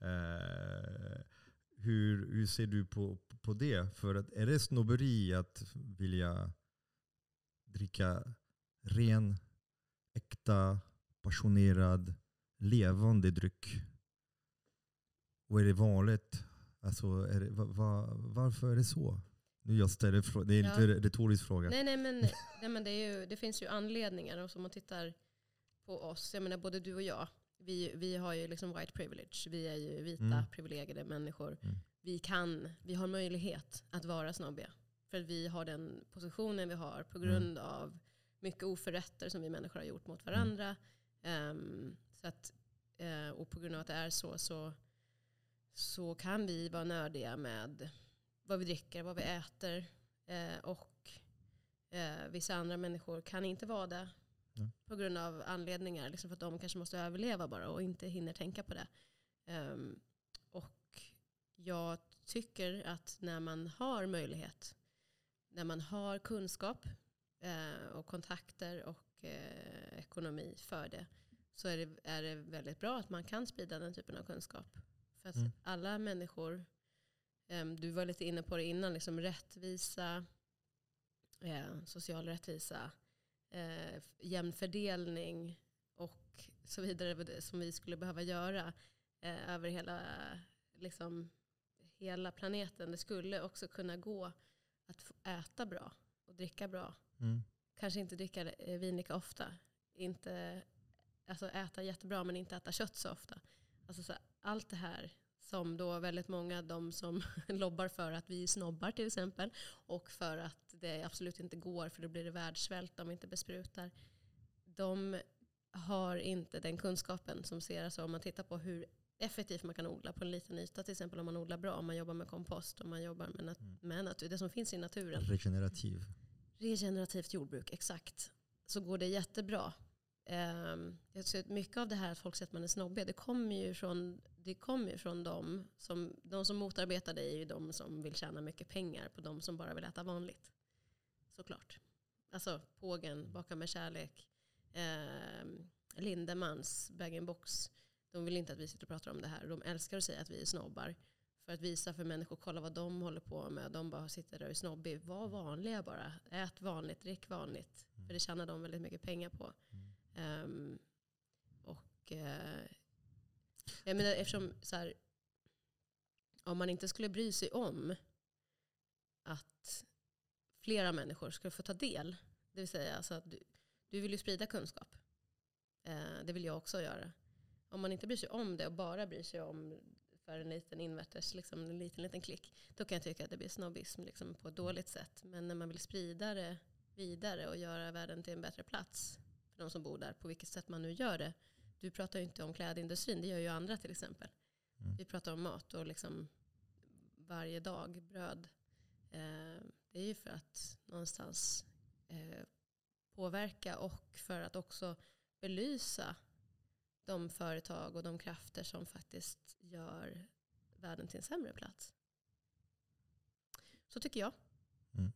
Eh, hur, hur ser du på, på det? För att, är det snobberi att vilja dricka ren, äkta, passionerad, levande dryck? Och är det vanligt? Alltså, är det, va, va, varför är det så? Nu jag ställer det är Ja. inte en retorisk fråga. Nej, nej, men, [laughs] nej, men det, ju, det finns ju anledningar. Och som man tittar på oss, jag menar både du och jag, vi, vi har ju liksom white privilege. Vi är ju vita Mm. privilegierade människor. Mm. Vi, kan, vi har möjlighet att vara snobbiga. För att vi har den positionen vi har på grund av mycket oförrätter som vi människor har gjort mot varandra. Ehm, så att, eh, och på grund av att det är så, så så kan vi vara nördiga med vad vi dricker, vad vi äter. Eh, och eh, vissa andra människor kan inte vara det Nej. på grund av anledningar. Liksom för att de kanske måste överleva bara och inte hinner tänka på det. Ehm, och jag tycker att när man har möjlighet, när man har kunskap eh, och kontakter och eh, ekonomi för det, så är det, är det väldigt bra att man kan sprida den typen av kunskap. För att Mm. alla människor, em, du var lite inne på det innan, liksom rättvisa, eh, social rättvisa, eh, jämn fördelning och så vidare som vi skulle behöva göra eh, över hela, liksom, hela planeten. Det skulle också kunna gå att äta bra och dricka bra. Mm. Kanske inte dricka eh, vin lika ofta. Inte alltså äta jättebra men inte äta kött så ofta. Alltså så allt det här som då väldigt många, de som [laughs] lobbar för att vi snobbar till exempel och för att det absolut inte går för då blir det världssvält om vi inte besprutar. De har inte den kunskapen som ser, alltså om man tittar på hur effektivt man kan odla på en liten yta, till exempel om man odlar bra, om man jobbar med kompost, om man jobbar med, nat- Mm. med natur, det som finns i naturen. Regenerativ. Regenerativt jordbruk, exakt. Så går det jättebra. Um, jag att mycket av det här att folk säger att man är snobbig, det kommer ju från, det kommer från dem som, de som motarbetar det är ju de som vill tjäna mycket pengar på de som bara vill äta vanligt. Såklart. Alltså pågen, baka med kärlek, um, Lindemans, bag-in-box. De vill inte att vi sitter och pratar om det här. De älskar att säga att vi är snobbar. För att visa för människor, kolla vad de håller på med. De bara sitter där och är snobbig. Var vanliga bara. Ät vanligt, drick vanligt. För det tjänar de väldigt mycket pengar på. Mm. Ehm, och eh, jag menar eftersom så här, om man inte skulle bry sig om att flera människor skulle få ta del. Det vill säga alltså att du, du vill ju sprida kunskap. Eh, det vill jag också göra. Om man inte bryr sig om det och bara bryr sig om för en liten inverters, liksom en liten, liten klick, då kan jag tycka att det blir snobbism liksom, på ett dåligt sätt. Men när man vill sprida det vidare och göra världen till en bättre plats för de som bor där, på vilket sätt man nu gör det. Du pratar ju inte om klädindustrin, det gör ju andra till exempel. Mm. Vi pratar om mat och liksom varje dag bröd. Eh, det är ju för att någonstans eh, påverka och för att också belysa de företag och de krafter som faktiskt gör världen till en sämre plats. Så tycker jag. Mm.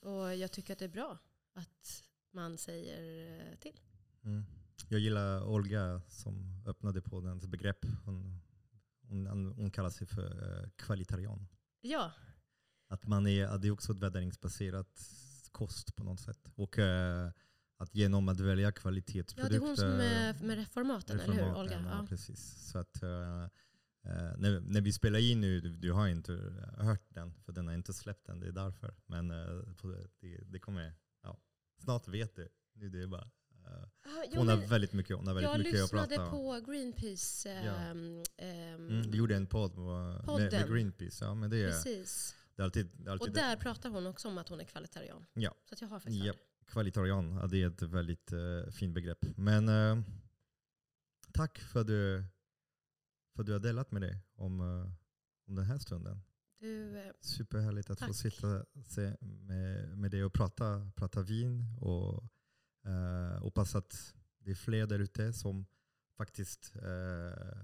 Och jag tycker att det är bra att man säger eh, till. Mm. Jag gillar Olga som öppnade på dens begrepp. Hon, hon, hon kallar sig för kvalitarian. Ja, Att man är, det är också ett värderingsbaserat kost på något sätt. Och eh, att genom att välja ja kvalitetsprodukter. det är hon som är med reformaten, eller hur reformaten, Olga? Ja, Ja. precis. Så att, eh, eh, när, när vi spelar in nu, du, du har inte hört den, för den har inte släppt än, det är därför. Men eh, det, det, kommer, ja, snart vet du. Nu det är bara, Ah, jo, hon har väldigt mycket, hon har väldigt jag mycket att lyssnade prata om. på Greenpeace. Ja. ehm, ehm, Mm, vi gjorde en podd med, med, Greenpeace. Ja, men det, är, Precis. det är alltid, det är alltid Och där pratar hon också om att hon är kvalitarian. Ja. Så jag har faktiskt Ja. kvalitarian, ja, det är ett väldigt uh, fint begrepp. Men eh, tack för att du, för att du har delat med dig om, eh, om den här stunden. Du, eh, Superhärligt att få Tack. sitta se, med, med dig och prata, prata vin. Och uh, hoppas att det är fler där ute som faktiskt uh,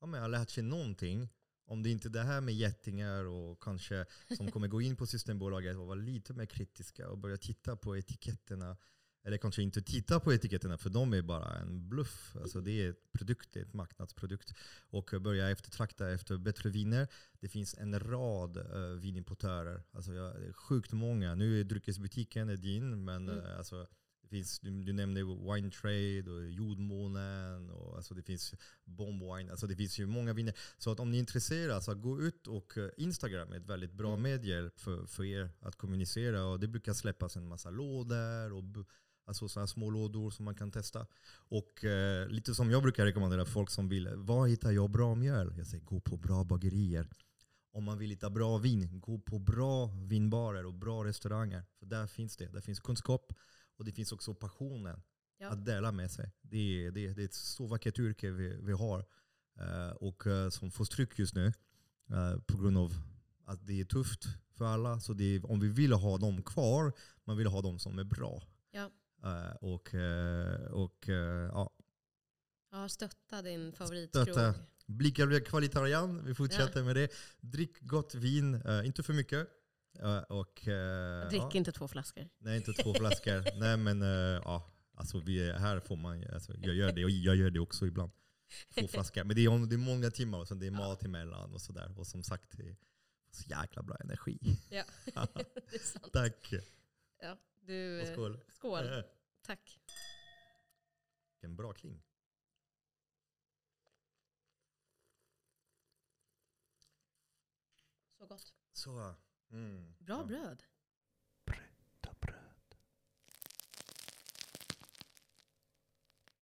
ja, men har lärt sig någonting. Om det inte är det här med getingar och kanske som [laughs] kommer gå in på Systembolaget och vara lite mer kritiska och börja titta på etiketterna. Eller kanske inte titta på etiketterna för de är bara en bluff. Alltså det är ett produkt, det är ett marknadsprodukt. Och börja eftertrakta efter bättre viner. Det finns en rad uh, vinimportörer. Alltså jag, sjukt många. Nu är dryckesbutiken är din, men Mm. eh, alltså, det finns, du, du nämnde Wine Trade och Jordmånen. Och, alltså det finns Bomb Wine. Alltså det finns ju många viner. Så att om ni är intresserade, så gå ut och eh, Instagram är ett väldigt bra Mm. medie för, för er att kommunicera. Och det brukar släppas en massa lådor och Alltså sådana små lådor som man kan testa. Och eh, lite som jag brukar rekommendera folk som vill, var hittar jag bra mjöl? Jag säger gå på bra bagerier. Om man vill hitta bra vin, gå på bra vinbarer och bra restauranger. För där finns det. Där finns kunskap och det finns också passionen Ja. att dela med sig. Det är, det, det är ett så vackert yrke vi, vi har. eh, och eh, som får stryk just nu eh, på grund av att det är tufft för alla. Så är, om vi vill ha dem kvar, man vill ha dem som är bra. Ja. Och och ja, Ja, stötta din favoritkrog. Stötta. kvalitarian, vi fortsätter med det. Drick gott vin, inte för mycket. Eh, och, eh, Drick ja, inte två flaskor. nej, inte två flaskor. [laughs] nej, men eh, ja, alltså, vi är, här får man, alltså, jag gör det och jag gör det också ibland. Två [laughs] flaskor. Men det är, det är många timmar och så det är mat emellan och sådär. Och som sagt, det är så jäkla bra energi. Ja, [laughs] det är sant. Tack. Ja, du, Och skål. skål. Tack. Vilken bra kling. Så gott. Så. Mm. Bra ja. bröd.